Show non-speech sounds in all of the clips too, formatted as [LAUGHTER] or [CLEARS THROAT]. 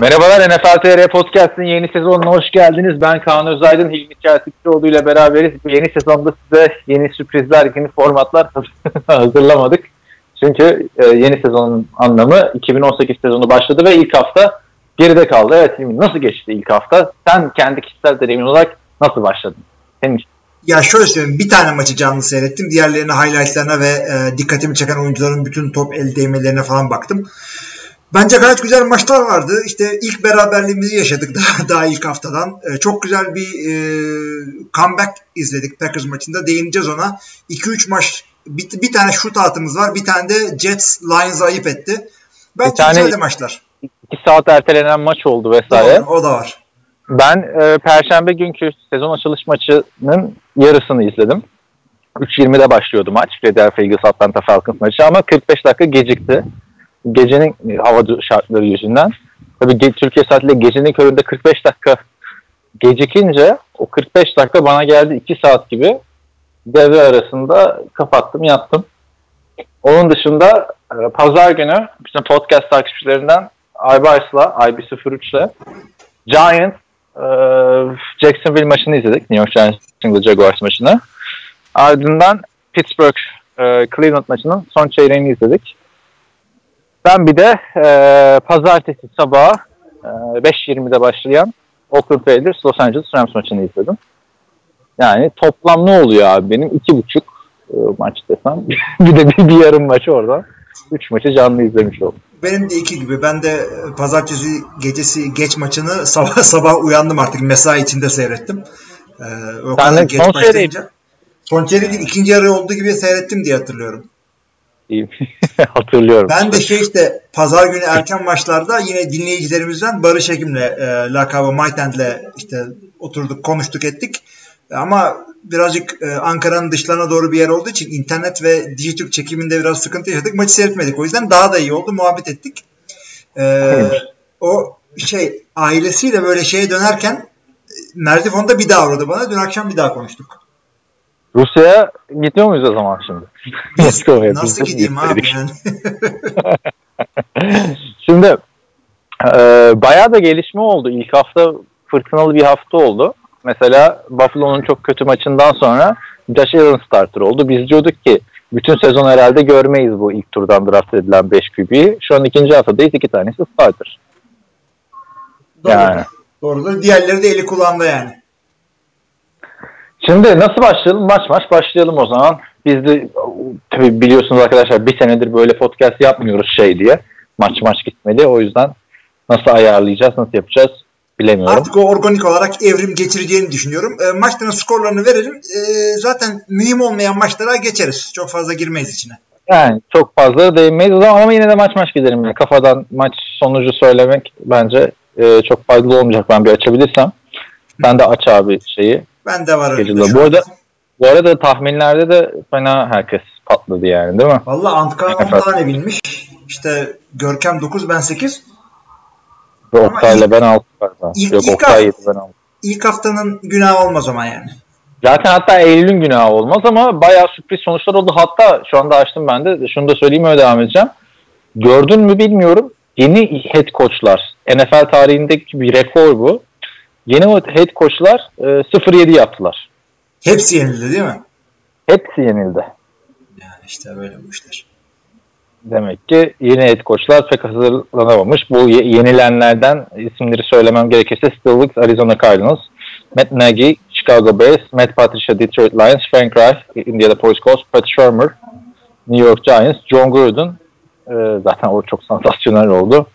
Merhabalar NFL TR Podcast'ın yeni sezonuna hoş geldiniz. Ben Kaan Özaydın, Hilmi Çeltikçioğlu ile beraberiz. Bu yeni sezonda size yeni sürprizler, yeni formatlar [LAUGHS] hazırlamadık. Çünkü e, yeni sezonun anlamı 2018 sezonu başladı ve ilk hafta geride kaldı. Evet Hilmi nasıl geçti ilk hafta? Sen kendi kişisel deneyimin olarak nasıl başladın? Senin için. Ya şöyle söyleyeyim bir tane maçı canlı seyrettim. Diğerlerine highlightlarına ve e, dikkatimi çeken oyuncuların bütün top el değmelerine falan baktım. Bence gayet güzel maçlar vardı. İşte ilk beraberliğimizi yaşadık [LAUGHS] daha, daha ilk haftadan. E, çok güzel bir e, comeback izledik Packers maçında. Değineceğiz ona. 2-3 maç bir, bir tane shootout'ımız var. Bir tane de Jets Lions'ı ayıp etti. Bence Bir tane- güzeldi maçlar. 2 saat ertelenen maç oldu vesaire. Doğru, o da var. Ben e, Perşembe günkü sezon açılış maçının yarısını izledim. 3.20'de başlıyordu maç. Philadelphia Eagles Atlanta Falcons maçı ama 45 dakika gecikti. Gecenin hava şartları yüzünden. Tabii ge- Türkiye saatiyle gecenin köründe 45 dakika gecikince o 45 dakika bana geldi 2 saat gibi. Devre arasında kapattım yattım. Onun dışında e, pazar günü bizim podcast takipçilerinden Aybars'la, IB03'le Giants e, Jacksonville maçını izledik. New York Giants'ın Jaguars maçını. Ardından Pittsburgh e, Cleveland maçının son çeyreğini izledik. Ben bir de e, pazartesi sabahı e, 5.20'de başlayan Oakland Raiders Los Angeles Rams maçını izledim. Yani toplam ne oluyor abi benim? iki buçuk e, maç desem. [LAUGHS] bir de bir, bir yarım maçı oradan. Üç maçı canlı izlemiş oldum. Benim de iki gibi. Ben de pazartesi gecesi geç maçını [LAUGHS] sabah sabah uyandım artık mesai içinde seyrettim. Ee, o Sen kadar geç son başlayınca. Son çeyreği değil, ikinci yarı olduğu gibi seyrettim diye hatırlıyorum. [LAUGHS] Hatırlıyorum. Ben de şey işte pazar günü erken maçlarda yine dinleyicilerimizden Barış Ekim'le e, lakabı Maytent'le işte oturduk konuştuk ettik. Ama birazcık e, Ankara'nın dışlarına doğru bir yer olduğu için internet ve Dijitürk çekiminde biraz sıkıntı yaşadık. Maçı seyretmedik. O yüzden daha da iyi oldu. Muhabbet ettik. E, o şey ailesiyle böyle şeye dönerken e, Merdifon'da bir daha uğradı bana. Dün akşam bir daha konuştuk. Rusya'ya gitmiyor muyuz o zaman şimdi? [LAUGHS] Moskova'ya. Nasıl de gideyim abi yani? [LAUGHS] Şimdi e, bayağı da gelişme oldu. İlk hafta fırtınalı bir hafta oldu. Mesela Buffalo'nun çok kötü maçından sonra Josh Allen starter oldu. Biz diyorduk ki bütün sezon herhalde görmeyiz bu ilk turdan draft edilen 5 QB'yi. Şu an ikinci haftadayız. iki tanesi starter. Doğru. Yani. Doğrudur. Diğerleri de eli kulağında yani. Şimdi nasıl başlayalım? Maç maç başlayalım o zaman. Biz de tabii biliyorsunuz arkadaşlar bir senedir böyle podcast yapmıyoruz şey diye. Maç maç gitmedi. O yüzden nasıl ayarlayacağız, nasıl yapacağız bilemiyorum. Artık o organik olarak evrim geçireceğini düşünüyorum. E, maçların skorlarını verelim. E, zaten mühim olmayan maçlara geçeriz. Çok fazla girmeyiz içine. Yani çok fazla değinmeyiz o zaman ama yine de maç maç gidelim. Yani kafadan maç sonucu söylemek bence e, çok faydalı olmayacak. Ben bir açabilirsem. Ben de aç abi şeyi. Ben de var öyle. Geliyor. şu Bu arada- Bu arada tahminlerde de fena herkes patladı yani değil mi? Valla Antkan 10 Evet. tane bilmiş. İşte Görkem 9 ben 8. Ve Oktay'la ben 6 galiba. ilk- Yok ilk Oktay hafta- 7 ben 6. İlk haftanın günahı olmaz ama yani. Zaten hatta Eylül'ün günahı olmaz ama bayağı sürpriz sonuçlar oldu. Hatta şu anda açtım ben de. Şunu da söyleyeyim öyle devam edeceğim. Gördün mü bilmiyorum. Yeni head coachlar. NFL tarihindeki bir rekor bu. Yeni head coachlar e, 0-7 yaptılar. Hepsi yenildi değil mi? Hepsi yenildi. Yani işte böyle bu işler. Demek ki yeni head coachlar pek hazırlanamamış. Bu ye- yenilenlerden isimleri söylemem gerekirse Steve Wilkes, Arizona Cardinals, Matt Nagy, Chicago Bears, Matt Patricia, Detroit Lions, Frank Reich, Indianapolis Colts, Pat Shermer, New York Giants, John Gruden, e, zaten o çok sansasyonel oldu.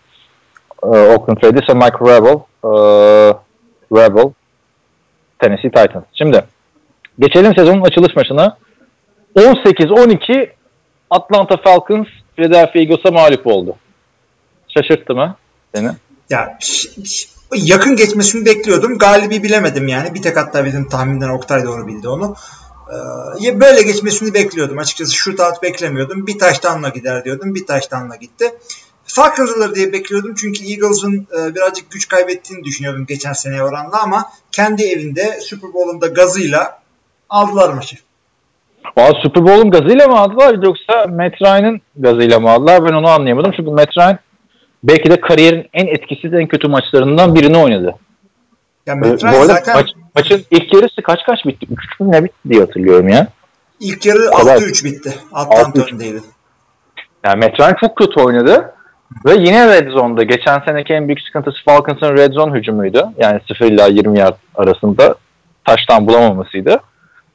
E, Oakland Raiders Mike Rebel, e, Rebel, Tennessee Titans. Şimdi geçelim sezonun açılış maçına. 18-12 Atlanta Falcons Philadelphia Eagles'a mağlup oldu. Şaşırttı mı seni? Ya yakın geçmesini bekliyordum. Galibi bilemedim yani. Bir tek hatta bizim tahminden Oktay doğru bildi onu. Ee, böyle geçmesini bekliyordum. Açıkçası shootout beklemiyordum. Bir taştanla gider diyordum. Bir taştanla gitti. Falcons alır diye bekliyordum. Çünkü Eagles'ın e, birazcık güç kaybettiğini düşünüyordum geçen sene oranla ama kendi evinde Super Bowl'un da gazıyla aldılar maçı. Valla Super Bowl'un gazıyla mı aldılar yoksa Matt Ryan'ın gazıyla mı aldılar? Ben onu anlayamadım. Çünkü Matt Ryan belki de kariyerin en etkisiz, en kötü maçlarından birini oynadı. Ya Ee, Matt Ryan zaten maç, maçın ilk yarısı kaç kaç bitti? 3 mü ne bitti diye hatırlıyorum ya. ilk yarı Kolay. 6-3 bitti. Atlanta 6-3. öndeydi. Yani Matt Ryan çok kötü oynadı. Ve yine Red Zone'da. Geçen seneki en büyük sıkıntısı Falcons'ın Red Zone hücumuydu. Yani 0 ila 20 yard arasında taştan bulamamasıydı.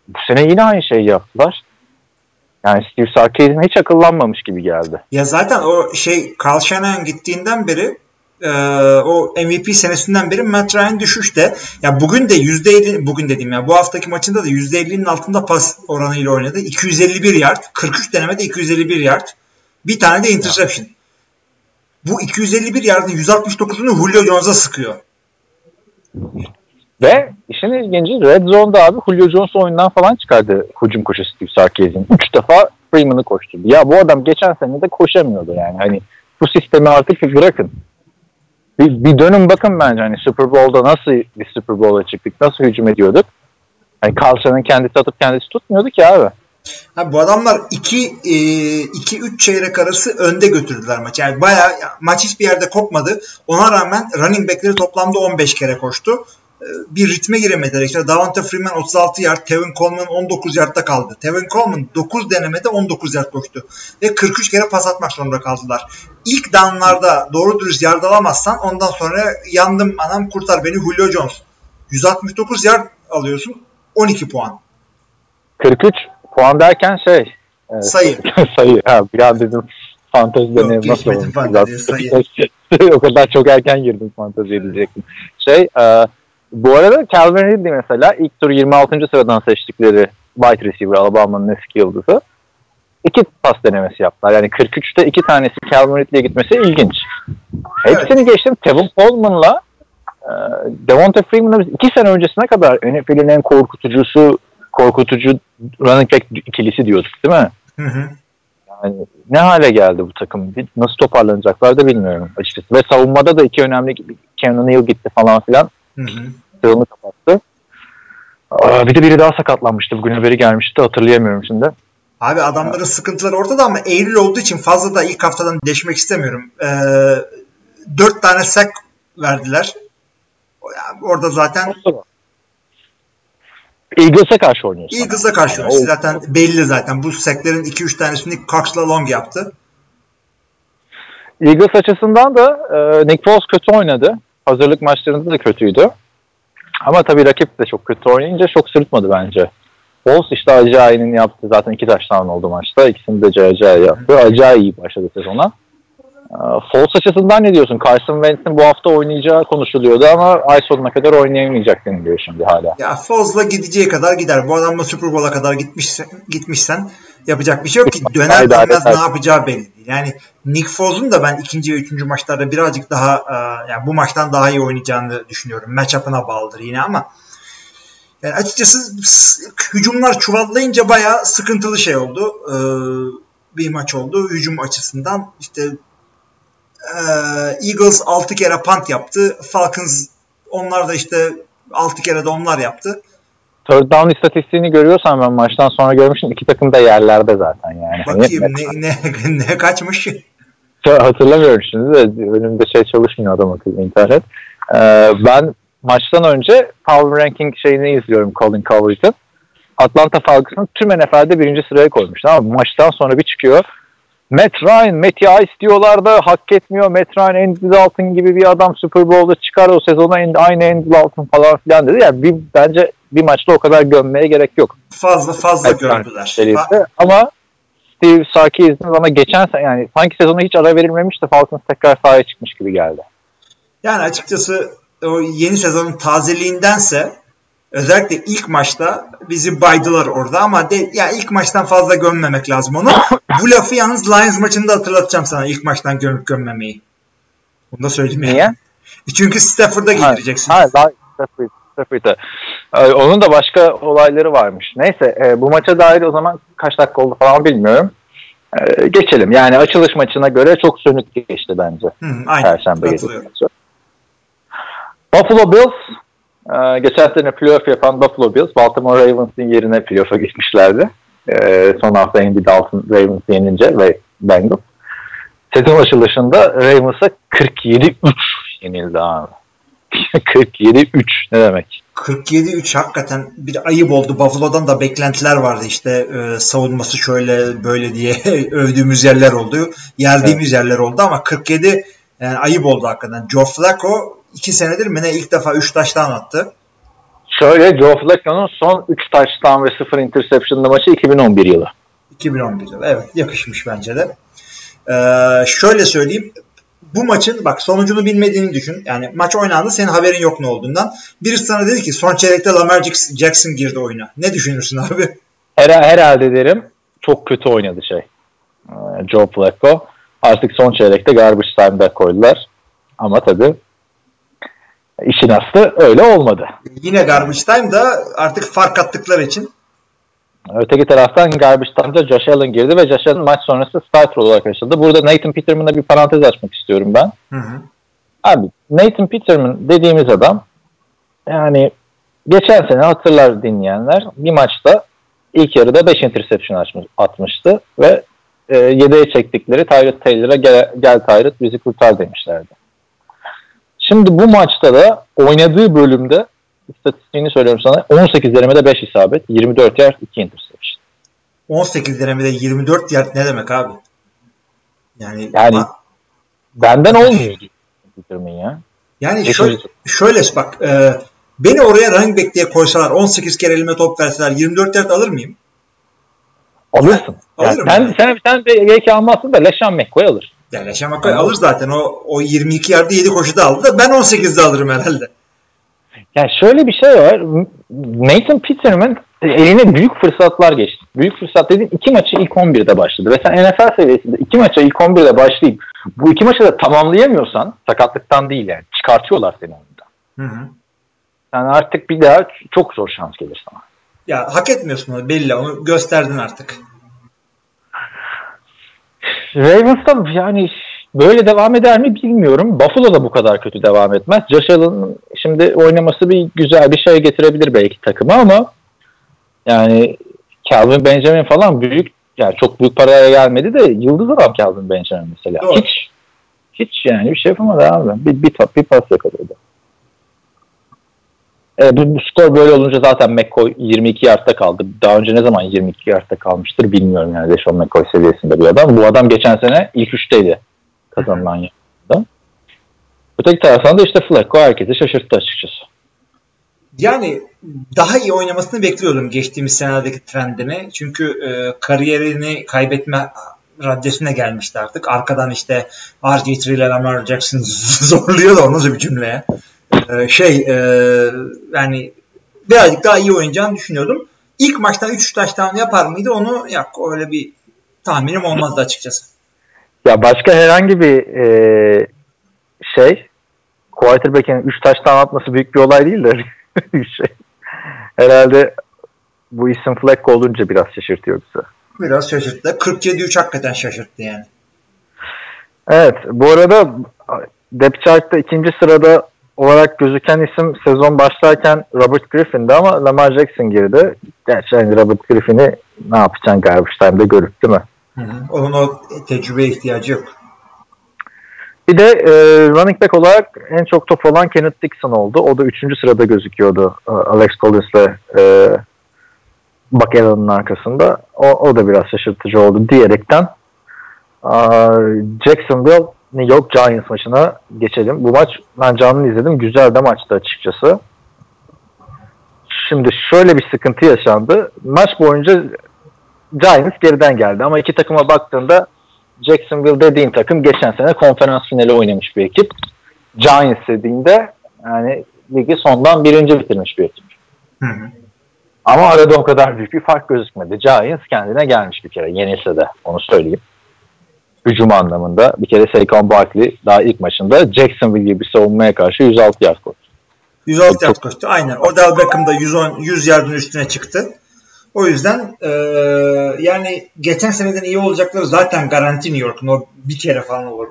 Bu sene yine aynı şeyi yaptılar. Yani Steve Sarkisian hiç akıllanmamış gibi geldi. Ya zaten o şey Carl Shanahan gittiğinden beri e, o MVP senesinden beri Matt Ryan düşüşte. Ya bugün de %50 bugün dediğim ya bu haftaki maçında da %50'nin altında pas oranıyla oynadı. 251 yard, 43 denemede 251 yard. Bir tane de interception. Bu 251 yardın 169'unu Julio Jones'a sıkıyor. Ve işin ilginci Red Zone'da abi Julio Jones oyundan falan çıkardı hücum koşu Steve Sarkisian. Üç defa Freeman'ı koşturdu. Ya bu adam geçen sene de koşamıyordu yani. Hani bu sistemi artık bırakın. Bir, bir dönün bakın bence hani Super Bowl'da nasıl bir Super Bowl'a çıktık, nasıl hücum ediyorduk. Hani Carlson'ın kendisi atıp kendisi tutmuyordu ki abi. Ha, bu adamlar 2 2 3 çeyrek arası önde götürdüler maçı. Yani bayağı maç hiçbir yerde kopmadı. Ona rağmen running back'leri toplamda 15 kere koştu. Ee, Bir ritme giremediler. İşte Davante Freeman 36 yard, Tevin Coleman 19 yardta kaldı. Tevin Coleman 9 denemede 19 yard koştu. Ve 43 kere pas atmak zorunda kaldılar. İlk downlarda doğru dürüst yard alamazsan ondan sonra yandım anam kurtar beni Julio Jones. 169 yard alıyorsun 12 puan. 43 puan derken şey e, Sayı. [LAUGHS] sayı. Ha, bir an dedim fantezide ne nasıl fanteziye, [LAUGHS] sayı. o kadar çok erken girdim fanteziye diyecektim. Şey e, bu arada Calvin Ridley mesela ilk tur 26. sıradan seçtikleri wide receiver Alabama'nın eski yıldızı. iki pas denemesi yaptılar. Yani 43'te iki tanesi Calvin Ridley'e gitmesi ilginç. Hepsini geçtim. Tevin Coleman'la e, Devonta Freeman'la iki sene öncesine kadar NFL'in en korkutucusu korkutucu running back ikilisi diyorduk değil mi? Hı hı. Yani ne hale geldi bu takım? Nasıl toparlanacaklar da bilmiyorum açıkçası. Ve savunmada da iki önemli Keanu Neal gitti falan filan. Hı hı. Sığını kapattı. Aa, bir de biri daha sakatlanmıştı. Bugün haberi gelmişti. Hatırlayamıyorum şimdi. Abi adamların sıkıntıları ortada ama Eylül olduğu için fazla da ilk haftadan deşmek istemiyorum. Ee, dört tane sack verdiler. Orada zaten Eagles'a karşı oynuyorsun. Eagles'a karşı Yani oynuyor. Zaten belli zaten. Bu sacklerin 2-3 tanesini Cox'la Long yaptı. Eagles açısından da e, Nick Foles kötü oynadı. Hazırlık maçlarında da kötüydü. Ama tabii rakip de çok kötü oynayınca çok sırıtmadı bence. Foles işte Ajayi'nin yaptı. Zaten iki taştan oldu maçta. İkisini de Ajayi yaptı. Ajayi iyi başladı sezona. E, Foles açısından ne diyorsun? Carson Wentz'in bu hafta oynayacağı konuşuluyordu ama ay sonuna kadar oynayamayacak deniliyor şimdi hala. Ya Foz'la gideceği kadar gider. Bu adamla Super Bowl'a kadar gitmişsen, gitmişsen yapacak bir şey yok ki. Döner dönmez ne yapacağı belli değil. Yani Nick Foz'un da ben ikinci ve üçüncü maçlarda birazcık daha e, yani bu maçtan daha iyi oynayacağını düşünüyorum. Matchup'ına bağlıdır yine ama yani açıkçası hücumlar çuvallayınca bayağı sıkıntılı şey oldu. Ee, bir maç oldu hücum açısından. İşte ee, Eagles 6 kere punt yaptı. Falcons onlar da işte 6 kere de onlar yaptı. Third down istatistiğini görüyorsan ben maçtan sonra görmüştüm. İki takım da yerlerde zaten yani. Hani Bakayım ne, ne, [LAUGHS] ne kaçmış. hatırlamıyorum şimdi de önümde şey çalışmıyor adam akıllı internet. Ee, ben maçtan önce Power Ranking şeyini izliyorum Colin Cowherd'ın. Atlanta Falcons'ın tüm NFL'de birinci sıraya koymuş. Mı? Maçtan sonra bir çıkıyor. Matt Ryan, Matty Ice diyorlar da hak etmiyor. Matt Ryan, Andy Dalton gibi bir adam Super Bowl'da çıkar o sezona aynı Andy Dalton falan filan dedi. Yani bir, bence bir maçta o kadar gömmeye gerek yok. Fazla fazla Matt serisi. Fa- Ama Steve Sarkisian bana geçen sene yani sanki sezona hiç ara verilmemiş de Falcons tekrar sahaya çıkmış gibi geldi. Yani açıkçası o yeni sezonun tazeliğindense özellikle ilk maçta bizi baydılar orada ama de, ya ilk maçtan fazla gömmemek lazım onu. Bu lafı yalnız Lions maçında hatırlatacağım sana ilk maçtan gömüp gömmemeyi. Bunu da söyleyeyim yani. Niye? Çünkü Stafford'a getireceksin. Ha, ha, Stafford, Stafford'a. Ee, Onun da başka olayları varmış. Neyse e, bu maça dair o zaman kaç dakika oldu falan bilmiyorum. Ee, geçelim. Yani açılış maçına göre çok sönük geçti bence. Hı, aynen. Perşembe. Buffalo Bills e, geçen sene playoff yapan Buffalo Bills Baltimore Ravens'in yerine playoff'a gitmişlerdi. E, son hafta Andy Dalton Ravens yenince ve Bengals. Sezon açılışında Ravens'a 47-3 yenildi abi. [LAUGHS] 47-3 ne demek? 47-3 hakikaten bir ayıp oldu. Buffalo'dan da beklentiler vardı işte e, savunması şöyle böyle diye [LAUGHS] övdüğümüz yerler oldu. Yerdiğimiz yerler oldu ama 47 yani ayıp oldu hakikaten. Joe Flacco 2 senedir mi ne ilk defa 3 taştan attı. Şöyle Joe Flacco'nun son 3 touchdown ve 0 interception'lı maçı 2011 yılı. 2011 yılı. Evet yakışmış bence de. Ee, şöyle söyleyeyim. Bu maçın bak sonucunu bilmediğini düşün. Yani maç oynandı senin haberin yok ne olduğundan. Birisi sana dedi ki son çeyrekte Lamar Jackson girdi oyuna. Ne düşünürsün abi? Her, herhalde derim çok kötü oynadı şey. Ee, Joe Flacco. Artık son çeyrekte garbage time'da koydular. Ama tabii işin aslı öyle olmadı. Yine garbage time da artık fark attıkları için Öteki taraftan garbage time'da Josh Allen girdi ve Josh Allen maç sonrası starter olarak başladı. Burada Nathan Peterman'a bir parantez açmak istiyorum ben. Hı hı. Abi Nathan Peterman dediğimiz adam yani geçen sene hatırlar dinleyenler bir maçta ilk yarıda 5 interception açmış, atmıştı ve e, yedeğe çektikleri Tyrod Taylor'a gel, gel Tyrod bizi kurtar demişlerdi. Şimdi bu maçta da oynadığı bölümde istatistiğini söylüyorum sana 18 denemede 5 isabet 24 yard 2 interception. 18 denemede 24 yard ne demek abi? Yani Yani ma- benden olmuyor ya. yani Beşinci şöyle, tur. şöyle bak e, beni oraya running back diye koysalar 18 kere elime top verseler 24 yard alır mıyım? Alırsın. Yani Alırım sen, yani. sen, sen belki almazsın da Leşan McCoy alır. Yani McCoy alır zaten o, o 22 yardı 7 koşuda aldı da ben 18'de alırım herhalde. Yani şöyle bir şey var. Nathan Peterman eline büyük fırsatlar geçti. Büyük fırsat dediğim iki maçı ilk 11'de başladı. Ve sen NFL seviyesinde iki maça ilk 11'de başlayıp bu iki maçı da tamamlayamıyorsan sakatlıktan değil yani çıkartıyorlar seni oyundan. Hı hı. Yani artık bir daha çok zor şans gelir sana. Ya hak etmiyorsun onu belli onu gösterdin artık. Ravens'da yani böyle devam eder mi bilmiyorum. Buffalo da bu kadar kötü devam etmez. Josh Allen'ın şimdi oynaması bir güzel bir şey getirebilir belki takıma ama yani Calvin Benjamin falan büyük yani çok büyük paraya gelmedi de yıldız adam Calvin Benjamin mesela. Doğru. Hiç hiç yani bir şey yapamadı abi. Bir, bir, top, bir pas yakaladı. E, bu, bu skor böyle olunca zaten McCoy 22 yardta kaldı. Daha önce ne zaman 22 yardta kalmıştır bilmiyorum yani Deshaun McCoy seviyesinde bir adam. Bu adam geçen sene ilk üçteydi kazanılan yarda. Öteki taraftan da işte Flacco herkesi şaşırttı açıkçası. Yani daha iyi oynamasını bekliyordum geçtiğimiz senelerdeki trendini. Çünkü e, kariyerini kaybetme raddesine gelmişti artık. Arkadan işte RG3 ile Lamar Jackson [LAUGHS] zorluyor da o nasıl bir cümleye. E, şey e, yani birazcık daha iyi oynayacağını düşünüyordum. İlk maçta 3 taştan yapar mıydı onu yok öyle bir tahminim olmazdı açıkçası. Ya başka herhangi bir e, şey quarterback'in 3 taştan atması büyük bir olay değil de [LAUGHS] şey. Herhalde bu isim Flacco olunca biraz şaşırtıyor bizi. Biraz şaşırttı. 47-3 hakikaten şaşırttı yani. Evet. Bu arada depth chart'ta ikinci sırada olarak gözüken isim sezon başlarken Robert Griffin'di ama Lamar Jackson girdi. Gerçi hani Robert Griffin'i ne yapacaksın garbage time'da görüp değil mi? Hı hı. Onun o tecrübeye ihtiyacı yok. Bir de e, running back olarak en çok top olan Kenneth Dixon oldu. O da üçüncü sırada gözüküyordu e, Alex Collins'le e, Buck arkasında. O, o da biraz şaşırtıcı oldu diyerekten e, Jacksonville New York Giants maçına geçelim. Bu maç ben canlı izledim. Güzel de maçtı açıkçası. Şimdi şöyle bir sıkıntı yaşandı. Maç boyunca Giants geriden geldi ama iki takıma baktığında Jacksonville dediğin takım geçen sene konferans finali oynamış bir ekip. Giants dediğinde yani ligi sondan birinci bitirmiş bir ekip. Hı hı. Ama arada o kadar büyük bir fark gözükmedi. Giants kendine gelmiş bir kere yenilse de onu söyleyeyim. Hücum anlamında. Bir kere Saquon Barkley daha ilk maçında Jacksonville gibi bir savunmaya karşı 106 yard koştu. 106 yard koştu. Aynen. Odell Beckham da 110 100 yardın üstüne çıktı. O yüzden e, yani geçen seneden iyi olacakları zaten garanti New York'un o bir kere falan olur.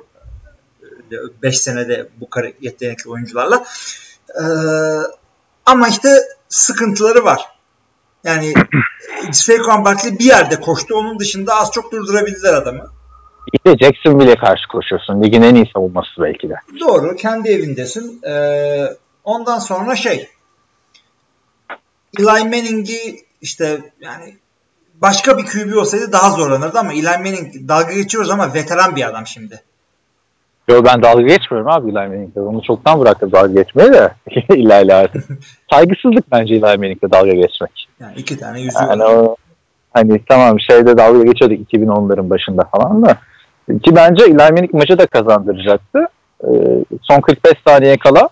5 senede bu yetenekli oyuncularla. E, ama işte sıkıntıları var. Yani Saquon Barkley bir yerde koştu. Onun dışında az çok durdurabildiler adamı. İyi de Jacksonville'e karşı koşuyorsun. Ligin en iyi savunması belki de. Doğru. Kendi evindesin. Ee, ondan sonra şey Eli Manning'i işte yani başka bir QB olsaydı daha zorlanırdı ama Eli Manning dalga geçiyoruz ama veteran bir adam şimdi. Yo ben dalga geçmiyorum abi Eli Manning'le. Onu çoktan bıraktım dalga geçmeyi de. [LAUGHS] İlayla. [LAUGHS] Saygısızlık bence Eli Manning'le dalga geçmek. Yani iki tane yüzü yani o, hani tamam şeyde dalga geçiyorduk 2010'ların başında falan da. Ki bence Manning maçı da kazandıracaktı. Ee, son 45 saniye kala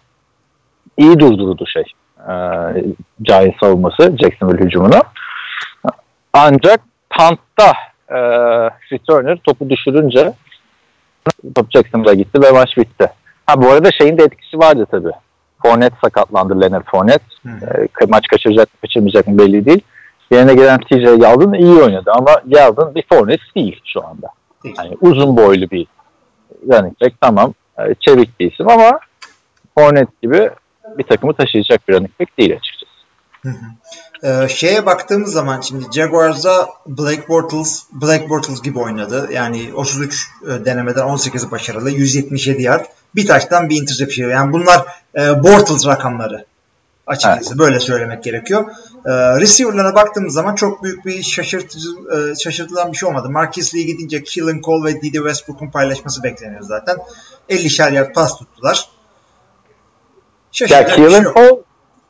iyi durdurdu şey. Ee, Giants savunması Jacksonville hücumunu. Ancak Tant'ta e, returner topu düşürünce top Jacksonville'a gitti ve maç bitti. Ha bu arada şeyin de etkisi vardı tabii. Fournette sakatlandı Leonard Fournette. E, maç kaçıracak mı kaçırmayacak mı belli değil. Yerine gelen TJ Yeldon iyi oynadı ama Yeldon bir Fournette değil şu anda. Yani uzun boylu bir running back tamam. E, çevik bir isim ama Fournette gibi bir takımı taşıyacak bir running back değil açıkçası. Hı hı. Ee, şeye baktığımız zaman şimdi Jaguars'a Blake Bortles, Blake Bortles gibi oynadı. Yani 33 e, denemeden 18'i başarılı, 177 yard. Bir taştan bir interception. Yani bunlar e, Bortles rakamları. Açıkçası evet. böyle söylemek gerekiyor. E, receiver'lara baktığımız zaman çok büyük bir şaşırtıcı e, şaşırtılan bir şey olmadı. Marquis Lee gidince Killen Cole ve Didi Westbrook'un paylaşması bekleniyor zaten. 50'şer yard pas tuttular. Ya Killen şey Cole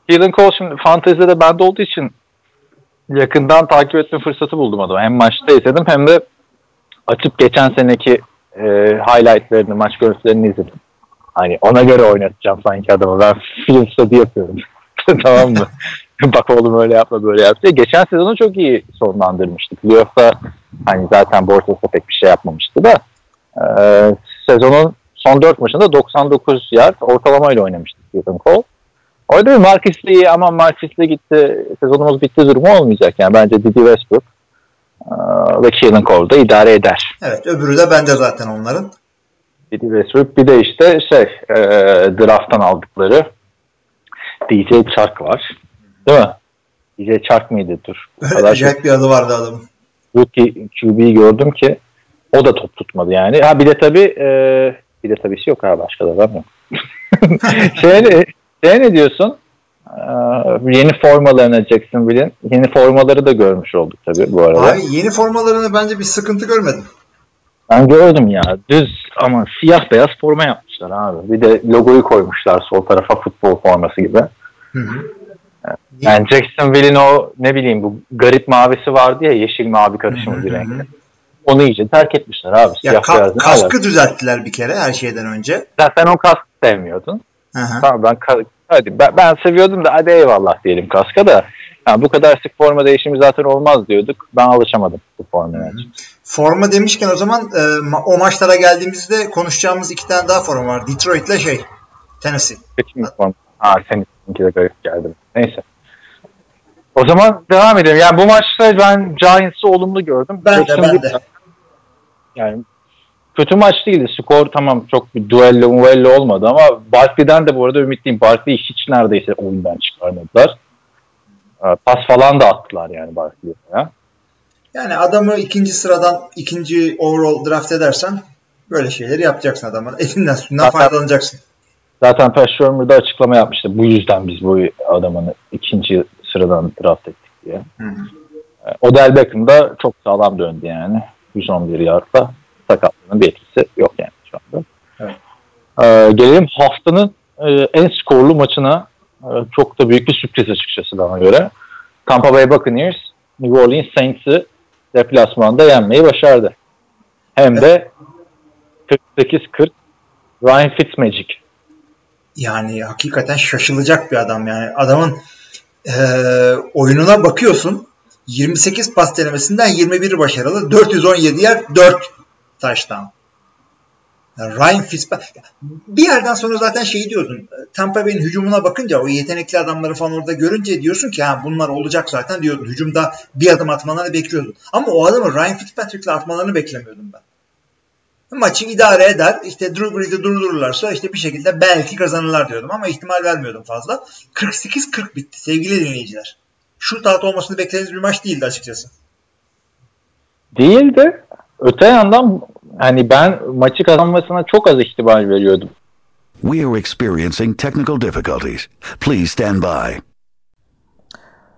Keelan Cole şimdi fantezide bende olduğu için yakından takip etme fırsatı buldum adamı. Hem maçta izledim hem de açıp geçen seneki e, highlightlarını, maç görüntülerini izledim. Hani ona göre oynatacağım sanki adamı. Ben film study yapıyorum. [LAUGHS] tamam mı? [LAUGHS] Bak oğlum öyle yapma böyle yap diye. Geçen sezonu çok iyi sonlandırmıştık. Playoff'ta hani zaten Bortles'ta pek bir şey yapmamıştı da e, sezonun son 4 maçında 99 yard ortalamayla oynamıştık Keelan Cole. Orada bir Marcus Lee ama Marcus Lee gitti sezonumuz bitti durumu olmayacak. Yani bence Didi Westbrook ve Keelan Cole da idare eder. Evet öbürü de bende zaten onların. Didi Westbrook bir de işte şey e, drafttan aldıkları DJ Chark var. Değil mi? DJ Chark mıydı dur? [LAUGHS] Acayip bir adı vardı adamın. Rookie QB'yi gördüm ki o da top tutmadı yani. Ha bir de tabii e, bir de tabii yok ha başka da var mı? [LAUGHS] şey sen ne diyorsun? Ee, yeni formalarına Jacksonville'in yeni formaları da görmüş olduk tabii bu arada. Abi yeni formalarını bence bir sıkıntı görmedim. Ben gördüm ya. Düz ama siyah beyaz forma yapmışlar abi. Bir de logoyu koymuşlar sol tarafa futbol forması gibi. Hı hı. Yani Jacksonville'in o ne bileyim bu garip mavisi vardı ya yeşil mavi karışımı bir renkte. Onu iyice terk etmişler abi. Ya siyah ka- kaskı düzelttiler bir kere her şeyden önce. Ya sen o kaskı sevmiyordun. Hı-hı. Tamam ben hadi ben, ben seviyordum da hadi eyvallah diyelim kaska da. Yani bu kadar sık forma değişimi zaten olmaz diyorduk. Ben alışamadım bu formaya. Forma demişken o zaman e, o maçlara geldiğimizde konuşacağımız iki tane daha forma var. Detroit ile şey Tennessee. Peki mi forma? Ha seninki de garip geldi. Neyse. O zaman devam edelim. Yani bu maçta ben Giants'ı olumlu gördüm. Ben de ben de. Yani kötü maç değildi. Skor tamam çok bir duello muello olmadı ama Barkley'den de bu arada ümitliyim. Barkley'i hiç neredeyse oyundan çıkarmadılar. Ee, pas falan da attılar yani Barkley'e. Ya. Yani adamı ikinci sıradan ikinci overall draft edersen böyle şeyleri yapacaksın adamı. Elinden sütünden faydalanacaksın. Zaten Pat Shermer da açıklama yapmıştı. Bu yüzden biz bu adamını ikinci sıradan draft ettik diye. Hı hı. Ee, Odell Beckham da çok sağlam döndü yani. 111 yardla sakatlığının bir etkisi yok yani şu anda. Evet. Ee, gelelim haftanın e, en skorlu maçına. E, çok da büyük bir sürpriz açıkçası bana göre. Tampa Bay Buccaneers New Orleans Saints'i deplasmanda yenmeyi başardı. Hem de 48-40 Ryan Fitzmagic. Yani hakikaten şaşılacak bir adam yani. Adamın e, oyununa bakıyorsun 28 pas denemesinden 21 başarılı, 417 yer, 4 taştan. Yani Ryan Fitzpatrick bir yerden sonra zaten şey diyordun. Tampa Bay'in hücumuna bakınca o yetenekli adamları falan orada görünce diyorsun ki ha bunlar olacak zaten diyordun. Hücumda bir adım atmalarını bekliyordun. Ama o adamı Ryan Fitzpatrick'le atmalarını beklemiyordum ben. Maçı idare eder. İşte Drew Brees'i durdururlarsa işte bir şekilde belki kazanırlar diyordum ama ihtimal vermiyordum fazla. 48-40 bitti sevgili dinleyiciler. Şu taht olmasını beklediğiniz bir maç değildi açıkçası. Değildi. Öte yandan hani ben maçı kazanmasına çok az ihtimal veriyordum. We are experiencing technical difficulties. Please stand by.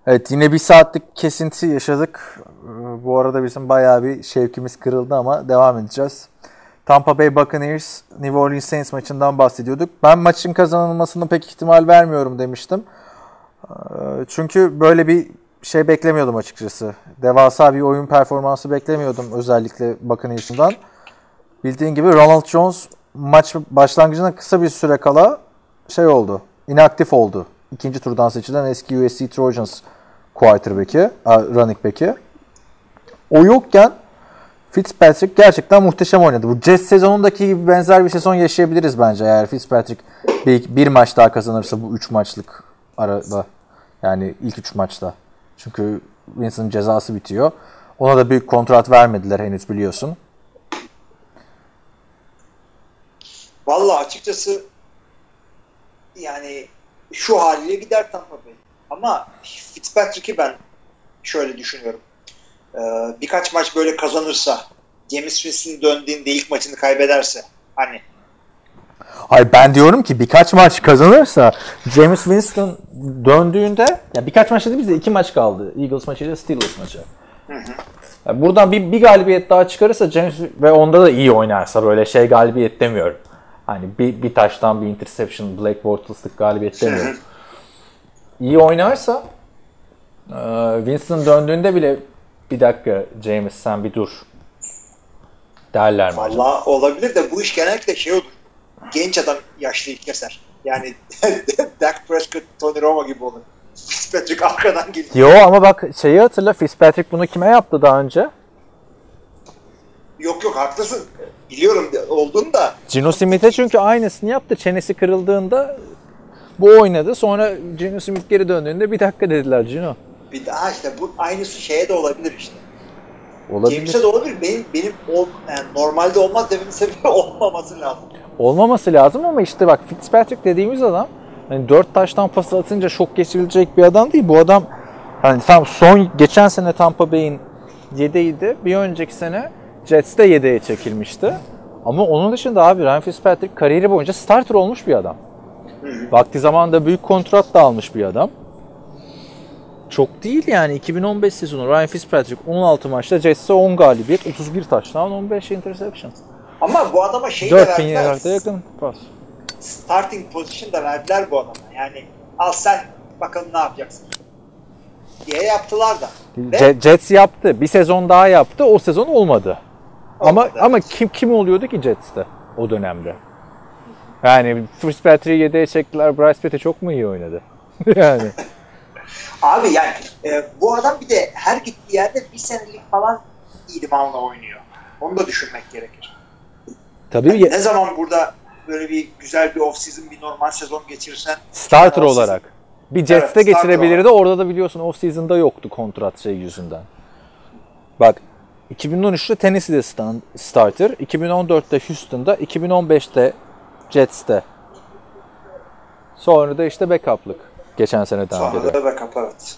Evet yine bir saatlik kesinti yaşadık. Ee, Bu arada bizim bayağı bir şevkimiz kırıldı ama devam edeceğiz. Tampa Bay Buccaneers New Orleans Saints maçından bahsediyorduk. Ben maçın kazanılmasına pek ihtimal vermiyorum demiştim. Ee, Çünkü böyle bir şey beklemiyordum açıkçası. Devasa bir oyun performansı beklemiyordum özellikle Buccaneers'ından. Bildiğin gibi Ronald Jones maç başlangıcına kısa bir süre kala şey oldu. inaktif oldu. İkinci turdan seçilen eski USC Trojans quarterback'i, running back'i. O yokken Fitzpatrick gerçekten muhteşem oynadı. Bu Jets sezonundaki gibi benzer bir sezon yaşayabiliriz bence eğer Fitzpatrick bir, bir maç daha kazanırsa bu 3 maçlık arada. Yani ilk 3 maçta. Çünkü Winston'ın cezası bitiyor. Ona da büyük kontrat vermediler henüz biliyorsun. Vallahi açıkçası yani şu haliyle gider Tampa Bay. Ama Fitzpatrick'i ben şöyle düşünüyorum. Ee, birkaç maç böyle kazanırsa James Winston döndüğünde ilk maçını kaybederse hani Hayır ben diyorum ki birkaç maç kazanırsa James Winston döndüğünde ya birkaç maç dedi bizde iki maç kaldı. Eagles maçıyla Steelers maçı. Ya buradan bir, bir galibiyet daha çıkarırsa James ve onda da iyi oynarsa böyle şey galibiyet demiyorum. Hani bir, bir taştan bir interception Blake Bortles'lık galibiyet demiyorum. iyi oynarsa e, Winston döndüğünde bile bir dakika James sen bir dur derler mi acaba? Vallahi olabilir de bu iş genellikle şey olur. Genç adam yaşlıyı keser. Yani [LAUGHS] Dak Prescott, Tony Romo gibi olur. Fitzpatrick arkadan geliyor. Yo ama bak şeyi hatırla Fitzpatrick bunu kime yaptı daha önce? Yok yok haklısın. Biliyorum olduğunu da Gino Smith'e çünkü aynısını yaptı. Çenesi kırıldığında bu oynadı. Sonra Gino Smith geri döndüğünde bir dakika dediler Gino. bir daha işte bu aynısı şeye de olabilir işte. Olabilir. James'e de olabilir. Benim benim ol, yani normalde olmaz dememin sebebi [LAUGHS] olmaması lazım. Olmaması lazım ama işte bak Fitzpatrick dediğimiz adam hani 4 taştan pas atınca şok geçirilecek bir adam değil. Bu adam hani tam son geçen sene Tampa Bay'in yedeğiydi. Bir önceki sene Jets'te yedeğe çekilmişti. Ama onun dışında abi Ryan Fitzpatrick kariyeri boyunca starter olmuş bir adam. Vakti zamanında büyük kontrat da almış bir adam. Çok değil yani 2015 sezonu Ryan Fitzpatrick 16 maçta Jets'e 10 galibiyet, 31 taştan 15 interception. Ama bu adama şey de 4000 verdiler. yakın pas. Starting position da verdiler bu adama. Yani al sen bakalım ne yapacaksın. Diye yaptılar da. Ve Je- Jets yaptı. Bir sezon daha yaptı. O sezon olmadı. Ama Olmadı, ama evet. kim kim oluyordu ki Jets'te o dönemde? Yani Fitzpatrick'i yedeğe çektiler. Bryce Petty çok mu iyi oynadı? [LAUGHS] yani. abi yani e, bu adam bir de her gittiği yerde bir senelik falan idmanla oynuyor. Onu da düşünmek gerekir. Tabii ye- Ne zaman burada böyle bir güzel bir off season bir normal sezon geçirirsen starter olarak. Bir Evet, Jets'te starter geçirebilirdi. Orada da biliyorsun off season'da yoktu kontrat şey yüzünden. Bak 2013'te Tennessee'de starter, 2014'te Houston'da, 2015'te Jets'te. Sonra da işte backup'lık geçen seneden beri. Sonra da backup evet.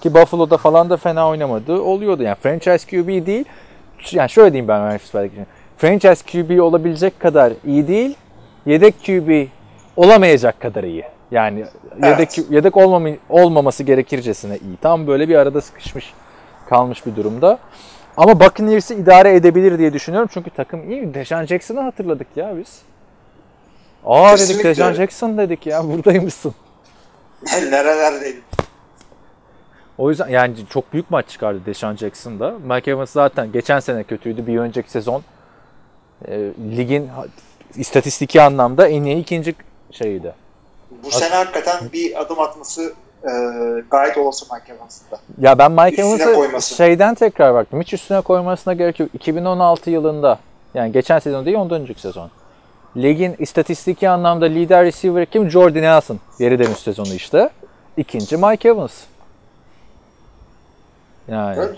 Ki Buffalo'da falan da fena oynamadı. Oluyordu yani. Franchise QB değil. Yani şöyle diyeyim ben Fitzpatrick için. Franchise QB olabilecek kadar iyi değil. Yedek QB olamayacak kadar iyi. Yani yedek yedek olmamı, olmaması gerekircesine iyi. Tam böyle bir arada sıkışmış kalmış bir durumda. Ama Buccaneers'i idare edebilir diye düşünüyorum. Çünkü takım iyi. Deshaun Jackson'ı hatırladık ya biz. Aa dedik Kesinlikle. Deshaun Jackson dedik ya buradaymışsın. [LAUGHS] Nerelerdeydim. O yüzden yani çok büyük maç çıkardı Deshaun Jackson da. Mike Evans zaten geçen sene kötüydü. Bir önceki sezon e, ligin istatistiki anlamda en iyi ikinci şeyiydi. Bu sene hakikaten bir adım atması e, gayet olası Mike Evans'ın da. Ya ben Mike Evans'ı şeyden tekrar baktım. Hiç üstüne koymasına gerek yok. 2016 yılında Yani geçen sezon değil ondan önceki sezon. Ligin istatistiki anlamda lider receiver kim? Jordan Nelson. Geri dönüş sezonu işte. İkinci Mike Evans. Yani. Evet.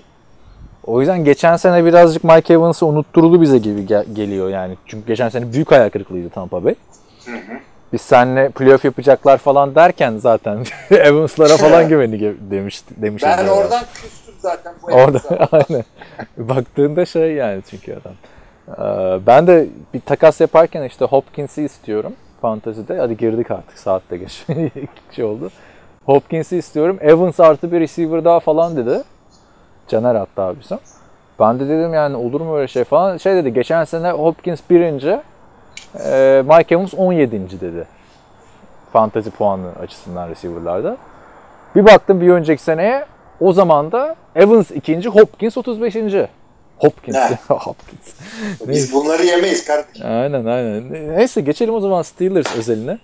O yüzden geçen sene birazcık Mike Evans'ı unutturuldu bize gibi gel- geliyor yani. Çünkü geçen sene büyük hayal kırıklığıydı Tampa Bay. Biz seninle playoff yapacaklar falan derken zaten [LAUGHS] Evans'lara falan [LAUGHS] güveni demiş, demişiz. Ben herhalde. oradan küstüm zaten bu Orada [LAUGHS] aynen. Baktığında şey yani çünkü adam. Ee, ben de bir takas yaparken işte Hopkins'i istiyorum fantazide. Hadi girdik artık saat de geç. şey oldu. Hopkins'i istiyorum. Evans artı bir receiver daha falan dedi. Caner hatta bizim. Ben de dedim yani olur mu öyle şey falan. Şey dedi geçen sene Hopkins birinci. E, Mike Evans 17. dedi. Fantazi puanı açısından receiver'larda. Bir baktım bir önceki seneye o zaman da Evans ikinci, Hopkins 35. Hopkins. [LAUGHS] Hopkins. Biz bunları yemeyiz kardeşim. Aynen aynen. Neyse geçelim o zaman Steelers özeline.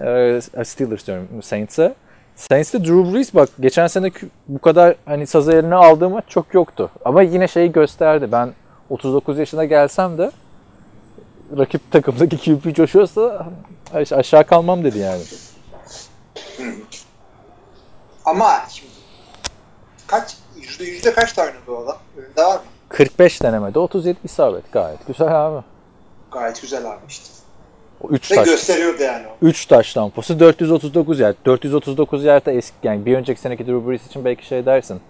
Ee, Steelers diyorum Saints'e. Saints'te Drew Brees bak geçen sene bu kadar hani sazı eline aldığım maç çok yoktu. Ama yine şeyi gösterdi. Ben 39 yaşına gelsem de rakip takımdaki QB coşuyorsa aş- aşağı kalmam dedi yani. Ama şimdi kaç yüzde yüzde kaç tane oynadı o adam? Önünde var mı? 45 denemede 37 isabet gayet güzel abi. Gayet güzel abi işte. O 3 Ve taş. gösteriyordu yani o. 3 taş tampası 439 yard. 439 yard da eski yani bir önceki seneki Drew Brees için belki şey dersin.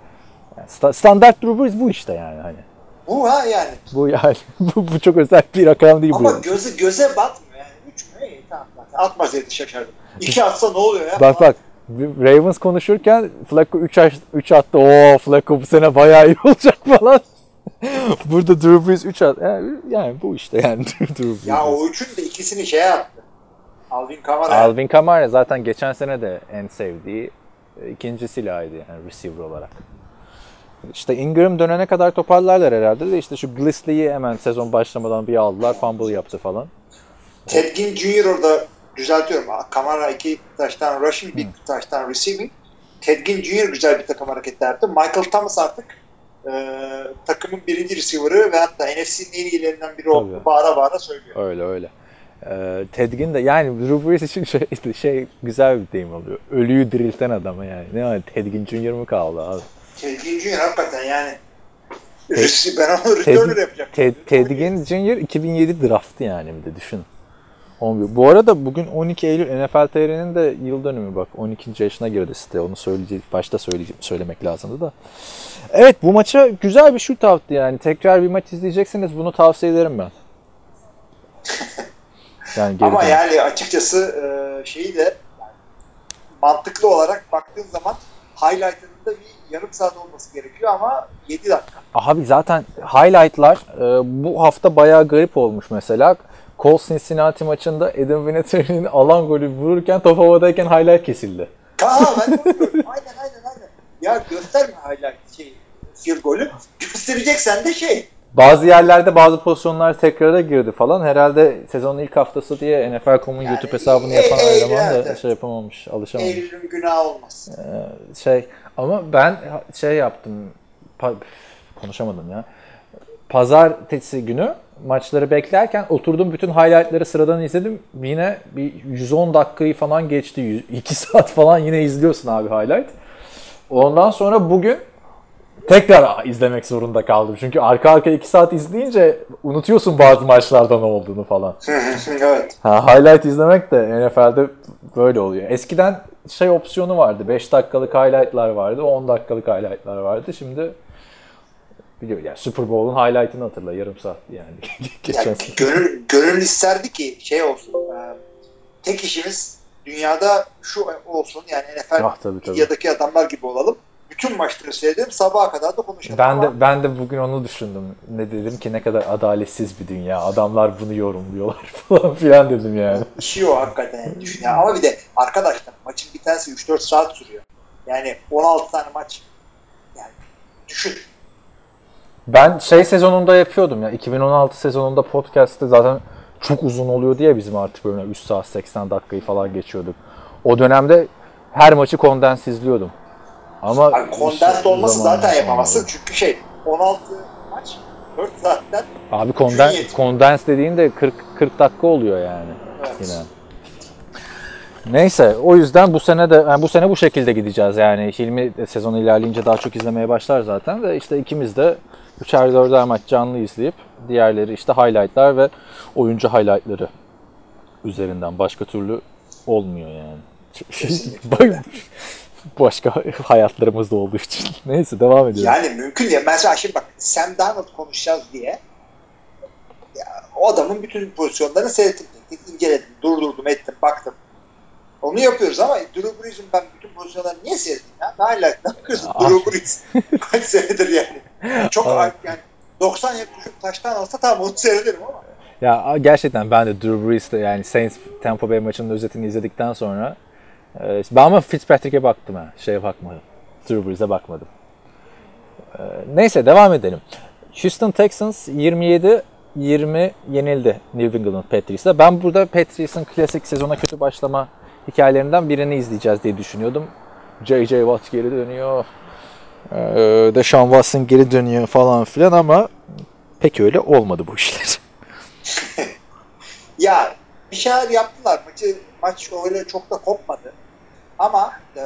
Yani sta- standart Drew Brees bu işte yani hani. Bu ha yani. Bu yani [LAUGHS] bu, bu çok özel bir rakam değil Ama bu. gözü göze batmıyor yani. 3 mü? İyi tamam. zaten. Atmasaydı şaşardım. 2 atsa ne oluyor ya? Bak bak Ravens konuşurken Flacco 3 3 attı. Oo Flacco bu sene bayağı iyi [LAUGHS] olacak falan. [LAUGHS] Burada Drew Brees 3 attı. Yani, yani bu işte yani Drew Brees. Ya o üçün de ikisini şeye attı. Alvin Kamara. Alvin Kamara zaten geçen sene de en sevdiği e, ikinci silahıydı yani receiver olarak. İşte Ingram dönene kadar toparlarlar herhalde de işte şu Glisley'i hemen sezon başlamadan bir aldılar. Fumble yaptı falan. Ted Ginn Jr. orada düzeltiyorum. Kamara iki taştan rushing, bir taştan receiving. Ted Ginn Jr. güzel bir takım hareketi yaptı. Michael Thomas artık e, takımın birinci receiver'ı ve hatta NFC'nin en iyilerinden biri Tabii. bağıra bağıra söylüyor. Öyle öyle. Ee, Ted Ginn de yani Drew Brees için şey, şey güzel bir deyim oluyor. Ölüyü dirilten adama yani. Ne var Ted Ginn Jr. mı kaldı abi? Ted Ginn Jr. hakikaten yani Ted- ben onu returner yapacağım. Ted, Ted Ginn Jr. 2007 draftı yani bir de düşün. 11. Bu arada bugün 12 Eylül NFL TR'nin de yıl dönümü bak. 12. yaşına girdi site. Onu söyleyecek, başta söyleyecek, söylemek lazımdı da. Evet bu maça güzel bir shootout'tu yani. Tekrar bir maç izleyeceksiniz. Bunu tavsiye ederim ben. [LAUGHS] Yani Ama yani açıkçası e, şeyi de yani mantıklı olarak baktığın zaman highlight'ının da bir yarım saat olması gerekiyor ama 7 dakika. Abi zaten highlight'lar e, bu hafta bayağı garip olmuş mesela. Colts Cincinnati maçında Adam Vinatieri'nin alan golü vururken top havadayken highlight kesildi. Aa ben de. Aynen aynen aynen. Ya gösterme highlight şey field golü. Göstereceksen de şey. Bazı yerlerde bazı pozisyonlar tekrara girdi falan. Herhalde sezonun ilk haftası diye NFL.com'un Yani YouTube hesabını e- yapan e- eleman da evet, şey yapamamış, alışamamış. Eylül'ün günahı olmaz. Şey ama ben şey yaptım. pa- konuşamadım ya. Pazartesi günü maçları beklerken oturdum bütün highlightları sıradan izledim. Yine bir 110 dakikayı falan geçti. 2 [LAUGHS] saat falan yine izliyorsun abi highlight. Ondan sonra bugün tekrar izlemek zorunda kaldım. Çünkü arka arka 2 saat izleyince unutuyorsun bazı maçlarda ne olduğunu falan. evet. Ha, highlight izlemek de NFL'de böyle oluyor. Eskiden şey opsiyonu vardı. 5 dakikalık highlight'lar vardı. 10 dakikalık highlight'lar vardı. Şimdi biliyor yani Super Bowl'un highlight'ını hatırla. Yarım saat yani. [LAUGHS] Geçen Yani gönül, gönül isterdi ki şey olsun. e, tek işimiz dünyada şu olsun yani NFL Ah, tabii, tabii. adamlar gibi olalım. Bütün maçları seyredelim sabaha kadar da konuşalım. Ben de ben de bugün onu düşündüm. Ne dedim ki ne kadar adaletsiz bir dünya. Adamlar bunu yorumluyorlar [LAUGHS] falan filan dedim yani. işi o hakikaten düşün. ya. Ama bir de arkadaşlar maçın bir tanesi 3-4 saat sürüyor. Yani 16 tane maç. Yani düşün. Ben şey sezonunda yapıyordum ya. 2016 sezonunda podcast'te zaten çok uzun oluyor diye bizim artık böyle 3 saat 80 dakikayı falan geçiyorduk. O dönemde her maçı kondens izliyordum. Ama Abi kondens olması zaten yapamazsın. Çünkü şey 16 maç 4 saatten Abi konden, kondens dediğin de 40 40 dakika oluyor yani. Evet. Yine. Neyse o yüzden bu sene de yani bu sene bu şekilde gideceğiz yani. Hilmi sezon ilerleyince daha çok izlemeye başlar zaten ve işte ikimiz de üçer dörder maç canlı izleyip diğerleri işte highlightlar ve oyuncu highlightları üzerinden başka türlü olmuyor yani. [LAUGHS] başka [LAUGHS] hayatlarımız da olduğu için. [LAUGHS] Neyse devam edelim. Yani mümkün değil. Mesela şimdi bak Sam Darnold konuşacağız diye ya, o adamın bütün pozisyonlarını seyrettim. inceledim, durdurdum, ettim, baktım. Onu yapıyoruz ama Drew Brees'in ben bütün pozisyonlarını niye seyrettim ya? Ne alaka? Ne yapıyorsun. Drew Brees? [LAUGHS] Kaç senedir yani. Çok Evet. yani 90 yıl düşüp taştan alsa tamam onu seyrederim ama. Ya gerçekten ben de Drew Brees'te yani Saints Tampa Bay maçının özetini izledikten sonra e, ben ama Fitzpatrick'e baktım ha. Şeye bakmadım. Drew Brees'e bakmadım. E, neyse devam edelim. Houston Texans 27 20 yenildi New England Patriots'a. Ben burada Patriots'ın klasik sezona kötü başlama hikayelerinden birini izleyeceğiz diye düşünüyordum. J.J. Watt geri dönüyor. Ee, Deshaun Watson geri dönüyor falan filan ama pek öyle olmadı bu işler. [LAUGHS] Ya bir şeyler yaptılar. Maçı, maç öyle çok da kopmadı. Ama e,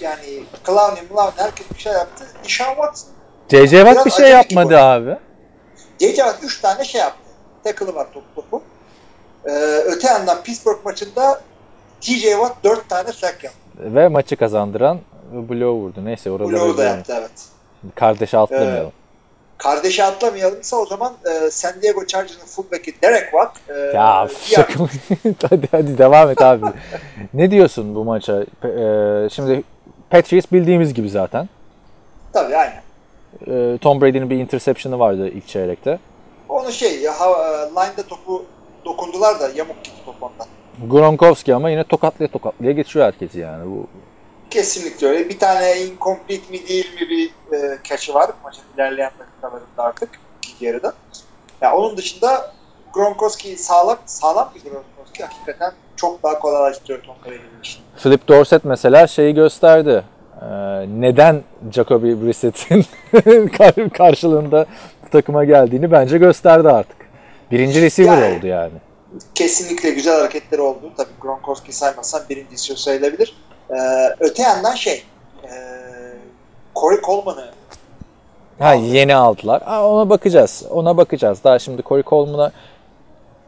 yani Clowney, Clowney herkes bir şey yaptı. Deshaun Watson J.J. Watt bir şey yapmadı gibi. abi. J.J. Watt 3 tane şey yaptı. Tackle'ı var topu topu. Ee, öte yandan Pittsburgh maçında T.J. Watt 4 tane sack yaptı. Ve maçı kazandıran blow vurdu. Neyse oraları Blow da yaptı evet. Kardeşi atlamayalım. Kardeşi atlamayalımsa o zaman e, San Diego Chargers'ın fullback'i Derek Watt e, ya şaka [LAUGHS] mı? hadi hadi devam et abi. ne diyorsun bu maça? E, şimdi Patriots bildiğimiz gibi zaten. Tabii aynen. E, Tom Brady'nin bir interception'ı vardı ilk çeyrekte. Onu şey ya, ha, e, line'da topu dokundular da yamuk gitti top ondan. Gronkowski ama yine tokatlaya tokatlaya geçiyor herkesi yani. Bu Kesinlikle öyle. Bir tane incomplete mi değil mi bir e, catch'ı var maçın ilerleyen dakikalarında artık ikinci yarıda. Ya onun dışında Gronkowski sağlam, sağlam bir Gronkowski hakikaten çok daha kolaylaştırıyor Tom Brady'nin işini. Philip Dorsett mesela şeyi gösterdi. Ee, neden Jacoby Brissett'in [LAUGHS] kar- karşılığında takıma geldiğini bence gösterdi artık. Birinci receiver Yani. oldu yani. Kesinlikle güzel hareketleri oldu. Tabii Gronkowski saymazsan birincisi sayılabilir. Ee, öte yandan şey e, Corey Coleman'ı Ha yeni aldılar. Ha, ona bakacağız. Ona bakacağız. Daha şimdi Corey Coleman'a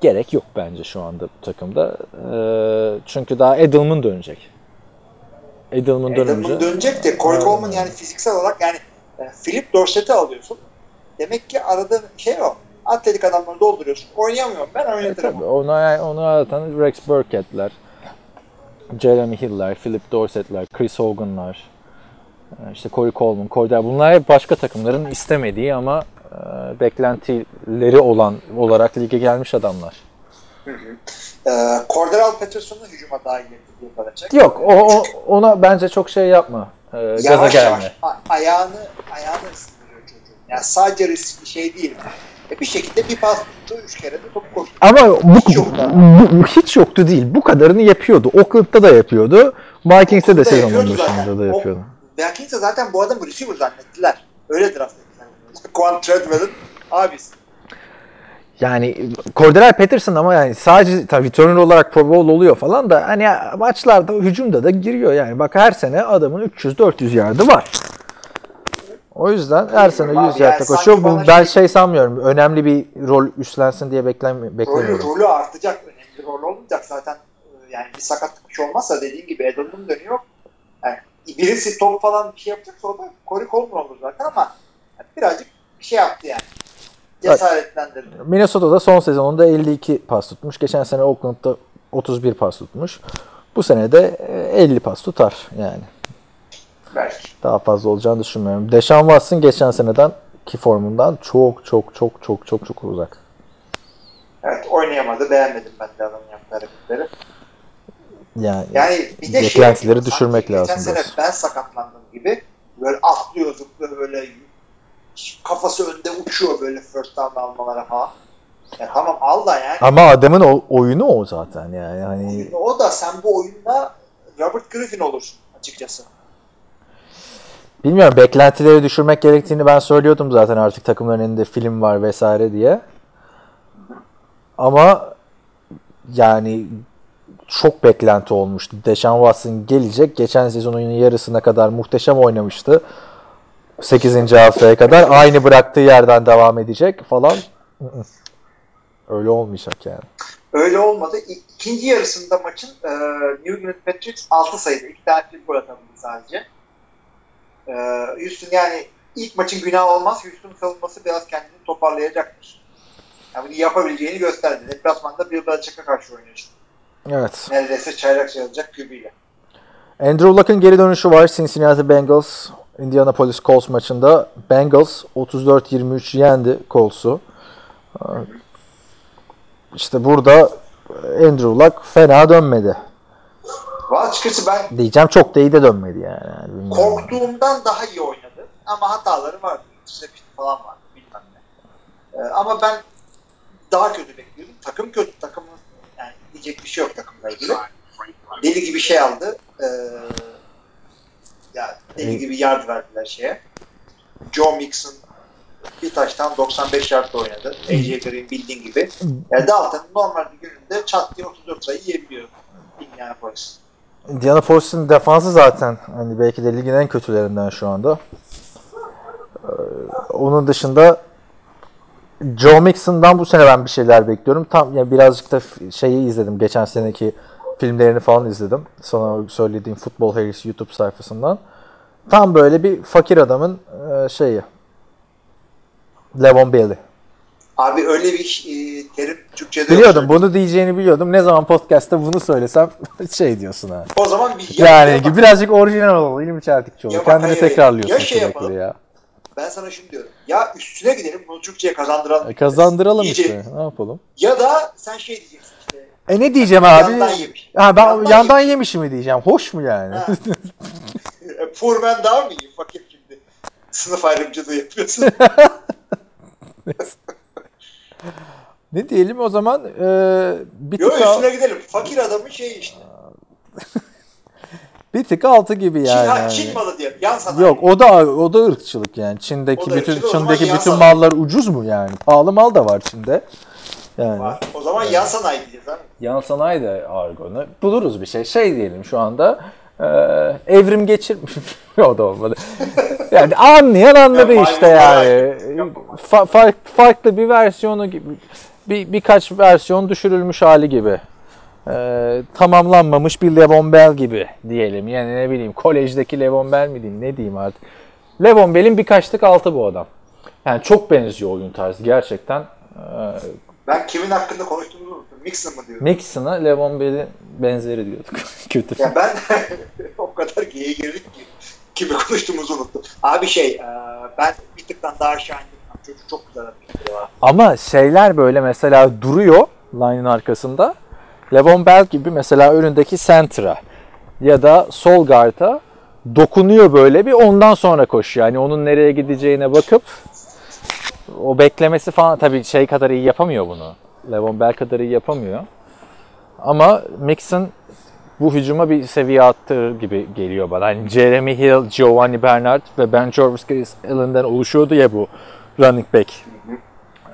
gerek yok bence şu anda bu takımda. Ee, çünkü daha Edelman dönecek. Edelman dönünce. Edelman dönecek de Corey. Coleman yani fiziksel olarak yani e, Philip Dorsett'i alıyorsun. Demek ki aradığın şey o. Atletik adamları dolduruyorsun. Oynayamıyorum ben E, oynatırım. tabii onu, onu aratan Rex Burkett'ler, Jeremy Hill'ler, Philip Dorsett'ler, Chris Hogan'lar, e, işte Corey Coleman, Cordell. Bunlar hep başka takımların istemediği ama e, beklentileri olan olarak lige gelmiş adamlar. Ee, Cordell Patterson'u hücuma dahil kalacak. Yok o, o- ona bence çok şey yapma. E, gaza Yavaş gelme. yavaş a- ayağını ayağını ısındırıyor çocuğun. Yani sadece riskli şey değil. Bir şekilde bir pas tuttu, üç kere de top koştu. Ama bu, Hiç da. bu- hiç yoktu değil. Bu kadarını yapıyordu. Oakland'da da yapıyordu. Vikings'te de sezonun başında da yapıyordu. De zaten bu adamı receiver zannettiler. Öyle draft ettiler. [LAUGHS] Quan Treadwell'ın abisi. Yani Cordell Patterson ama yani sadece tabii returner olarak Pro Bowl oluyor falan da hani maçlarda hücumda da giriyor yani. Bak her sene adamın 300-400 yardı var. O yüzden her sene Abi 100 yani yardta sanki koşuyor. Bu, ben şey- şey sanmıyorum. Önemli bir rol üstlensin diye Rolü, beklemiyorum. rolü artacak. Önemli rol olmayacak zaten. Ee, Yani bir sakatlık bir şey olmazsa dediğin gibi Edelman dönüyor. Yani birisi top falan bir şey yapacaksa o da Corey Coleman olur zaten ama yani birazcık bir şey yaptı yani. Cesaretlendirdi. Minnesota'da son sezonunda 52 pas tutmuş. Geçen sene Oakland'da 31 pas tutmuş. Bu sene de e, 50 pas tutar yani. Belki. Daha fazla olacağını düşünmüyorum. Deshaun Watson geçen seneden ki formundan çok çok çok çok çok çok uzak. Evet oynayamadı. Beğenmedim ben de adamın yaptığı hareketleri. Yani, Yani bir de Beklentileri şey düşürmek sanki lazım Geçen sene ben sakatlandım gibi böyle atlıyor zıplıyor böyle kafası önde uçuyor böyle first down almalara falan. Yani tamam al da yani. ama adamın o, oyunu o zaten yani. Hani O da sen bu oyunda Robert Griffin olursun açıkçası. Bilmiyorum beklentileri düşürmek gerektiğini ben söylüyordum zaten artık takımların elinde film var vesaire diye. Ama yani çok beklenti olmuştu. Deshaun Watson gelecek. Geçen sezonun yarısına kadar muhteşem oynamıştı. 8. haftaya kadar aynı bıraktığı yerden devam edecek falan. Öyle olmayacak yani. Öyle olmadı. İkinci yarısında maçın e, New England Patriots 6 sayıda. iki tane field goal atabildi sadece. E, Houston yani ilk maçın günahı olmaz. Houston savunması biraz kendini toparlayacaktır. Yani bunu yapabileceğini gösterdi. Deplasmanda Bill Belichick'e karşı oynuyor işte. Evet. Neredeyse çaylak sayılacak QB'yle. Andrew Luck'ın geri dönüşü var. Cincinnati Bengals Indianapolis Colts maçında Bengals 34-23 yendi Colts'u. Ee, İşte burada Andrew Luck fena dönmedi. Açıkçası ben Diyeceğim çok da iyi de dönmedi yani. bilmiyorum. korktuğumdan daha iyi oynadı. Ama hataları vardı. Interception falan vardı. Bilmem ne. Ee, ama ben daha kötü bekliyordum. Takım kötü. Takımın yani diyecek bir şey yok takımla ilgili. Deli gibi şey aldı. Ee, ya deli gibi yard verdiler şeye. Joe Mixon bir taştan 95 yard oynadı. AJ Green bildiğin gibi. Yani Dalton normal bir gününde çat diye 34 sayı yiyebiliyor. Indianapolis. Indianapolis'in defansı zaten hani belki de ligin en kötülerinden şu anda. Ee, onun dışında Joe Mixon'dan bu sene ben bir şeyler bekliyorum. Tam ya birazcık da şeyi izledim. Geçen seneki filmlerini falan izledim. Sana söylediğim Football Harris YouTube sayfasından. Tam böyle bir fakir adamın e, şeyi. Levon Bailey. Abi öyle bir e, terim Türkçe'de Biliyordum yok. bunu diyeceğini biliyordum. Ne zaman podcast'ta bunu söylesem [LAUGHS] şey diyorsun ha. O zaman bir Yani ya- birazcık orijinal ol. İlmi Çeltikçioğlu. Ya bak, Kendini hayır, tekrarlıyorsun ya şey sürekli yapalım. ya. Ben sana şunu diyorum. Ya üstüne gidelim bunu Türkçe'ye kazandıralım. E, kazandıralım İyice- işte. Ne yapalım? Ya da sen şey diyeceksin işte. E ne diyeceğim abi? Yandan yemiş. Ha ben Yandan yandan, yemiş. yemişim mi diyeceğim. Hoş mu yani? Ha. [LAUGHS] E, Poor man daha mı iyi? Fakir şimdi. Sınıf ayrımcılığı yapıyorsun. [LAUGHS] ne diyelim o zaman? Ee, bir Yok tık al- üstüne gidelim. Fakir adamın şeyi işte. [LAUGHS] bir tık altı gibi Çin, yani. ha, hani. Çin malı diye. Yan sanayi. Yok o da o da ırkçılık yani. Çin'deki bütün Çin'deki bütün sanayi. mallar ucuz mu yani? Pahalı mal da var Çin'de. Yani. Var. O zaman yan sanayi diyeceğiz abi. Yan sanayi de argonu. Buluruz bir şey. Şey diyelim şu anda. E, evrim geçirmiş. [LAUGHS] o da olmadı. Yani anlayan anladı Ya, işte yani. Fa- fark- farklı bir versiyonu gibi. Bir, birkaç versiyon düşürülmüş hali gibi. E, tamamlanmamış bir Levon Bell gibi diyelim. Yani ne bileyim kolejdeki Levon Bell mi diyeyim ne diyeyim artık. Levon Bell'in birkaç tık altı bu adam. Yani çok benziyor oyun tarzı gerçekten. E, Ben kimin hakkında konuştuğumuzu unuttum. Mixon mı diyorum? Mixon'a Levon Bell'in benzeri diyorduk. [LAUGHS] Kötü. Ya ben [LAUGHS] o kadar geyiğe girdik ki kimi konuştuğumuzu unuttum. Abi şey e, ben bir tıktan daha aşağı indim. Çocuk çok güzel var. Ama şeyler böyle mesela duruyor line'ın arkasında. Levon Bell gibi mesela önündeki center'a ya da sol guard'a dokunuyor böyle bir ondan sonra koşuyor. Yani onun nereye gideceğine bakıp o beklemesi falan tabii şey kadar iyi yapamıyor bunu. Levon Bell kadar iyi yapamıyor. Ama Mixon bu hücuma bir seviye attırır gibi geliyor bana. Hani Jeremy Hill, Giovanni Bernard ve Ben Jarvis Allen'den oluşuyordu ya bu running back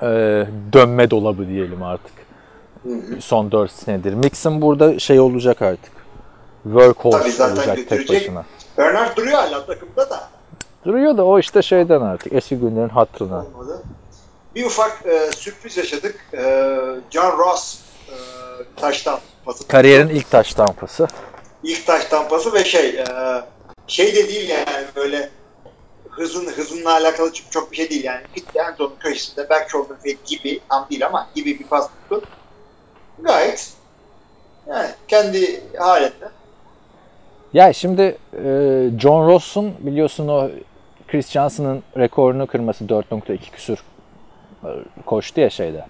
e, dönme dolabı diyelim artık. Son 4 senedir. Mixon burada şey olacak artık. Workhorse olacak tek başına. Bernard duruyor hala takımda da. Duruyor da o işte şeyden artık eski günlerin hatırına. Olmadı. Bir ufak e, sürpriz yaşadık. E, John Ross e, taştan pası. Kariyerin ilk taş tampası. İlk taş tampası ve şey e, şey de değil yani böyle hızın hızınla alakalı çok, çok bir şey değil yani. Gitti en son köşesinde back shoulder fade gibi tam değil ama gibi bir pas tuttu. Gayet yani kendi halinde. Ya şimdi e, John Ross'un biliyorsun o Chris Johnson'ın rekorunu kırması 4.2 küsür e, koştu ya şeyde.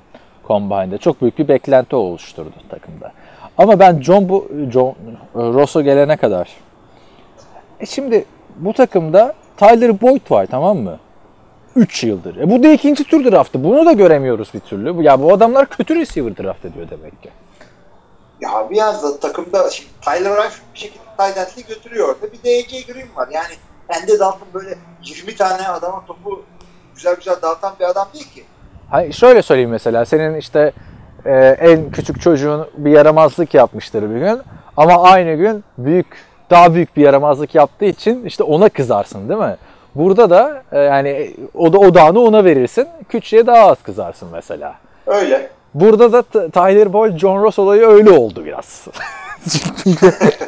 Combine'de. Çok büyük bir beklenti oluşturdu takımda. Ama ben John bu John e, Ross'a gelene kadar e şimdi bu takımda Tyler Boyd var tamam mı? 3 yıldır. E bu da ikinci tur draftı. Bunu da göremiyoruz bir türlü. Ya bu adamlar kötü receiver draft ediyor demek ki. Ya biraz da takımda şimdi Tyler Eifert bir şekilde end'li götürüyor orada. Bir de AJ Green var. Yani Andy Dalton böyle 20 tane adama topu güzel güzel dağıtan bir adam değil ki. Hayır, şöyle söyleyeyim mesela senin işte e, en küçük çocuğun bir yaramazlık yapmıştır bir gün ama aynı gün büyük daha büyük bir yaramazlık yaptığı için işte ona kızarsın değil mi? Burada da e, yani o da odağını ona verirsin. Küçüğe daha az kızarsın mesela. Öyle. Burada da Tyler Boyd, John Ross olayı öyle oldu biraz. [LAUGHS]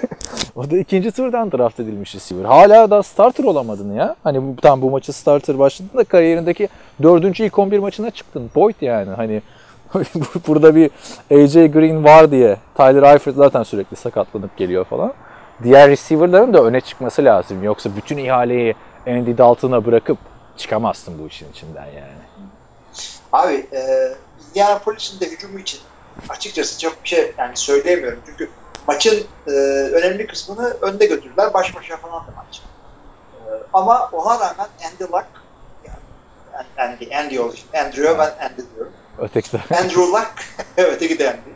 O da ikinci turdan draft edilmiş receiver. Hala da starter olamadın ya. Hani bu, tam bu maçı starter başladın da kariyerindeki dördüncü ilk 11 maçına çıktın. Boyd yani hani [LAUGHS] burada bir AJ Green var diye Tyler Eifert zaten sürekli sakatlanıp geliyor falan. Diğer receiver'ların da öne çıkması lazım. Yoksa bütün ihaleyi Andy Dalton'a bırakıp çıkamazsın bu işin içinden yani. Abi e, Indianapolis'in de hücumu için açıkçası çok bir şey yani söyleyemiyorum. Çünkü maçın e, önemli kısmını önde götürdüler. Baş başa falan da maç. E, ama ona rağmen Andy Luck yani Andy, Andy oldu. Andrew'a ben Andy diyorum. Öteki de. Andrew Luck [LAUGHS] öteki de Andy.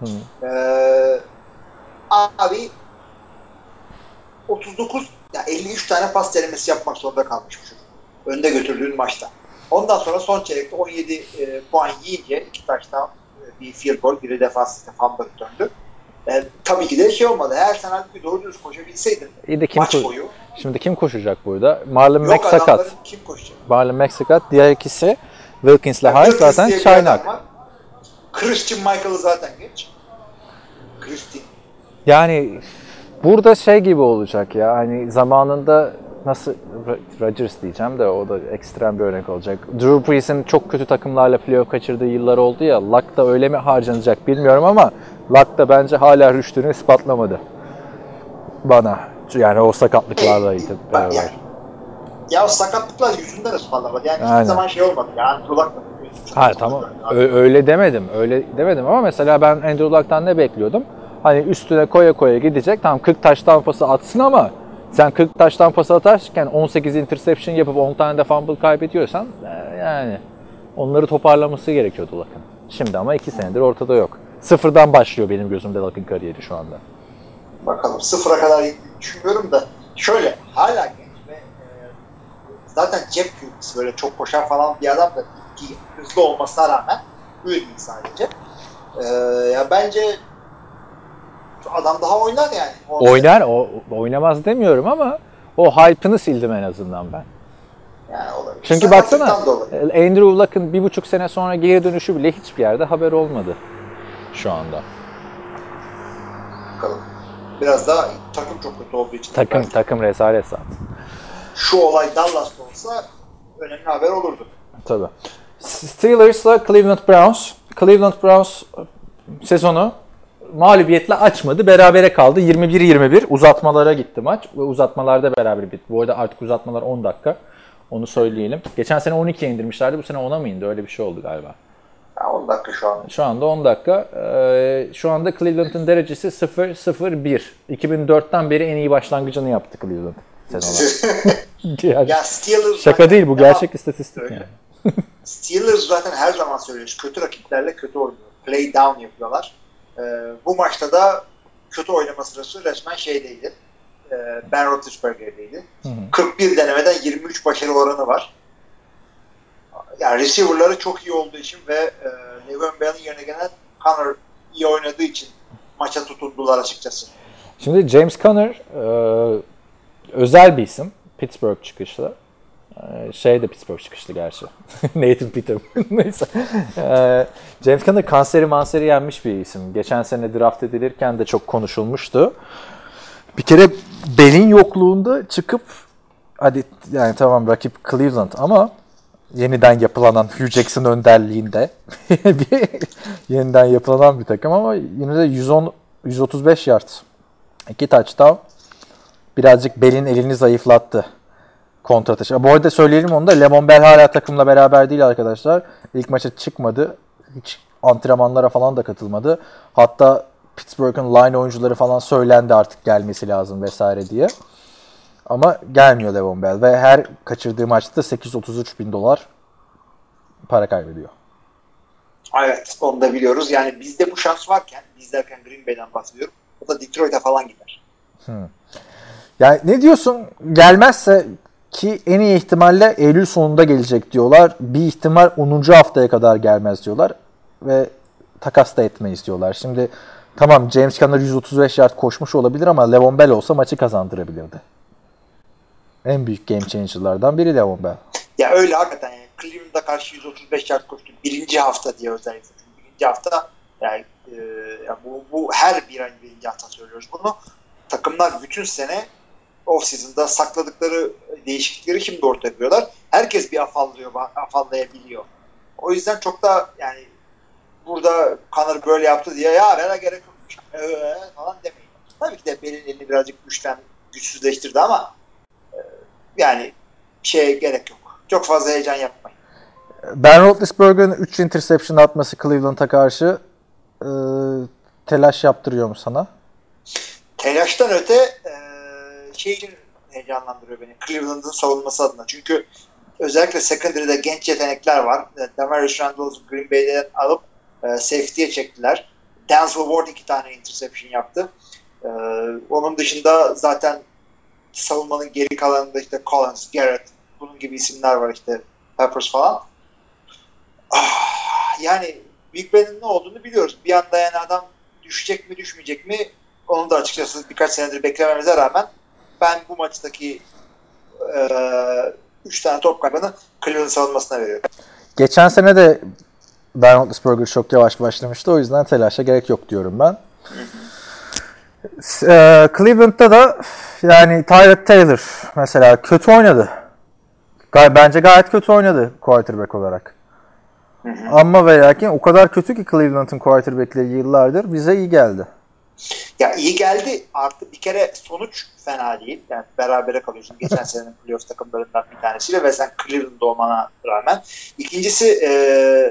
Hı. Ee, abi 39 ya 53 tane pas denemesi yapmak zorunda kalmış bu çocuk. Önde götürdüğün maçta. Ondan sonra son çeyrekte 17 e, puan yiyince iki taştan e, bir field goal, biri defans fumble döndü. E, tabii ki de şey olmadı. Eğer sen halbuki doğru dürüst koşabilseydin İyi de kim maç ko- boyu Şimdi kim koşacak burada? Marlon Mack sakat. kim koşacak? Marlon Mack sakat. Diğer ikisi Wilkins'le Yani zaten bir çaynak. Christian Michael'ı zaten geç. Christian. Yani burada şey gibi olacak ya hani zamanında nasıl Ro- Rodgers diyeceğim de o da ekstrem bir örnek olacak. Drew Brees'in çok kötü takımlarla playoff kaçırdığı yıllar oldu ya. Luck da öyle mi harcanacak bilmiyorum ama Luck da bence hala rüştünü ispatlamadı. Bana. Yani o sakatlıklarla beraber. yani. Ya o sakatlıklar yüzünden ısmarlamadı. Yani Aynen. hiçbir zaman şey olmadı. Yani Tulak da Ha tamam. Ö- öyle demedim. Öyle demedim ama mesela ben Andrew Luck'tan ne bekliyordum? Hani üstüne koya koya gidecek. Tamam 40 taştan pası atsın ama sen 40 taştan pası atarken 18 interception yapıp 10 tane de fumble kaybediyorsan e, yani onları toparlaması gerekiyordu Luck'ın. Şimdi ama 2 senedir ortada yok. Sıfırdan başlıyor benim gözümde Luck'ın kariyeri şu anda. Bakalım sıfıra kadar düşünüyorum da şöyle hala genç ve e, zaten cep QB'si böyle çok koşan falan bir adam da hızlı olmasına rağmen değil sadece. E, ya bence adam daha oynar yani. O- Oynar, o oynamaz demiyorum ama o hype'ını sildim en azından ben. Yani olabilir. Çünkü Sakatlıktan baksana. Andrew Luck'ın bir buçuk sene sonra geri dönüşü bile hiçbir yerde haber olmadı şu anda. Bakalım. Biraz daha takım çok kötü olduğu için. Takım belki takım rezalet zaten. Şu olay Dallas'ta olsa önemli haber olurdu. Tabii. Steelers'la Cleveland Browns. Cleveland Browns sezonu mağlubiyetle açmadı. Berabere kaldı. 21-21 uzatmalara gitti maç ve uzatmalarda beraber bitti. Bu arada artık uzatmalar 10 dakika. Onu söyleyelim. Geçen sene 12'ye indirmişlerdi. Bu sene 10'a mı indi? Öyle bir şey oldu galiba. Ya 10 dakika şu an. Şu anda 10 dakika. Ee, şu anda Cleveland'ın derecesi 0-0-1. 2004'ten beri en iyi başlangıcını yaptı Cleveland. Yani [LAUGHS] ya Steelers şaka değil bu gerçek istatistik Öyle. yani. Steelers zaten her zaman söylüyoruz. Kötü rakiplerle kötü oynuyor. Play down yapıyorlar. Ee, bu maçta da kötü oynama sırası resmen şeydeydi. Ee, ben Roethlisberger'deydi. 41 denemeden 23 başarı oranı var. Yani receiver'ları çok iyi olduğu için ve e, Le'Veon Bell'in yerine gelen Connor iyi oynadığı için maça tutundular açıkçası. Şimdi James Conner e, özel bir isim. Pittsburgh çıkışlı. E, şey de Pittsburgh çıkışlı gerçi. [LAUGHS] Nathan Peterman. [LAUGHS] Neyse. E, James Conner kanseri manseri yenmiş bir isim. Geçen sene draft edilirken de çok konuşulmuştu. Bir kere belin yokluğunda çıkıp hadi yani tamam rakip Cleveland ama yeniden yapılanan Hugh Jackson önderliğinde [LAUGHS] bir yeniden yapılanan bir takım ama yine de 110 135 yard iki touchdown birazcık belin elini zayıflattı kontra taşı. Bu arada söyleyelim onu da Lemon Bell hala takımla beraber değil arkadaşlar. İlk maça çıkmadı. Hiç antrenmanlara falan da katılmadı. Hatta Pittsburgh'ın line oyuncuları falan söylendi artık gelmesi lazım vesaire diye. Ama gelmiyor Levon Bell ve her kaçırdığı maçta 833 bin dolar para kaybediyor. Evet onu da biliyoruz. Yani bizde bu şans varken biz derken Green Bay'den bahsediyorum. O da Detroit'e falan gider. Yani ne diyorsun? Gelmezse ki en iyi ihtimalle Eylül sonunda gelecek diyorlar. Bir ihtimal 10. haftaya kadar gelmez diyorlar. Ve takas da etmeyiz diyorlar. Şimdi tamam James Conner 135 yard koşmuş olabilir ama Levon Bell olsa maçı kazandırabilirdi. En büyük game changer'lardan biri Levon Bell. Ya öyle hakikaten yani Cleveland'a karşı 135 yard koştu. Birinci hafta diye özellikle. Birinci hafta yani e, bu, bu her bir birinci hafta söylüyoruz bunu. Takımlar bütün sene off season'da sakladıkları değişiklikleri şimdi ortaya yapıyorlar. Herkes bir afallıyor, afallayabiliyor. O yüzden çok da yani burada Connor böyle yaptı diye ya vera gerek yok ee, falan demeyin. Tabii ki de Bell'in elini birazcık güçten güçsüzleştirdi ama e, yani şeye gerek yok. Çok fazla heyecan yapmayın. Ben Roethlisberger'ın 3 interception atması Cleveland'a karşı e, telaş yaptırıyor mu sana? Telaştan öte e, şey için heyecanlandırıyor beni. Cleveland'ın savunması adına. Çünkü özellikle secondary'de genç yetenekler var. E, Demarius Randall'ı Green Bay'den alıp e, safety'ye çektiler. Denzel Ward iki tane interception yaptı. E, onun dışında zaten savunmanın geri kalanında işte Collins, Garrett bunun gibi isimler var işte Peppers falan. Ah, yani Big Ben'in ne olduğunu biliyoruz. Bir anda yani adam düşecek mi düşmeyecek mi onu da açıkçası birkaç senedir beklememize rağmen ben bu maçtaki 3 e, tane top kaybını Cleveland savunmasına veriyorum. Geçen sene de Ben Roethlisberger çok yavaş başlamıştı. O yüzden telaşa gerek yok diyorum ben. Ee, Cleveland'da da yani Tyrod Taylor mesela kötü oynadı. Bence gayet kötü oynadı quarterback olarak. Ama ve lakin o kadar kötü ki Cleveland'ın quarterback'leri yıllardır bize iyi geldi. Ya iyi geldi. Artı bir kere sonuç fena değil. Yani berabere kalıyorsun. Geçen senenin playoff takımlarından bir tanesiyle ve sen Cleveland'da olmana rağmen. İkincisi e,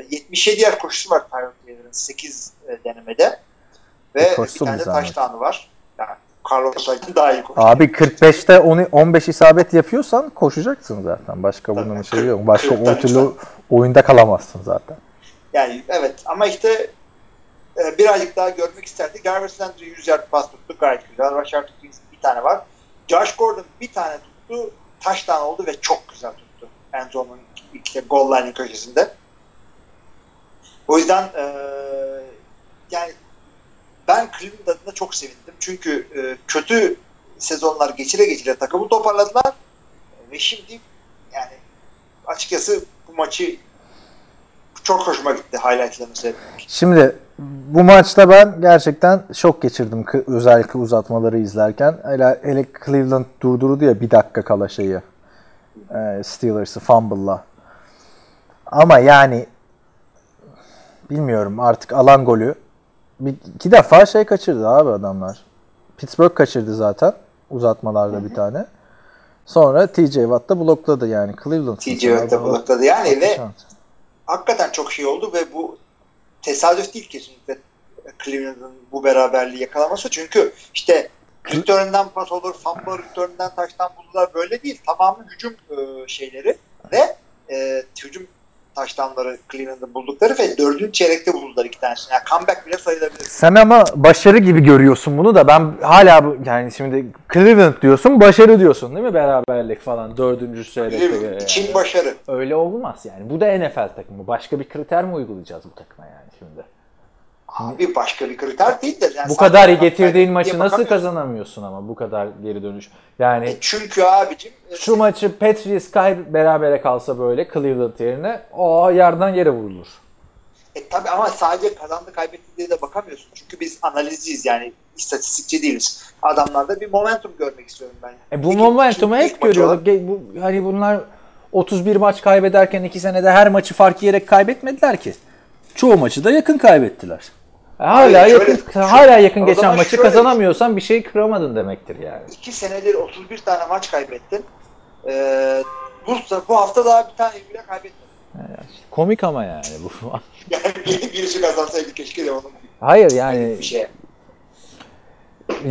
77 yer koşusu var Tyrod Taylor'ın 8 e, denemede. Ve E, bir tane bir zahmet. touchdown'u var. Yani Carlos Hyde'ın daha iyi koştu. Abi 45'te 10 15 isabet yapıyorsan koşacaksın zaten. Başka bunun şeyi yok. Başka o türlü oyunda kalamazsın zaten. Yani evet ama işte e, birazcık daha görmek isterdi. Jarvis Landry 100 yard pas tuttu gayet güzel. Rashard Higgins bir tane var. Josh Gordon bir tane tuttu. Touchdown oldu ve çok güzel tuttu. Enzo'nun işte goal line'in köşesinde. O yüzden e, yani ben Cleveland adına çok sevindim. Çünkü e, kötü sezonlar geçire geçire takımı toparladılar. Ve şimdi yani açıkçası bu maçı çok hoşuma gitti highlightlarını seyretmek. Şimdi bu maçta ben gerçekten şok geçirdim özellikle uzatmaları izlerken. Hele, hele Cleveland durdurdu ya bir dakika kala şeyi. E, Steelers'ı fumble'la. Ama yani bilmiyorum artık alan golü bir, iki defa şey kaçırdı abi adamlar. Pittsburgh kaçırdı zaten uzatmalarda bir tane. Sonra TJ Watt da blokladı yani Cleveland. TJ Watt da blokladı yani ve. Hakikaten çok şey oldu ve bu tesadüf değil kesinlikle Cleveland'ın bu beraberliği yakalaması. Çünkü işte return'den pas olur, fumble return'den taştan buldular. Böyle değil. Tamamı hücum e, şeyleri ve e, hücum taştanları Cleveland'ın buldukları ve dördüncü çeyrekte buldular iki tanesini. Yani comeback bile sayılabilir. Sen ama başarı gibi görüyorsun bunu da ben hala yani şimdi Cleveland diyorsun başarı diyorsun değil mi beraberlik falan dördüncü çeyrekte. Cleveland yani. için başarı. Öyle olmaz yani. Bu da NFL takımı. Başka bir kriter mi uygulayacağız bu takıma yani şimdi? Abi başka bir kriter değil de. Yani Bu kadar getirdiğin maçı nasıl kazanamıyorsun ama bu kadar geri dönüş. Yani E çünkü abicim e, şu maçı Patriots kay berabere kalsa böyle Cleveland yerine o yerden yere vurulur. E tabi ama sadece kazandı kaybetti diye de bakamıyorsun. Çünkü biz analizciyiz yani istatistikçi değiliz. Adamlarda bir momentum görmek istiyorum ben. E bu İki- momentumu hep görüyorduk. Ge- Bu, hani bunlar 31 maç kaybederken iki senede her maçı fark yiyerek kaybetmediler ki. Çoğu maçı da yakın kaybettiler. Hala Hayır, yakın şöyle- hala yakın geçen maçı şöyle- kazanamıyorsan bir şey kıramadın demektir yani. iki senedir 31 tane maç kaybettin. Ee, bu, bu hafta daha bir tane bile kaybetmedin. Komik ama yani bu. [LAUGHS] [LAUGHS] Yani bir- birisi kazansaydı keşke de onun Hayır yani bir şey.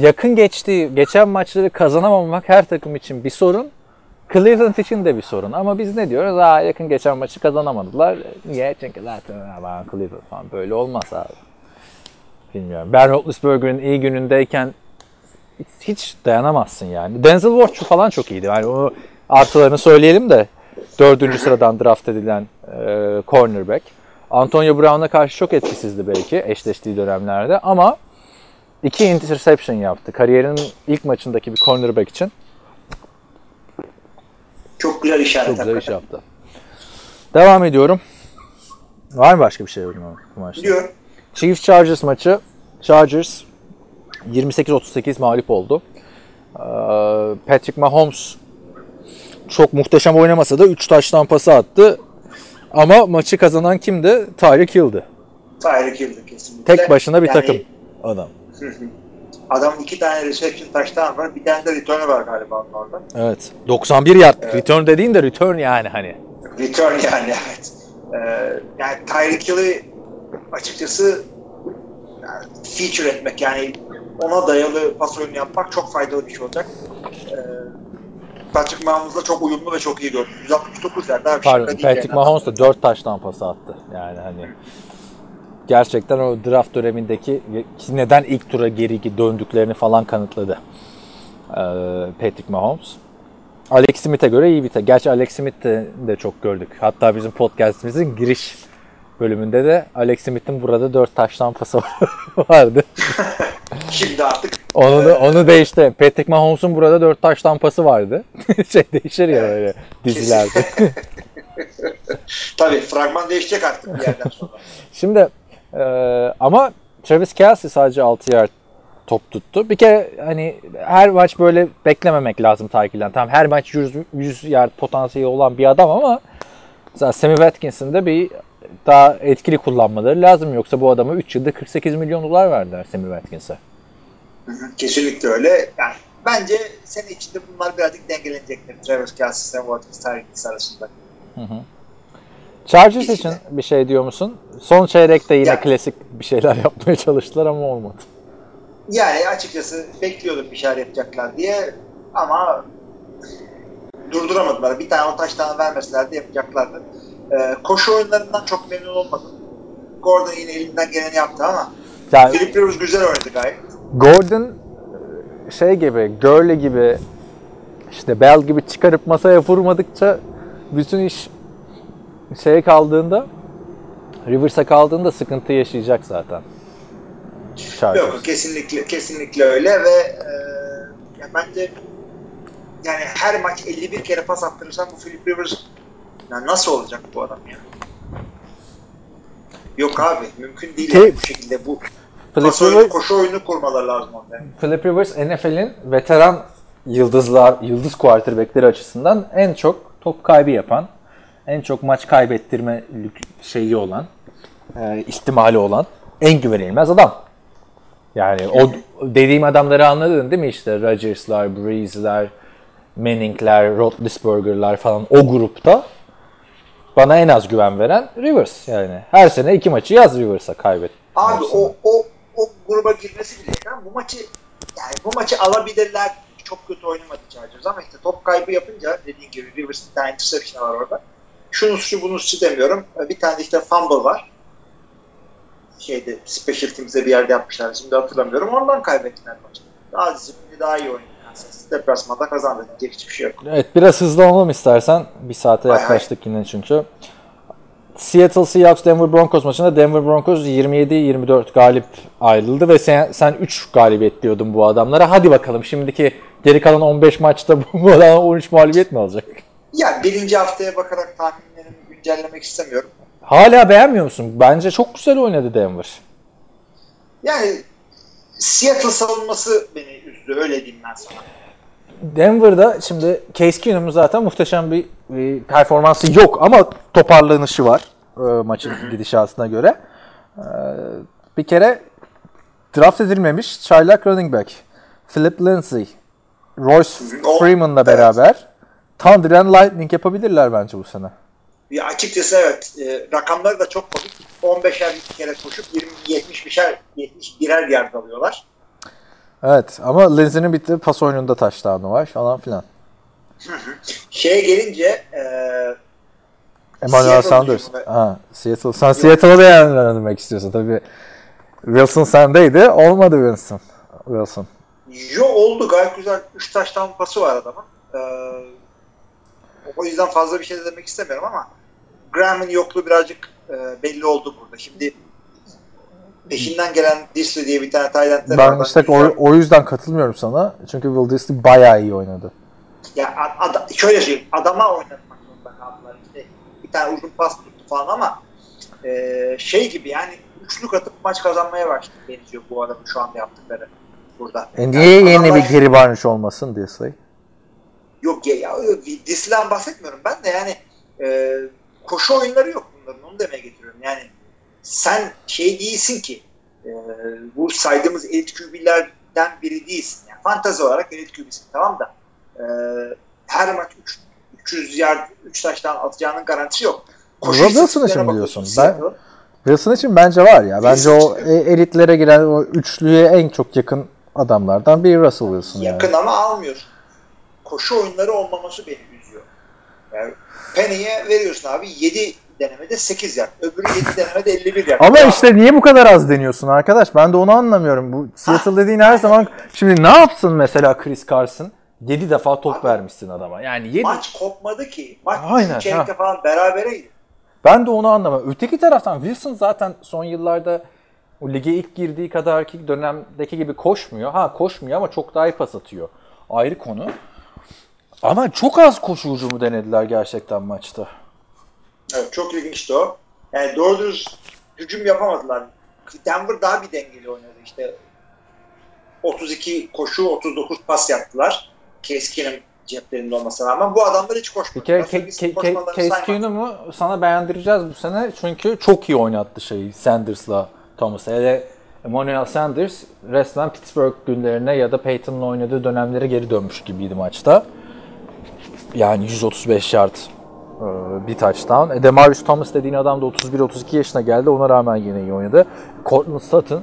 yakın geçtiği, geçen maçları kazanamamak her takım için bir sorun. Cleveland için de bir sorun. Ama biz ne diyoruz? Aa yakın geçen maçı kazanamadılar. Niye? Çünkü zaten Cleveland falan böyle olmaz abi. Bilmiyorum. Ben Roethlisberger'in iyi günündeyken hiç dayanamazsın yani. Denzel Ward falan çok iyiydi. Yani o artılarını söyleyelim de dördüncü sıradan draft edilen e, cornerback. Antonio Brown'a karşı çok etkisizdi belki eşleştiği dönemlerde ama iki interception yaptı. Kariyerinin ilk maçındaki bir cornerback için Çok güzel işaret. çok güzel iş yaptı. Devam ediyorum. Var mı başka bir şey bu maçta? Biliyorum. Chiefs Chargers maçı. Chargers 28-38 mağlup oldu. Ee, Patrick Mahomes çok muhteşem oynamasa da 3 taş pası attı. Ama maçı kazanan kimdi? Tyreek Hill'di. Tyreek Hill'di kesinlikle. Tek başına bir Yani takım [LAUGHS] adam. Adamın iki tane reception taştan var. Bir tane de return'u var galiba orada. Evet. 91 yard. Return dediğin de return yani hani. Return yani evet. Ee, yani Tyreek Hill'i açıkçası yani feature etmek yani ona dayalı pas oyunu yapmak çok faydalı bir şey olacak. Ee, Patrick Mahomes'la çok uyumlu ve çok iyi gördüm. 169 yard. Daha bir şey Pardon, Patrick yani. Mahomes da 4 taştan pası attı. Yani hani gerçekten o draft dönemindeki neden ilk tura geri döndüklerini falan kanıtladı. Ee, Patrick Mahomes. Alex Smith'e göre iyi bir te- Gerçi Alex Smith'i de çok gördük. Hatta bizim podcastimizin giriş bölümünde de Alex Smith'in burada 4 taştan pası [LAUGHS] vardı. [LAUGHS] Şimdi artık Onu da onu da işte Patrick Mahomes'un burada 4 taştan pası vardı. [LAUGHS] şey değişir ya böyle dizilerde. tabii fragman değişecek artık bir yerden sonra. Şimdi e, ama Travis Kelsey sadece 6 yard top tuttu. Bir kere hani her maç böyle beklememek lazım Tyreek'den. Tamam her maç 100, 100 yard potansiyeli olan bir adam ama mesela Sammy Watkins'in de bir daha etkili kullanmaları lazım. Yoksa bu adama 3 yılda 48 milyon dolar verdiler Sammy Watkins'e. Hı hı, Kesinlikle öyle. Yani bence sene içinde bunlar birazcık dengelenecektir. Travis Kelsey, Sam Watkins, Tyreek Hill arasında. Chargers İkisi için bir şey diyor musun? Son çeyrekte yine Ya. klasik bir şeyler [LAUGHS] yapmaya çalıştılar ama olmadı. Yani açıkçası bekliyordum bir şeyler yapacaklar diye ama durduramadılar. Bir tane o taştan vermeselerdi yapacaklardı. Ee, koşu oyunlarından çok memnun olmadım. Gordon yine elinden geleni yaptı ama Yani Philip Rivers güzel oynadı gayet. Gordon şey gibi, Gurley gibi işte Bell gibi çıkarıp masaya vurmadıkça bütün iş şeye kaldığında Rivers'a kaldığında sıkıntı yaşayacak zaten. Chargers. Yok kesinlikle kesinlikle öyle ve e, ya bence yani her maç 51 kere pas attırırsan bu Philip Rivers ya nasıl olacak bu adam ya? Yok abi mümkün değil Ki- yani bu şekilde bu Philip pas oyunu, koşu oyunu kurmaları lazım orada. Philip Rivers NFL'in veteran yıldızlar, yıldız quarterbackleri açısından en çok top kaybı yapan, en çok maç kaybettirme şeyi olan, e, ihtimali olan en güvenilmez adam. Yani o dediğim adamları anladın değil mi işte Rodgers'lar, Breeze'ler, Manning'ler, Roethlisberger'lar falan o grupta bana en az güven veren Rivers yani. Her sene iki maçı yaz Rivers'a kaybet. Abi o, o, o gruba girmesi bile yani bu maçı yani bu maçı alabilirler. Çok kötü oynamadı Chargers ama işte top kaybı yapınca dediğin gibi Rivers bir tane interception var orada. Şunu suçu bunu suçu demiyorum. Bir tane işte fumble var. Şeyde special teams'e bir yerde yapmışlar. Şimdi hatırlamıyorum. Ondan kaybettiler maçı. Daha disiplinli daha iyi oynadı. Deplasmanda kazandı. Diyecek hiçbir şey yok. Evet biraz hızlı olalım istersen. Bir saate yaklaştık yine çünkü. Seattle Seahawks Denver Broncos maçında Denver Broncos 27-24 galip ayrıldı ve sen, sen 3 galibiyet diyordun bu adamlara. Hadi bakalım şimdiki geri kalan 15 maçta bu, adamlar 13 mağlubiyet mi alacak? Ya birinci haftaya bakarak tahminlerimi güncellemek istemiyorum. Hala beğenmiyor musun? Bence çok güzel oynadı Denver. Yani Seattle savunması beni üzdü. Öyle diyeyim ben sana. Denver'da şimdi Case Keenum'un zaten muhteşem bir, bir performansı yok ama toparlanışı var e, maçın [CLEARS THROAT] gidişatına göre. E, bir kere draft edilmemiş çaylak running back Philip Lindsay, Royce Freeman'la beraber Thunder and Lightning yapabilirler bence bu sene. Ya açıkçası evet. E, rakamları da çok komik. 15'er kere koşup 20 70'er 71'er yard alıyorlar. Evet ama Lindsay'nin bitti pas oyununda taştanı var falan filan. Şeye gelince e, Emmanuel Seattle Sanders. Ha, Seattle. Sen Seattle'ı beğenmek istiyorsun tabii. Wilson sendeydi. Olmadı Wilson. Wilson. Yo oldu gayet güzel 3 taş pası var adamın. Ee, o yüzden fazla bir şey de demek istemiyorum ama Graham'ın yokluğu birazcık e, belli oldu burada. Şimdi peşinden gelen Disley diye bir tane Tayland'da Ben işte o, o yüzden katılmıyorum sana. Çünkü Will Disley bayağı iyi oynadı. Ya ad, şöyle söyleyeyim. Adama oynatmak zorunda kaldılar. İşte bir tane uzun pas tuttu falan ama e, şey gibi yani üçlük atıp maç kazanmaya başladı benziyor bu adamın şu anda yaptıkları burada. E niye Yani yeni bir Gary Barnage olmasın Disley? Yok ya, ya Disley'den bahsetmiyorum ben de yani e, koşu oyunları yok bunların onu demeye getiriyorum. Yani sen şey değilsin ki e, bu saydığımız elit QB'lerden biri değilsin. Yani fantazi olarak elit QB'sin tamam da e, her maç 3 300 yard 3 taştan atacağının garantisi yok. Wilson için biliyorsun. bakıyorsun, Ben-. Wilson için bence var ya. Bence Wilson o için. e- elitlere giren o üçlüye en çok yakın adamlardan biri Russell Wilson yani. Yakın ama almıyor. Koşu oyunları olmaması beni üzüyor. Yani Penny'e veriyorsun abi 7 denemede 8 yard. Öbürü 7 denemede 51 yard. Ama Ya, işte niye bu kadar az deniyorsun arkadaş? Ben de onu anlamıyorum. Bu Seattle dediğin her zaman şimdi ne yapsın mesela Chris Carson? 7 defa top Abi- vermişsin adama. Yani 7 maç kopmadı ki. Maç Aynen, çeyrekte falan berabereydi. Ben de onu anlamam. Öteki taraftan Wilson zaten son yıllarda o lige ilk girdiği kadarki dönemdeki gibi koşmuyor. Ha koşmuyor ama çok daha iyi pas atıyor. Ayrı konu. Ama çok az koşu denediler gerçekten maçta. Evet, çok ilginçti o. Yani doğru dürüst hücum yapamadılar. Denver daha bir dengeli oynadı işte. 32 koşu, 39 pas yaptılar. Keenum ceplerinde olmasına rağmen bu adamlar hiç koşmadı. Bir kere Ke- Ke- Ke- koşmalarını Case saymadı. Keenum'u sana beğendireceğiz bu sene. Çünkü çok iyi oynattı şeyi Sanders'la Thomas. Hele Emmanuel Sanders resmen Pittsburgh günlerine ya da Peyton'la oynadığı dönemlere geri dönmüş gibiydi maçta. Yani 135 yard bir touchdown. E, Demarius Thomas dediğin adam da 31-32 yaşına geldi. Ona rağmen yine iyi oynadı. Cortland Sutton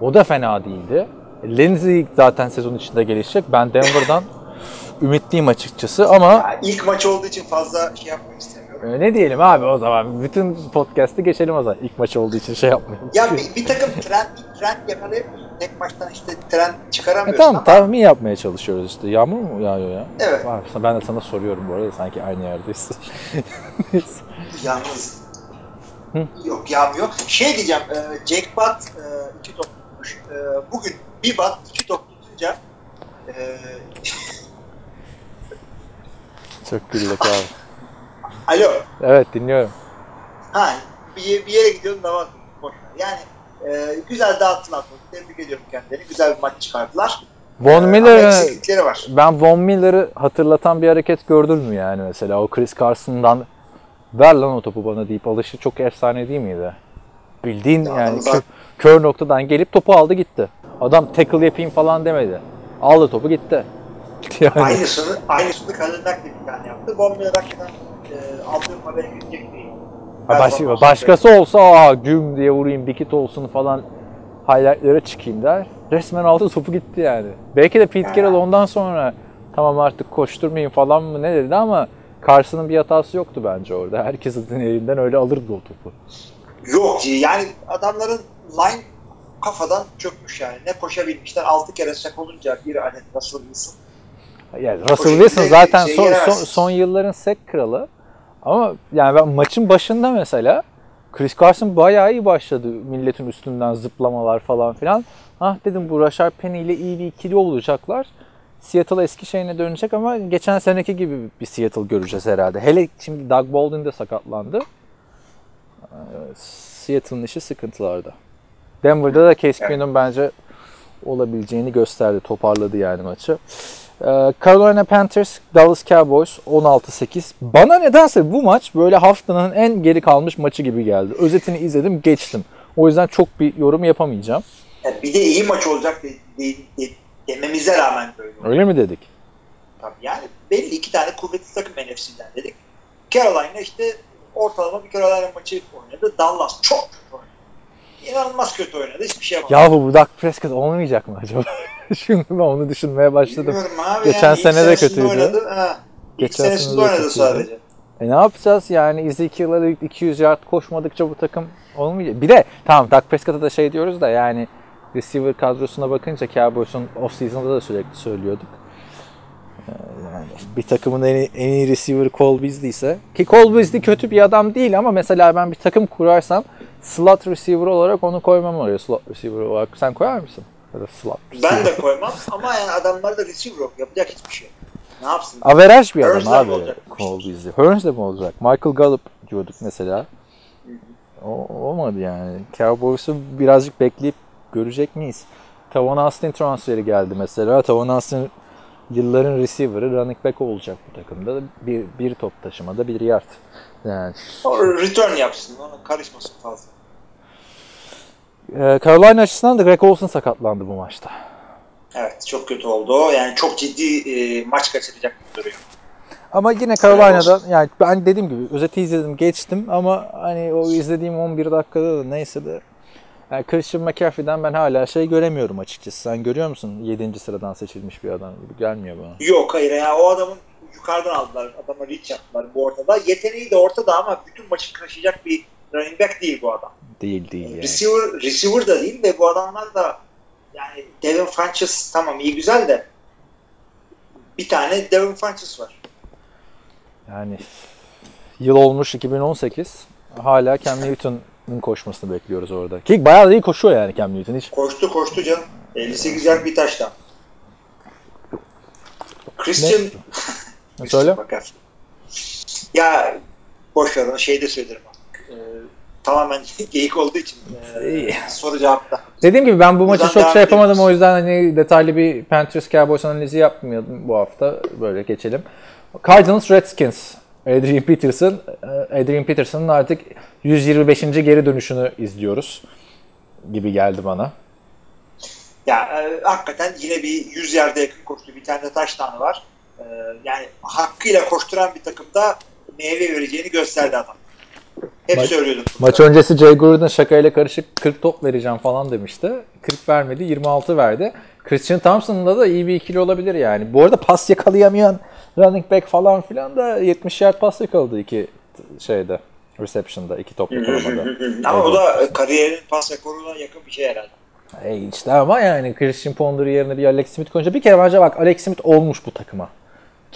o da fena değildi. E, Lindsey zaten sezon içinde gelişecek. Ben Denver'dan [LAUGHS] ümitliyim açıkçası ama Ya ilk maç olduğu için fazla şey yapmak istemiyorum. e, ne diyelim abi o zaman. Bütün podcast'ı geçelim o zaman. İlk maç olduğu için şey yapmayalım. Ya bir, bir takım trend, trend yakalayamıyorsun. Tek maçtan işte trend E, çıkaramıyorsun tamam ama tahmin yapmaya çalışıyoruz işte. Yağmur mu yağıyor ya? Evet. Var. Ben de sana soruyorum bu arada sanki aynı yerdeyiz. [LAUGHS] yalnız yok yağmıyor. Şey diyeceğim, e, Jake Butt e, iki top tutmuş. E, bugün bir Butt iki top tutunca e, [LAUGHS] Çok güldük abi. alo Evet dinliyorum. Ha, bir, bir yere gidiyordum da ver. Yani e, güzel dağıttılar. Tebrik ediyorum kendilerini. Güzel bir maç çıkardılar. Von E, eksiklikleri var. ben Von Miller'ı hatırlatan bir hareket gördün mü yani mesela o Chris Carson'dan ver lan o topu bana deyip alışı çok efsane değil miydi? Bildiğin Ya yani kö- kör noktadan gelip topu aldı gitti. Adam tackle yapayım falan demedi. Aldı topu gitti. [LAUGHS] Yani, Aynısını, aynısını bir tane yaptı. Von Miller hakikaten e, aldığım habere gidecek değil. Ha, baş- başkası olsa aa güm diye vurayım bir kit olsun falan highlightlara çıkayım der. Resmen aldı topu gitti yani. Belki de Pete Carroll ondan sonra tamam artık koşturmayın falan mı ne dedi ama Carson'ın bir hatası yoktu bence orada. Herkesin elinden öyle alırdı o topu. Yok yani adamların line kafadan çökmüş yani. Ne koşabilmişler 6 kere sek olunca bir adet Russell Wilson. Yani Russell Wilson zaten son, son, son yılların sek kralı. Ama yani ben maçın başında mesela Chris Carson bayağı iyi başladı. Milletin üstünden zıplamalar falan filan. Ah dedim bu Rashard Penny ile iyi bir ikili olacaklar. Seattle eski şeyine dönecek ama geçen seneki gibi bir Seattle göreceğiz herhalde. Hele şimdi Doug Baldwin de sakatlandı. Ee, Seattle'ın işi sıkıntılarda. Denver'da da Case Keenum bence olabileceğini gösterdi. Toparladı yani maçı. Ee, Carolina Panthers, Dallas Cowboys 16-8. Bana nedense bu maç böyle haftanın en geri kalmış maçı gibi geldi. Özetini izledim, geçtim. O yüzden çok bir yorum yapamayacağım. Yani bir de iyi maç olacak de, de, de- dememize rağmen böyle. Öyle mi dedik? Tabii yani belli iki tane kuvvetli takım NFC'den dedik. Carolina işte ortalama bir Carolina maçı oynadı. Dallas çok kötü oynadı. İnanılmaz kötü oynadı. Hiçbir şey yapamadı. Yahu bu Dak Prescott olmayacak mı acaba? [LAUGHS] [LAUGHS] Şimdi ben onu düşünmeye başladım. Bilmiyorum abi. Geçen yani sene de kötüydü. Oynadı. Ha. İlk Geçen senesinde sene de oynadı kötüydü. sadece. E ne yapacağız yani Ezekiel'e 200 yard koşmadıkça bu takım olmayacak. Bir de tamam Dak Prescott'a da şey diyoruz da yani receiver kadrosuna bakınca Cowboys'un off-season'da da sürekli söylüyorduk. Ee, Yani bir takımın en iyi, en iyi receiver Cole Beasley ise ki Cole Beasley kötü bir adam değil ama mesela ben bir takım kurarsam slot receiver olarak onu koymam oraya slot receiver olarak. Sen koyar mısın? Slot Ben de koymam ama yani adamlarda receiver yok. Yapacak hiçbir şey. Ne yapsın? Averaj bir adam Hearns'le mi abi Beasley. Hearns de mi olacak? Michael Gallup diyorduk mesela. O, olmadı yani. Cowboys'u birazcık bekleyip görecek miyiz? Tavon Austin transferi geldi mesela. Tavon Austin yılların receiver'ı running back olacak bu takımda. Bir, bir top taşımada bir yard. Yani O return yapsın. Ona karışmasın fazla. E, Carolina açısından da Greg Olson sakatlandı bu maçta. Evet çok kötü oldu o. Yani çok ciddi e, maç kaçıracak duruyor. Ama yine Carolina'da yani ben dediğim gibi özeti izledim geçtim ama hani o izlediğim 11 dakikada da neyse de yani Christian McCaffrey'den ben hala şey göremiyorum açıkçası. Sen görüyor musun? 7. sıradan seçilmiş bir adam gibi gelmiyor bana. Yok hayır ya o adamın yukarıdan aldılar. Adama reach yaptılar bu ortada. Yeteneği de ortada ama bütün maçı taşıyacak bir running back değil bu adam. Değil değil yani. Receiver, receiver da değil ve bu adamlar da yani Devin Funches tamam iyi güzel de bir tane Devin Funches var. Yani yıl olmuş 2018. Hala Cam Newton'un koşmasını bekliyoruz orada. Ki bayağı da iyi koşuyor yani Cam Newton. Hiç Koştu koştu canım. 58 yard bir taştan. Christian Ne söyle? [LAUGHS] Bakar. Ya boş ver onu şeyde söylerim Ee, tamamen [LAUGHS] geyik olduğu için e, soru cevapta. Dediğim gibi ben bu maçı çok şey yapamadım ediyoruz. o yüzden hani detaylı bir Panthers Cowboys analizi yapmıyordum bu hafta. Böyle geçelim. Cardinals Redskins. Adrian Peterson, e, Adrian Peterson'ın artık 125. geri dönüşünü izliyoruz gibi geldi bana. Ya e, hakikaten yine bir 100 yerde yakın koştu. Bir tane de taştanı var. E, yani hakkıyla koşturan bir takımda meyve vereceğini gösterdi adam. Hep Maç- söylüyordum. Maç öncesi Jay Gruden şakayla karışık 40 top vereceğim falan demişti. 40 vermedi, 26 verdi. Christian Thompson'da da iyi bir ikili olabilir yani. Bu arada pas yakalayamayan running back falan filan da 70 yard pas yakaladı iki şeyde. Reception'da, iki top yakalamada. Ama o da kariyerin pas rekoruna yakın bir şey herhalde. E işte ama yani Christian Ponder yerine bir Alex Smith koyunca bir kere bence bak Alex Smith olmuş bu takıma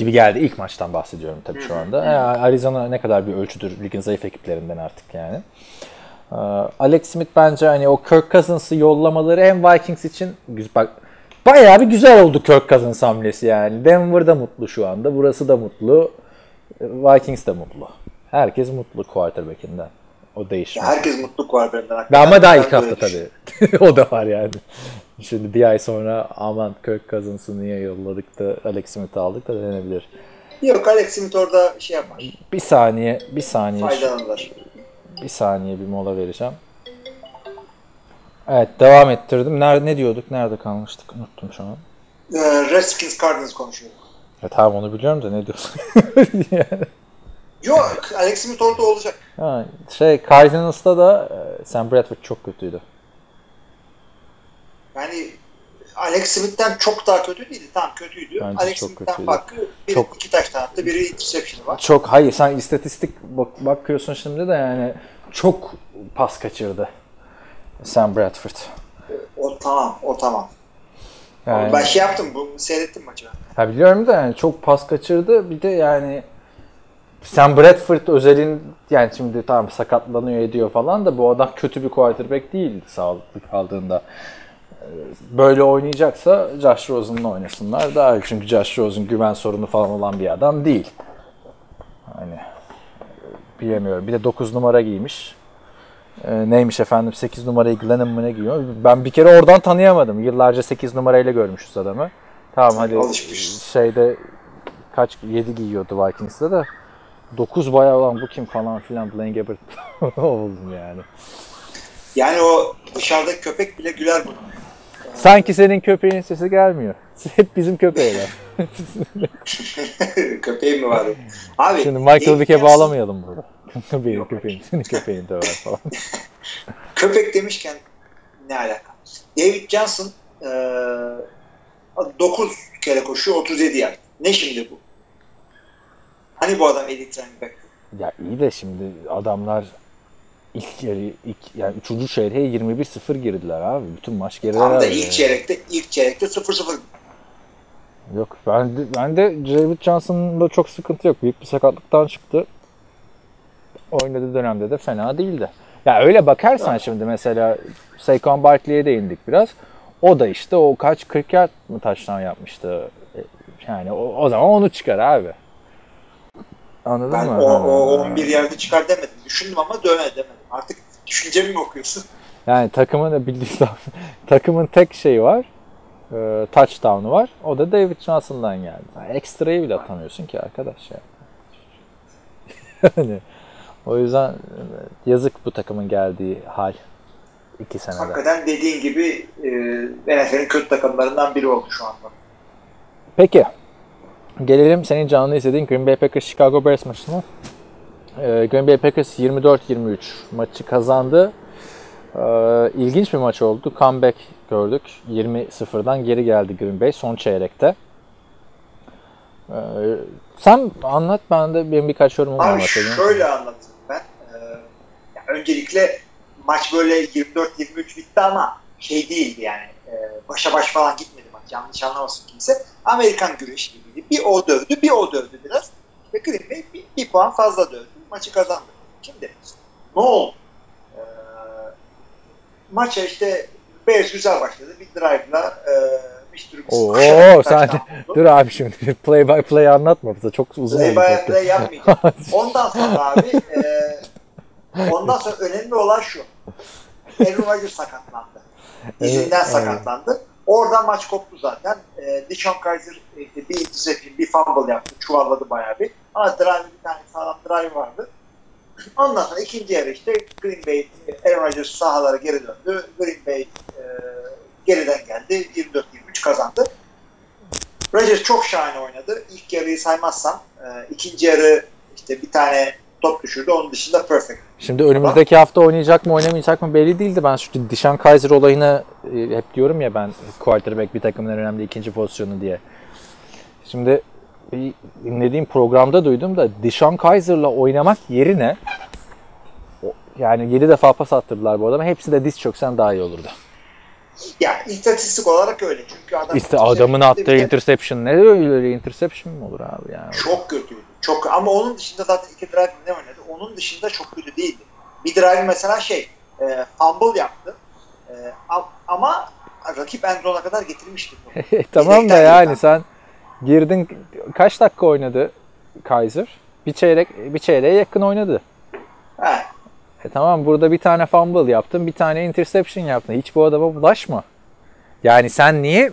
gibi geldi. İlk maçtan bahsediyorum tabii şu anda. Arizona ne kadar bir ölçüdür ligin zayıf ekiplerinden artık yani. Ee, Alex Smith bence hani o Kirk Cousins'ı yollamaları hem Vikings için bak bayağı bir güzel oldu Kirk Cousins hamlesi yani. Denver da mutlu şu anda. Burası da mutlu. Vikings de mutlu. Herkes mutlu quarterback'inden. O değişmiyor. Herkes benden. Ve ama daha ilk hafta tabii. [LAUGHS] o da var yani. Şimdi bir ay sonra aman Kirk Cousins'ı niye yolladık da Alex Smith'i aldık da denebilir. Yok Alex Smith orada şey yapar. Bir saniye, bir saniye, Faydalanırlar. bir saniye bir mola vereceğim. Evet devam ettirdim. Nerede ne diyorduk? Nerede kalmıştık? Unuttum şu an. Ee, Redskins Cardinals konuşuyor. Ya tamam onu biliyorum da ne diyorsun? [LAUGHS] yani, Yok Alex Smith orada olacak. ha, şey Cardinals'ta da e, Sam Bradford çok kötüydü. Yani Alex Smith'ten çok daha kötü değildi. Tamam kötüydü. Bence Alex çok Smith'ten kötüydü. farkı biri Çok- iki taştan attı, biri interception var. Çok hayır sen istatistik bak, bakıyorsun şimdi de yani çok pas kaçırdı Sam Bradford. O tamam, o tamam. Yani, Ben şey yaptım, bu seyrettim maçı ben. ha biliyorum da yani çok pas kaçırdı. Bir de yani Sam Bradford özelin yani şimdi tamam sakatlanıyor ediyor falan da bu adam kötü bir quarterback değildi sağlıklı kaldığında. Böyle oynayacaksa Josh Rosen'la oynasınlar daha iyi. Çünkü Josh Rosen güven sorunu falan olan bir adam değil. Hani bilemiyorum. Bir de 9 numara giymiş. Ee, neymiş efendim 8 numarayı Glennon mı ne giyiyor? Ben bir kere oradan tanıyamadım. Yıllarca 8 numarayla görmüşüz adamı. Tamam hadi Alışmışız. şeyde kaç 7 giyiyordu Vikings'te de 9 bayağı olan bu kim falan filan Blaine Gabbert [LAUGHS] oldum yani. Yani o dışarıda köpek bile güler buna. Sanki senin köpeğin sesi gelmiyor. [LAUGHS] Hep bizim köpeğler. [LAUGHS] Köpeğim mi var? Abi, Şimdi Michael David Vick'e bağlamayalım burada. [LAUGHS] Benim köpeğim, senin köpeğin de var falan. Köpek demişken ne alaka? David Johnson eee 9 kere koşuyor 37 yard. Ne şimdi bu? Hani bu adam elite running back? Ya iyi de şimdi adamlar ilk yarı ilk yani 3. çeyreğe 21-0 girdiler abi. Bütün maç geriler. Tam da ilk yani. çeyrekte ilk çeyrekte 0-0 Yok ben de, ben de David Johnson'da çok sıkıntı yok. Büyük bir sakatlıktan çıktı. Oynadığı dönemde de fena değildi. Ya öyle bakarsan şimdi mesela Saquon Barkley'e değindik biraz. O da işte o kaç 40 yard mı taştan yapmıştı. E, Yani o, o zaman onu çıkar abi. Anladın Ben mı? o, o 11 yerde çıkar demedim. Düşündüm ama döne demedim. Artık düşüncemi mi okuyorsun? Yani takımın da bildiği [LAUGHS] takımın tek şeyi var. E, touchdown'u var. O da David Johnson'dan geldi. Yani ekstrayı bile atamıyorsun ki arkadaş ya. yani [LAUGHS] o yüzden e, yazık bu takımın geldiği hal. iki senede. Hakikaten dediğin gibi e, NFL'in kötü takımlarından biri oldu şu anda. Peki. Gelelim senin canlı izlediğin Green Bay Packers Chicago Bears maçına. Ee, Green Bay Packers 24-23 maçı kazandı. Ee, ilginç bir maç oldu. Comeback gördük. 20-0'dan geri geldi Green Bay son çeyrekte. Ee, sen anlat ben de benim birkaç yorumum var şöyle anlatayım ben. Öncelikle maç böyle 24-23 bitti ama şey değildi yani. E, başa baş falan gitmedi maç. Yanlış anlamasın kimse. Amerikan güreşi gibiydi. Bir o dövdü, bir o dövdü biraz. Ve Green Bay bir, bir puan fazla dövdü. Maçı kazandı. Şimdi ne oldu? Ee, maça işte Bears güzel başladı. Bir drive'la e. Oo sen [LAUGHS] dur abi şimdi [LAUGHS] play by play anlatma bize çok uzun Play by play yapmayacağım. [LAUGHS] Ondan sonra abi e, ondan sonra önemli olan şu. Aaron Rodgers sakatlandı. Dizinden Evet, sakatlandı. Oradan maç koptu zaten. E, Dishon Kaiser işte bir interception, bir fumble yaptı. Çuvalladı bayağı bir. Ama drive bir tane sağlam drive vardı. Ondan sonra ikinci yarı işte Green Bay, Aaron Rodgers sahalara geri döndü. Green Bay e, geriden geldi. 24-23 kazandı. Rodgers çok şahane oynadı. İlk yarıyı saymazsam e, ikinci yarı işte bir tane top düşürdü. Onun dışında perfect. Şimdi önümüzdeki hafta oynayacak mı oynamayacak mı belli değildi. Ben şu Dishon Kaiser olayını e, hep diyorum ya ben quarterback bir takımın önemli ikinci pozisyonu diye. Şimdi dinlediğim programda duydum da Dishon Kaiser'la oynamak yerine yani 7 defa pas attırdılar bu adama. Hepsi de diz çöksen daha iyi olurdu. Ya istatistik olarak öyle. Çünkü adam İşte adamın attığı Bir de interception ne öyle interception mi olur abi yani? çok kötüydü. Çok ama onun dışında zaten iki drive ne oynadı? Onun dışında çok kötü değildi. Bir drive mesela şey e, fumble yaptı. E, ama rakip end zone'a kadar getirmişti. topu. [LAUGHS] tamam da yani sen girdin kaç dakika oynadı Kaiser? Bir çeyrek bir çeyreğe yakın oynadı. He. E tamam burada bir tane fumble yaptın, bir tane interception yaptın. Hiç bu adama bulaşma. Yani sen niye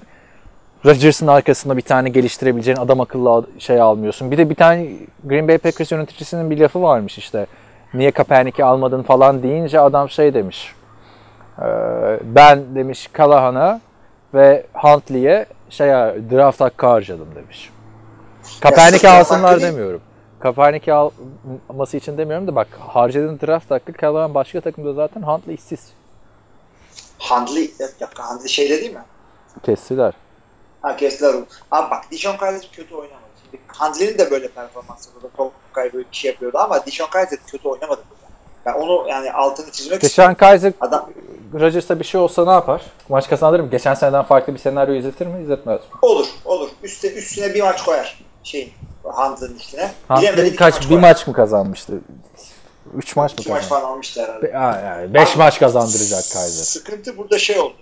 Rodgers'ın arkasında bir tane geliştirebileceğin adam akıllı şey almıyorsun? Bir de bir tane Green Bay Packers yöneticisinin bir lafı varmış işte. Niye Kaepernick'i almadın falan deyince adam şey demiş. "Ee, ben demiş Callahan'a ve Huntley'e şey draft hakkı harcadım demiş. Kaepernick'i alsınlar demiyorum. Kaepernick'i alması için demiyorum da bak harcadığın draft hakkı Callahan başka takımda zaten Huntley işsiz. Dakika Handley şeyde değil mi? Kestiler. Ha kestiler. Abi bak Dishon Kaiser kötü oynamadı. Şimdi Handley'nin de böyle performansı burada top kaybı bir şey yapıyordu ama Dishon Kaiser kötü oynamadı. Ben onu yani altını çizmek Geçen istiyorum. Kaiser Adam Rodgers'a bir şey olsa ne yapar? Maç kazandırır mı? Geçen seneden farklı bir senaryo izletir mi? İzletmez mi? olur olur. Üste, üstüne bir maç koyar. Şeyin Handley'nin üstüne. İki kaç bir koyar. maç mı kazanmıştı? Üç maç mı İki maç kazandı? falan almıştı herhalde. Be- yani beş maç kazandıracak Kaiser. Sıkıntı burada şey oldu.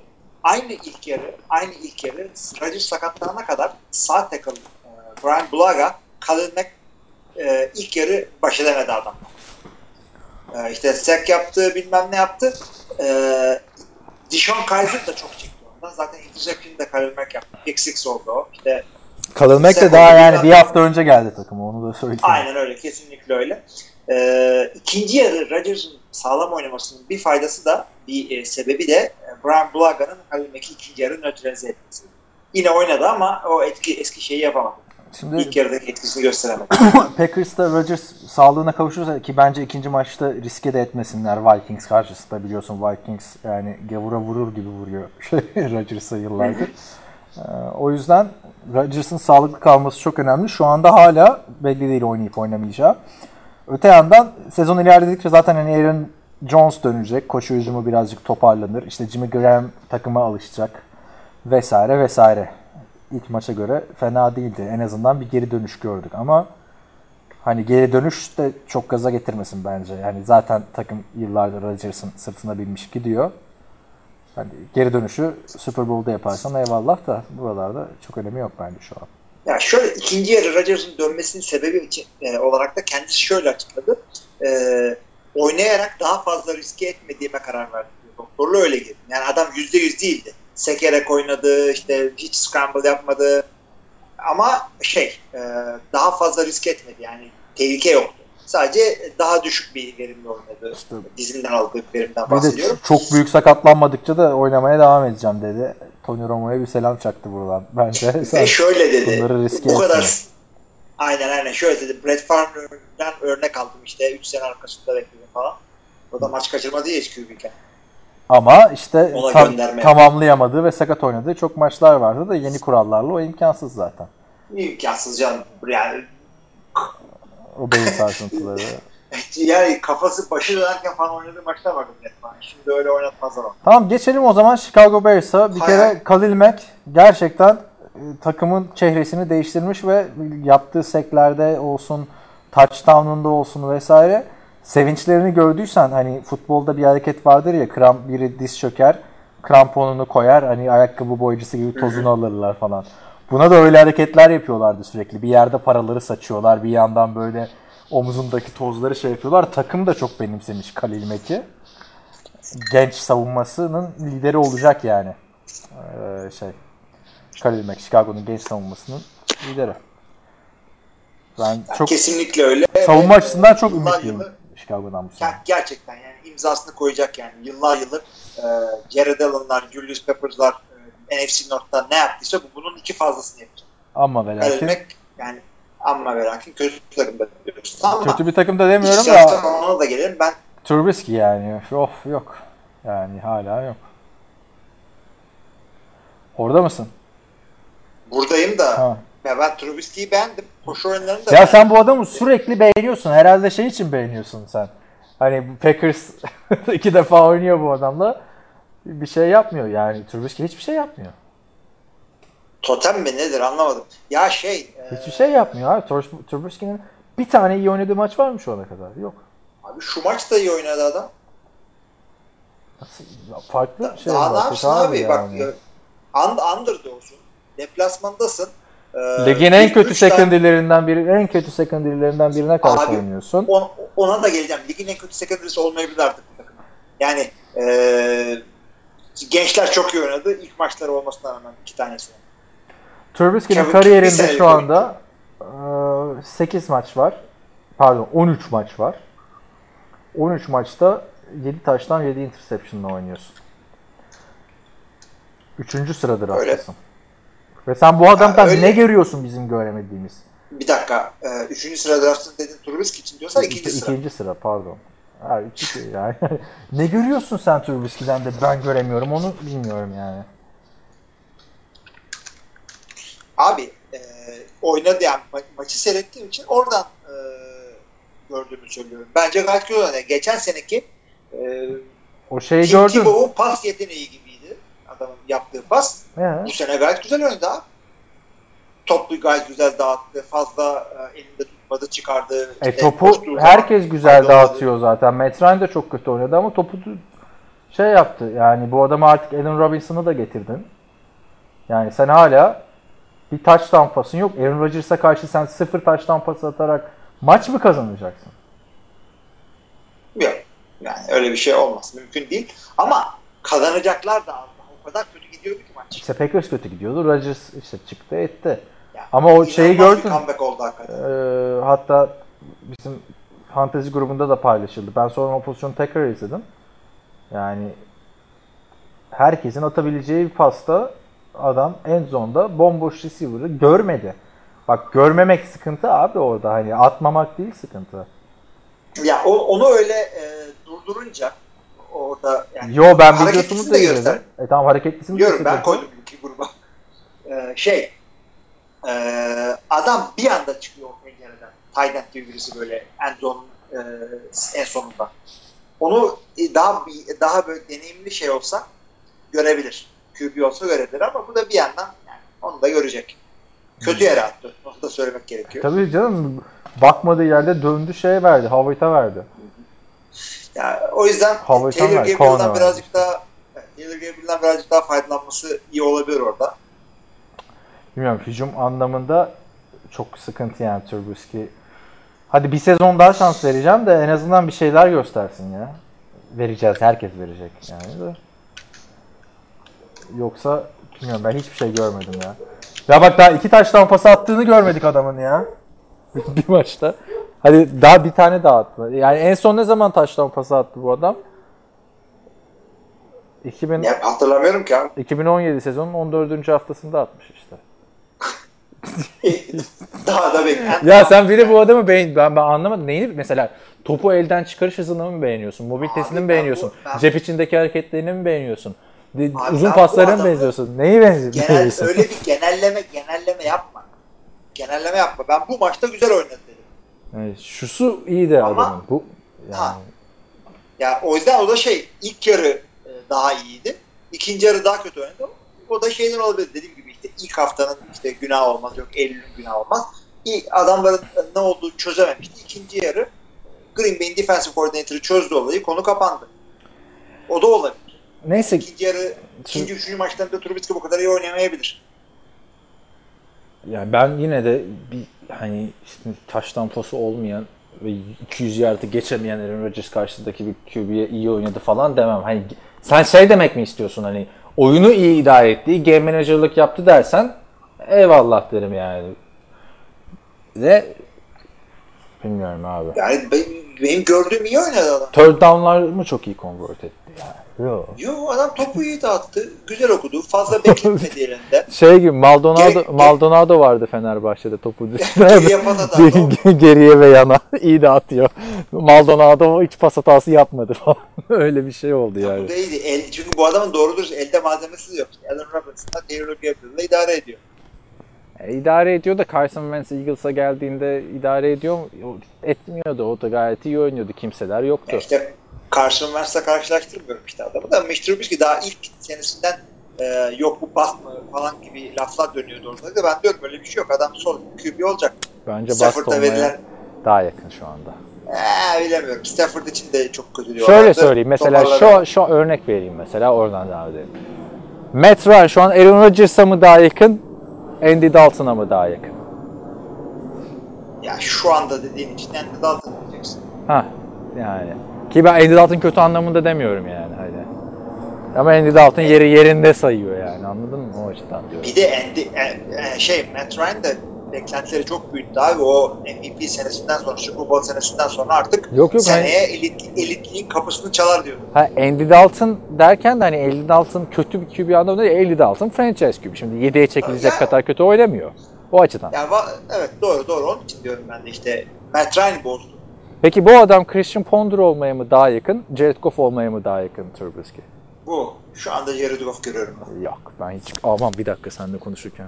Aynı ilk yarı, aynı ilk yarı Rodgers sakatlanana kadar sağ tackle e, Brian Blaga, Khalil Mack e, ilk yarı baş edemedi adam. E, işte sack yaptı, bilmem ne yaptı. E, Dishon Kaiser da çok çekti ondan. Zaten interception de Khalil Mack yaptı. Pick six oldu o. İşte Kalılmak da Sen daha yani bir- hafta önce geldi takıma onu da söyleyeyim. Aynen öyle. Kesinlikle öyle. Ee, ikinci yarı Rodgers'ın sağlam oynamasının bir faydası da bir e, sebebi de e, Brian Blaga'nın Khalil Mack'i ikinci yarı nötralize etmesi. Yine oynadı ama o etki eski şeyi yapamadı. Şimdi İlk yarıdaki etkisini gösteremedi. [COUGHS] Packers'ta Rodgers sağlığına kavuşursa ki bence ikinci maçta riske de etmesinler Vikings karşısında biliyorsun Vikings yani gavura vurur gibi vuruyor [LAUGHS] Rodgers'a yıllardır. Ee, o yüzden Rodgers'ın sağlıklı kalması çok önemli. Şu anda hala belli değil oynayıp oynamayacağı. Öte yandan sezon ilerledikçe zaten hani Aaron Jones dönecek. Koşu hücumu birazcık toparlanır. İşte Jimmy Graham takıma alışacak. Vesaire vesaire. İlk maça göre fena değildi. En azından bir geri dönüş gördük ama hani geri dönüş de çok gaza getirmesin bence. Yani zaten takım yıllardır Rodgers'ın sırtına binmiş gidiyor. Hani geri dönüşü Super Bowl'da yaparsan eyvallah da buralarda çok önemi yok bence şu an. Ya şöyle ikinci yarı Rodgers'ın dönmesinin sebebi için e, olarak da kendisi şöyle açıkladı. E, oynayarak daha fazla riske etmediğime karar verdim. Doktorla öyle girdim. Yani adam yüzde yüz değildi. Sekerek oynadı, işte hiç scramble yapmadı. Ama şey, e, daha fazla risk etmedi. Yani tehlike yoktu. Sadece daha düşük bir verimle oynadı. İşte- Dizinden aldığı verimden Bir de bahsediyorum. ç- çok büyük sakatlanmadıkça da oynamaya devam edeceğim dedi. Tony Romo'ya bir selam çaktı buradan. Bence Ve şöyle dedi. bunları riske bu kadar etme. aynen aynen şöyle dedi. Brett Favre'den örnek aldım işte 3 sene arkasında bekledim falan. O da maç kaçırmadı ya hiç QB'ken. Ama işte tam- tamamlayamadığı ve sakat oynadığı çok maçlar vardı da yeni kurallarla o imkansız zaten. İmkansız canım. Yani, O beyin sarsıntıları. [LAUGHS] yani kafası başı dönerken falan oynadığı maçlar vardı Favre. Şimdi öyle oynatmazlar onu. tamam geçelim o zaman Chicago Bears'a. Bir Hayır. kere Khalil Mack gerçekten e, takımın çehresini değiştirmiş ve yaptığı seklerde olsun, touchdown'unda olsun vesaire sevinçlerini gördüysen hani futbolda bir hareket vardır ya kram biri diz çöker, kramponunu koyar hani ayakkabı boyacısı gibi tozunu alırlar falan. Buna da öyle hareketler yapıyorlardı sürekli. Bir yerde paraları saçıyorlar, bir yandan böyle omuzundaki tozları şey yapıyorlar. Takım da çok benimsemiş Khalil Mack'i. Genç savunmasının lideri olacak yani. Ee, şey Khalil Mack, Chicago'nun genç savunmasının lideri. Ben çok Kesinlikle öyle. savunma açısından çok yıllar ümitliyim yılı- Chicago'dan bu sene. Ger- gerçekten yani imzasını koyacak yani. Yıllar yıllar e, Jared Allen'lar, Julius Peppers'lar e, NFC North'ta ne yaptıysa bu bunun iki fazlasını yapacak. Ama ve lakin yani amma ve lakin kötü takımda diyoruz. Ama kötü bir takım da demiyorum da ona da gelelim. Ben Trubisky yani. Of yok. Yani hala yok. Orada mısın? buradayım da Ha. Ya ben Trubisky'yi beğendim. Koşu oyunlarını da Ya sen bu adamı sürekli beğeniyorsun. Herhalde şey için beğeniyorsun sen. Hani Packers [LAUGHS] iki defa oynuyor bu adamla. Bir şey yapmıyor yani. Trubisky hiçbir şey yapmıyor. totem mi nedir anlamadım. Ya şey e, Hiçbir şey yapmıyor abi. Trubisky'nin bir tane iyi oynadığı maç var mı şu ana kadar? Yok. abi şu maç da iyi oynadı adam. Nasıl? Farklı şey Daha ne var. yapsın abi? yani. Bak e, underdog'sun. Deplasmandasın. E, Ligin en kötü secondary'lerinden biri, en kötü secondary'lerinden birine karşı Abi, oynuyorsun. On- ona da geleceğim. Ligin en kötü secondary'si olmayabilir artık bu takım. Yani e, gençler çok iyi oynadı. İlk maçları olmasına rağmen iki tanesi. Trubisky'nin kariyerinde şu anda 8 maç var. Pardon 13 maç var. 13 maçta 7 taştan 7 interception'la oynuyorsun. Üçüncü sıradır Öyle. Ve sen bu adamdan öyle. ne görüyorsun bizim göremediğimiz? Bir dakika. E, üçüncü sıra draftın dedin Trubisky için diyorsan ikinci sıra. İkinci sıra pardon. Ha, iki, yani. [LAUGHS] ne görüyorsun sen Trubisky'den de ben göremiyorum onu bilmiyorum yani. Abi e, oynadı yani ma- maçı seyrettiğim için oradan e, gördüğümü söylüyorum. Bence gayet güzel. Geçen seneki e, O şeyi Tim gördün. Tebow'un pas yeteneği gibiydi. Adamın yaptığı pas. He. Bu sene gayet güzel oynadı abi. Topu gayet güzel dağıttı. Fazla e, elinde tutmadı, çıkardı. E, topu zaman herkes güzel dağıtıyor zaten. Matt Ryan da çok kötü oynadı ama topu şey yaptı. Yani bu adamı artık Allen Robinson'ı da getirdin. Yani sen hala bir touchdown pasın yok. Aaron Rodgers'a karşı sen sıfır touchdown pası atarak maç mı kazanacaksın? Yok. Yani öyle bir şey olmaz. Mümkün değil. Ama kazanacaklar da kadar kötü gidiyordu ki maç. İşte Packers kötü gidiyordu. Rodgers işte çıktı etti. Yani Ama o şeyi gördün. comeback oldu hakikaten. Ee, hatta bizim fantezi grubunda da paylaşıldı. Ben sonra o pozisyonu tekrar izledim. Yani herkesin atabileceği bir pasta adam en zonda bomboş receiver'ı görmedi. Bak görmemek sıkıntı abi orada hani atmamak değil sıkıntı. Ya o, onu öyle e, durdurunca orada yani Yo ben videosunu da de izledim. E tamam hareketlisini de Biliyorum ben koydum iki gruba. Ee, şey e, adam bir anda çıkıyor o pencereden. Tayland gibi birisi böyle en son e, en sonunda. onu e, daha bir- daha böyle deneyimli şey olsa görebilir. QB olsa görebilir ama bu da bir yandan yani onu da görecek. Kötü yere attı. Onu da söylemek gerekiyor. Tabii canım bakmadığı yerde döndü şey verdi. Howard'a verdi. Ya, o yüzden Howard'dan Taylor Gabriel'dan birazcık daha Taylor Gabriel'dan birazcık daha faydalanması iyi olabilir orada. Bilmiyorum hücum anlamında çok sıkıntı yani Trubisky. Hadi bir sezon daha şans vereceğim de en azından bir şeyler göstersin ya. Vereceğiz. Herkes verecek yani de. Yoksa bilmiyorum ben hiçbir şey görmedim ya. Ya bak daha iki taştan pas attığını görmedik adamın ya. [LAUGHS] bir maçta. Hadi daha bir tane daha attı. Yani en son ne zaman taştan pası attı bu adam? 2000, Ya, hatırlamıyorum ki abi. 2017 sezonun 14. haftasında atmış işte. [LAUGHS] daha da beklen. Ya sen bir de bu adamı beğen ben, ben anlamadım. Neyini mesela topu elden çıkarış hızını mı beğeniyorsun? Mobilitesini mi beğeniyorsun? bu- ben- Cep içindeki hareketlerini mi beğeniyorsun? De- Abi uzun paslarına mı benziyorsun? Neyi benzi- Genel, öyle bir genelleme genelleme yapma. Genelleme yapma. Ben bu maçta güzel oynadı dedim. Yani şusu iyi de Ama- adamın. Bu yani Ha. Ya o yüzden o da şey ilk yarı e, daha iyiydi. İkinci yarı daha kötü oynadı. O da şeyden olabilir dediğim gibi işte ilk haftanın işte günah olmaz yok Eylül'ün günah olmaz. İlk adamların ne olduğunu çözememişti. İkinci yarı Green Bay'in defensive coordinator'ı çözdü olayı konu kapandı. O da olabilir. neyse İkinci yarı ikinci üçüncü maçlarında Trubisky bu kadar iyi oynamayabilir. yani ben yine de bir hani işte taştan posu olmayan ve 200 yardı geçemeyen Aaron Rodgers karşısındaki bir QB'ye iyi oynadı falan demem. Hani sen şey demek mi istiyorsun hani oyunu iyi idare etti, game manager'lık yaptı dersen eyvallah derim yani. Ve bilmiyorum abi. Yani benim, benim gördüğüm iyi oynadı adam. Third down'lar mı çok iyi convert etti? Yok. Yo adam topu iyi dağıttı. Güzel okudu. Fazla bekletmedi [LAUGHS] elinde. Şey gibi Maldonado Geri- Maldonado vardı Fenerbahçe'de topu [LAUGHS] Geri yapan adam. Ger- geriye ve yana [LAUGHS] iyi dağıtıyor. Maldonado hiç pas hatası yapmadı falan. Öyle bir şey oldu Bu yani. değildi. El, çünkü bu adamın doğru dürüst elde malzemesi yok. Alan Robinson'la Taylor Gabriel'la idare ediyor. E, idare ediyor da Carson Wentz Eagles'a geldiğinde idare ediyor mu? Etmiyordu. O da gayet iyi oynuyordu. Kimseler yoktu. Yani işte Carson Wentz'le karşılaştırmıyorum işte adamı da. Trubisky daha ilk senesinden e, yok bu bast mı falan gibi laflar dönüyordu orada. Ben diyorum böyle bir şey yok. Adam sol QB olacak. Bence Stafford'a olmaya verilen daha yakın şu anda. ee, bilemiyorum. Stafford için de çok kötü diyorlar. Şöyle söyleyeyim. Mesela şu, şu örnek vereyim mesela. Oradan devam edelim. Matt Ryan şu an Aaron Rodgers'a mı daha yakın? Andy Dalton'a mı daha yakın? Ya şu anda dediğin için Andy Dalton diyeceksin. Ha yani. Ki ben Andy Dalton kötü anlamında demiyorum yani. Hadi. Ama Andy Dalton yeri yerinde sayıyor yani. Anladın mı? O açıdan diyorum. Bir de Andy, e, e, şey Matt Ryan da beklentileri çok büyüttü abi. O MVP senesinden sonra, Super Bowl senesinden sonra artık Yok yok. Hani, seneye elit, elitliğin kapısını çalar diyordu. ha, Andy Dalton derken de hani Andy Dalton kötü bir QB anlamında değil. Andy Dalton franchise QB. Şimdi 7'ye çekilecek Ya- kadar kötü oynamıyor. O açıdan. Yani va- evet doğru doğru onun için diyorum ben de işte Matt Ryan bozdu. Peki bu adam Christian Ponder olmaya mı daha yakın? Jared Goff olmaya mı daha yakın Trubisky? Bu. Şu anda Jared Goff görüyorum ben. Yok ben hiç aman bir dakika seninle konuşurken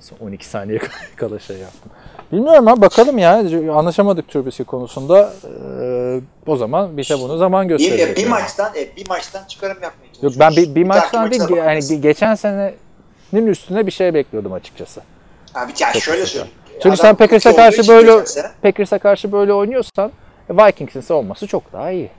son 12 saniye [LAUGHS] kala şey yaptım. Bilmiyorum ha bakalım ya anlaşamadık Trubisky konusunda. Ee, o zaman bize bunu zaman Bir, gösterecek. e, bir yani. maçtan e, bir maçtan çıkarım yapmaya Yok ben bir, bir dahaki maçtan değil yani bakarız. ge- geçen senenin üstüne bir şey bekliyordum açıkçası. Abi ya Çok şöyle söyleyeyim. Çünkü Adam sen Packers'a karşı böyle Packers'a karşı böyle oynuyorsan Vikings'in savunması çok daha iyi.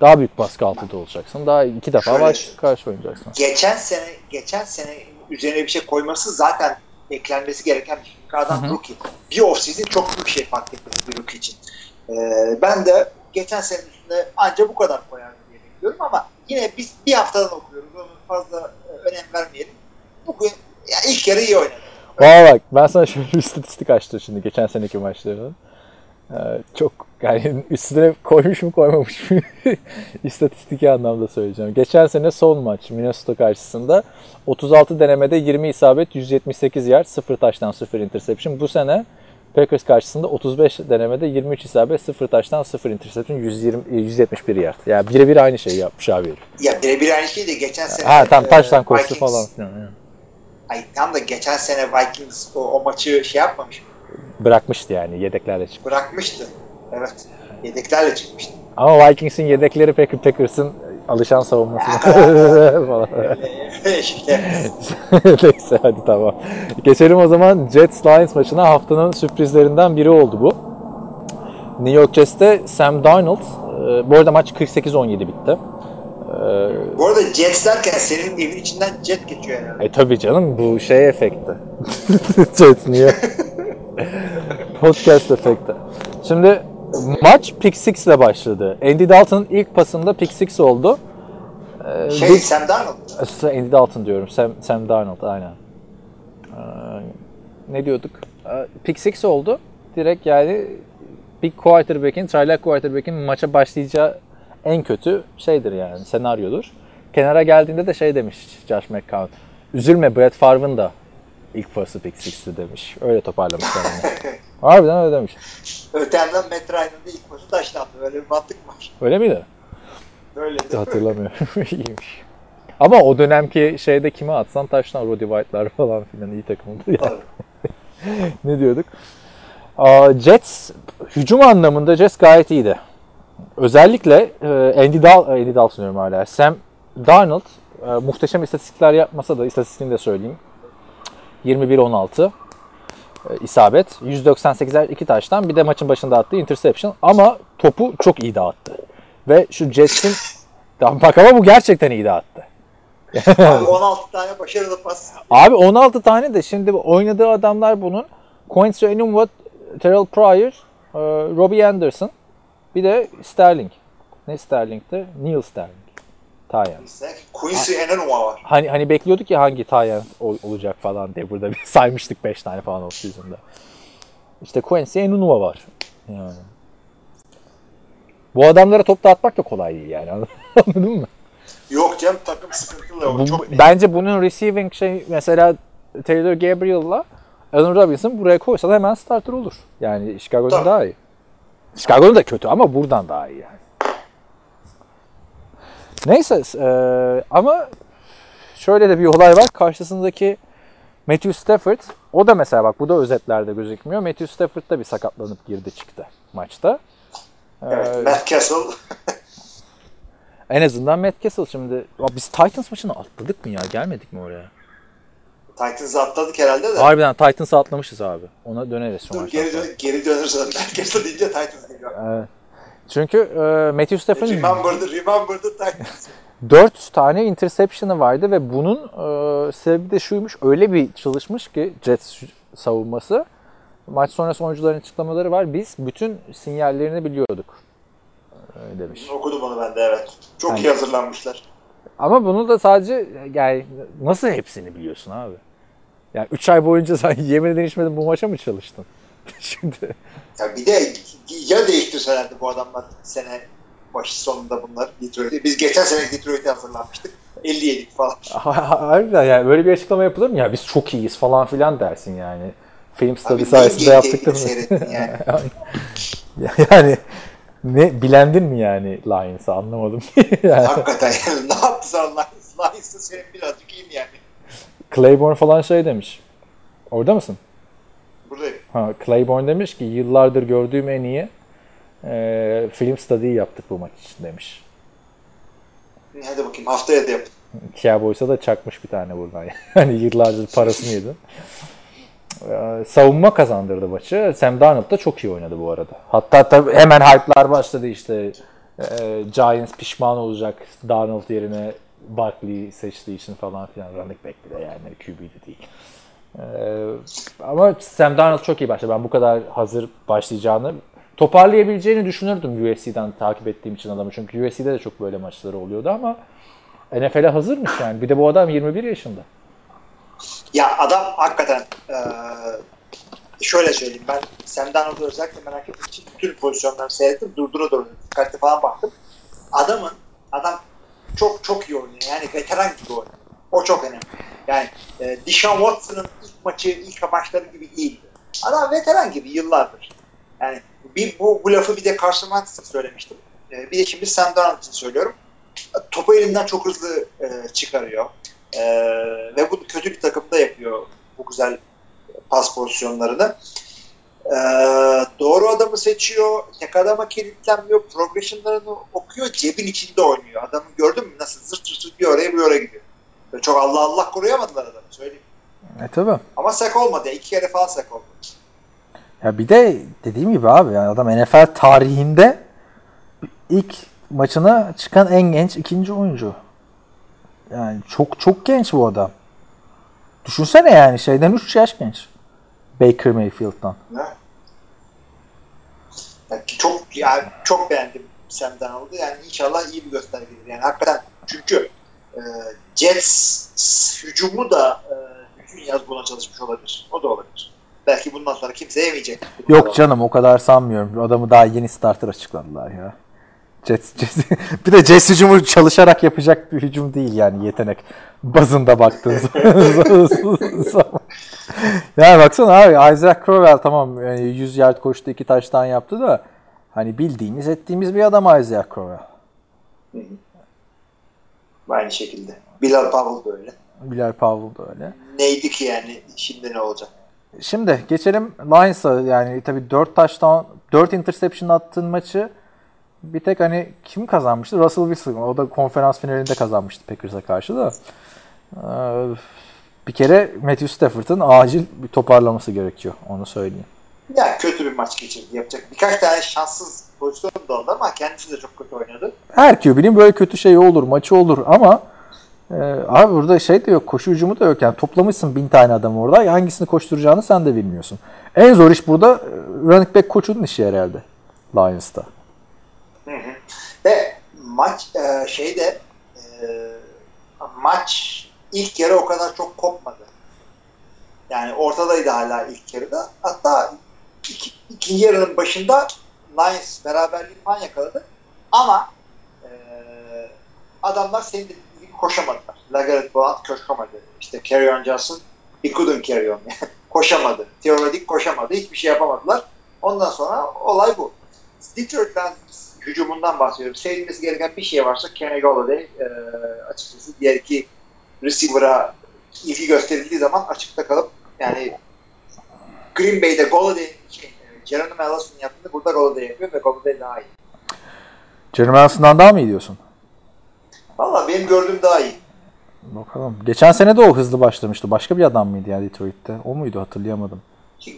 Daha büyük baskı altında olacaksın. Daha iki defa Şöyle- karşı oynayacaksın. geçen sene geçen sene üzerine bir şey koyması zaten beklenmesi gereken bir hı. rookie. Bir off-season çok büyük şey fark etmesi bir rookie için. Ee, ben de geçen sene üstüne anca bu kadar koyar diye bekliyorum ama yine biz bir haftadan okuyoruz. Onu fazla e, önem vermeyelim. Bugün ya ilk yarı iyi oynadı. Valla bak ben sana şöyle bir istatistik açtım şimdi geçen seneki maçlarının. Ee, çok yani üstüne koymuş mu koymamış mı [LAUGHS] istatistik anlamda söyleyeceğim. Geçen sene son maç Minnesota karşısında 36 denemede 20 isabet 178 yard 0 taştan 0 interception. Bu sene Packers karşısında 35 denemede 23 isabet 0 taştan 0 interception 120, 171 yard. Yani birebir aynı şeyi yapmış abi. Ya birebir aynı şey de geçen sene Ha tam e, taştan koştu Vikings- falan filan. yani. Ay tam da geçen sene Vikings o, o maçı şey yapmamış. Bırakmıştı yani yedeklerle çıktı. Bırakmıştı. Evet. Yedeklerle çıkmıştı. Ama Vikings'in yedekleri Packers, Packers'ın alışan savunması [LAUGHS] falan. işte [LAUGHS] Neyse hadi tamam. Geçelim o zaman Jets Lions maçına haftanın sürprizlerinden biri oldu bu. New York Jets'te Sam Darnold, e, bu arada maç 48-17 bitti. E, bu arada Jets derken senin evin içinden jet geçiyor herhalde. E tabi canım bu şey efekti. [LAUGHS] Jet niye? Podcast efekti. Şimdi maç pick six ile başladı. Andy Dalton'ın ilk pasında pick six oldu. Ee, Şey bir- Sam Darnold. Andy Dalton diyorum. Sam, Sam Darnold aynen. Ee, ne diyorduk? Ee, pick six oldu. Direkt yani bir quarterback'in, çaylak quarterback'in maça başlayacağı en kötü şeydir yani senaryodur. Kenara geldiğinde de şey demiş Josh McCown. Üzülme Brett Favre'ın da ilk pası pick six'ti demiş. Öyle toparlamışlar onu. [LAUGHS] Harbiden öyle demiş. Öte yandan Matt Ryan'ın ilk maçı taşlandı. Öyle bir mantık var. Öyle miydi? Öyle. Hatırlamıyorum. [LAUGHS] İyiymiş. Ama o dönemki şeyde kime atsan taştan Roddy White'lar falan filan iyi takımdı. Yani. [LAUGHS] Ne diyorduk? Aa, Jets hücum anlamında Jets gayet iyiydi. Özellikle e, Andy, Dal Andy Dalton diyorum hala. Sam Darnold e, muhteşem istatistikler yapmasa da istatistiğini de söyleyeyim. 21-16 e, isabet. 198'er iki taştan bir de maçın başında attığı interception. Ama topu çok iyi dağıttı. Ve şu Jets'in [LAUGHS] bak ama bu gerçekten iyi dağıttı. Abi 16 tane başarılı pas. Abi 16 tane de şimdi oynadığı adamlar bunun. Quincy Enunwa, Terrell Pryor, e, Robbie Anderson, bir de Sterling. Ne Sterling'ti? Neil Sterling. İşte Quincy Enunwa var. Hani hani bekliyorduk ya hangi Tyen ol- olacak falan diye burada bir [LAUGHS] saymıştık 5 tane falan off season'da. İşte Quincy Enunwa var. Yani. Bu adamlara top dağıtmak da kolay değil yani. [LAUGHS] Anladın mı? Yok canım takım sıkıntılı. O Bu- çok bence bunun receiving şey mesela Taylor Gabriel'la Allen Robinson buraya koysan hemen starter olur. Yani Chicago'dan Tabii. daha iyi. Chicago'nun da kötü ama buradan daha iyi yani. Neyse e, ama şöyle de bir olay var. Karşısındaki Matthew Stafford o da mesela bak bu da özetlerde gözükmüyor. Matthew Stafford da bir sakatlanıp girdi çıktı maçta. E, Evet, Matt Castle. [LAUGHS] en azından Matt Castle şimdi. Biz Titans maçını atladık mı ya? Gelmedik mi oraya? Titans'ı atladık herhalde de. Harbiden Titans'ı atlamışız abi. Ona döneriz şu Dur geri, sonra. dön, geri dönürsen [LAUGHS] Matt Castle deyince Titans geliyor. Evet. Çünkü e, Matthew Stafford'ın Remember the, remember the Titans. [LAUGHS] 4 tane interception'ı vardı ve bunun e, sebebi de şuymuş. Öyle bir çalışmış ki Jets savunması. Maç sonrası oyuncuların açıklamaları var. Biz bütün sinyallerini biliyorduk. Öyle demiş. Okudum onu ben de evet. Çok Hani- iyi hazırlanmışlar. Ama bunu da sadece yani nasıl hepsini biliyorsun abi? Yani 3 ay boyunca sen [LAUGHS] yemin değişmedin bu maça mı çalıştın? [LAUGHS] Şimdi Ya bir de ya değiştirselerdi bu adamlar sene başı sonunda bunlar Detroit'e. Biz geçen sene Detroit'e hazırlanmıştık. 50 yedik falan. [LAUGHS] harbiden yani böyle bir açıklama yapılır mı ya biz çok iyiyiz falan filan dersin yani. Film study sayesinde yaptık mi? seyrettin yani. [LAUGHS] yani ne bilendin mi yani Lions'ı anlamadım. [LAUGHS] yani Hakikaten yani ne yaptı sana Lions? Lions'ın senin birazcık iyiyim yani. Claiborne falan şey demiş. Orada mısın? Buradayım. Ha, Claiborne demiş ki yıllardır gördüğüm en iyi e, film study yaptık bu maç için demiş. Hadi bakayım haftaya da yap. Cowboys'a da çakmış bir tane buradan. Yani [LAUGHS] yıllardır parasını yedi. [LAUGHS] Ee, savunma kazandırdı maçı. Sam Darnold da çok iyi oynadı bu arada. Hatta tabii hemen hype'lar başladı işte. Ee, Giants pişman olacak Darnold yerine Barkley seçtiği için falan filan. Running back bile yani QB'de değil. Ee, ama Sam Darnold çok iyi başladı. Ben bu kadar hazır başlayacağını toparlayabileceğini düşünürdüm USC'den takip ettiğim için adamı. Çünkü USC'de de çok böyle maçları oluyordu ama NFL'e hazırmış yani. Bir de bu adam 21 yaşında. Ya adam hakikaten eee, şöyle söyleyeyim ben Sam Darnold'u özellikle merak ettiğim için bütün pozisyonları seyrettim. Durdura doğru dikkatli falan baktım. Adamın adam çok çok iyi oynuyor. Yani veteran gibi oynuyor. O çok önemli. Yani e, Deshaun Watson'ın ilk maçı, ilk maçları gibi değildi. Adam veteran gibi yıllardır. Yani bir, bu, bu lafı bir de Carson Wentz'e söylemiştim. E, bir de şimdi Sam Darnold için söylüyorum. Topu elinden çok hızlı e, çıkarıyor. E, ve bu kötü bir takımda yapıyor bu güzel pas pozisyonlarını. Ee, doğru adamı seçiyor. Tek adama kilitlenmiyor. Progression'larını okuyor. Cebin içinde oynuyor. Adamı gördün mü nasıl zırt zırt bir oraya bir oraya gidiyor. Böyle çok Allah Allah koruyamadılar adamı söyleyeyim. E tabi. Ama sek olmadı. İki kere falan sek oldu. Ya bir de dediğim gibi abi yani adam NFL tarihinde ilk maçına çıkan en genç ikinci oyuncu. Yani çok çok genç bu adam. Düşünsene yani şeyden 3 yaş genç. Baker Mayfield'dan. Ne? Yani çok yani çok beğendim Sam Darnold'u. Yani inşallah iyi bir göstergedir. Yani hakikaten çünkü e, Jets hücumu da e, bütün yaz buna çalışmış olabilir. O da olabilir. Belki bundan sonra kimse yemeyecek. Yok canım o kadar sanmıyorum. Adamı daha yeni starter açıkladılar ya. Jets, Jets. [LAUGHS] bir de Jets hücumu çalışarak yapacak bir hücum değil yani yetenek bazında baktığınız zaman. [LAUGHS] yani baksana abi Isaac Crowell tamam yani 100 yard koştu iki taştan yaptı da hani bildiğimiz ettiğimiz bir adam Isaac Crowell. Aynı şekilde. Bilal Powell da öyle. Bilal Powell da öyle. Neydi ki yani şimdi ne olacak? Şimdi geçelim Lions'a yani tabii 4 taştan 4 interception attığın maçı bir tek hani kim kazanmıştı? Russell Wilson. O da konferans finalinde kazanmıştı Packers'a karşı da. Ee, bir kere Matthew Stafford'ın acil bir toparlaması gerekiyor. Onu söyleyeyim. Ya kötü bir maç geçirdi. Yapacak birkaç tane şanssız pozisyon da oldu ama kendisi de çok kötü oynadı. Her QB'nin böyle kötü şeyi olur, maçı olur ama e, abi burada şey de yok, koşu hücumu da yok. Yani toplamışsın bin tane adam orada. Hangisini koşturacağını sen de bilmiyorsun. En zor iş burada e, running back koçunun işi herhalde. Lions'ta. Hı hı. Ve maç e, şeyde e, maç ilk yarı o kadar çok kopmadı. Yani ortadaydı hala ilk yarıda. Hatta iki, ikinci yarının başında Lions beraberlik falan yakaladı. Ama e, adamlar senin dediğin koşamadılar. Lagaret Blount koşamadı. İşte Carry on Johnson he couldn't carry on. [LAUGHS] koşamadı. Teoretik koşamadı. Hiçbir şey yapamadılar. Ondan sonra olay bu. Detroit Lions hücumundan bahsediyorum. Sevilmesi gereken bir şey varsa Kenny Golladay e, açıkçası diğer iki receiver'a ilgi gösterildiği zaman açıkta kalıp yani Green Bay'de Golladay şey, Geronimo Allison'un yaptığını burada Golladay yapıyor ve Golladay daha iyi. Jeremy Allison'dan daha mı iyi diyorsun? Valla benim gördüğüm daha iyi. Bakalım. Geçen sene de o hızlı başlamıştı. Başka bir adam mıydı ya Detroit'te? O muydu hatırlayamadım.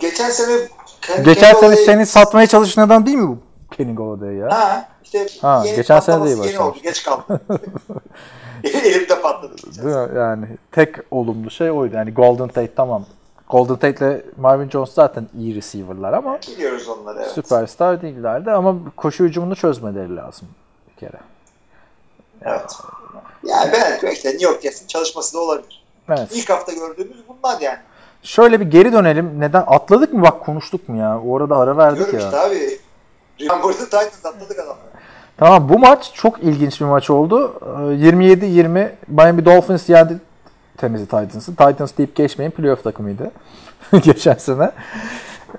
Geçen sene Ken- Geçen Kenny sene seni satmaya çalışan adam değil mi bu Kenny Golladay ya? Ha, işte Ha, yeni geçen sene de iyi patlaması yeni oldu. Geç kaldı. [LAUGHS] Elimde patladı. Değil? Yani tek olumlu şey oydu. Yani Golden Tate tamam. Golden Tate ile Marvin Jones zaten iyi receiver'lar ama Biliyoruz onları evet. süperstar değillerdi ama koşu hücumunu çözmeleri lazım bir kere. Evet. Yani belki işte New York Jets'in çalışması da olabilir. Evet. İlk hafta gördüğümüz bunlar yani. Şöyle bir geri dönelim. Neden atladık mı? Bak konuştuk mu ya? O arada ara verdik Diyorum ya. işte abi. Remember'da Titans atladık adamları. Tamam bu maç çok ilginç bir maç oldu. Ee, 27-20 Miami Dolphins yendi Tennessee Titans'ı. Titans deyip geçmeyin playoff takımıydı [LAUGHS] geçen sene.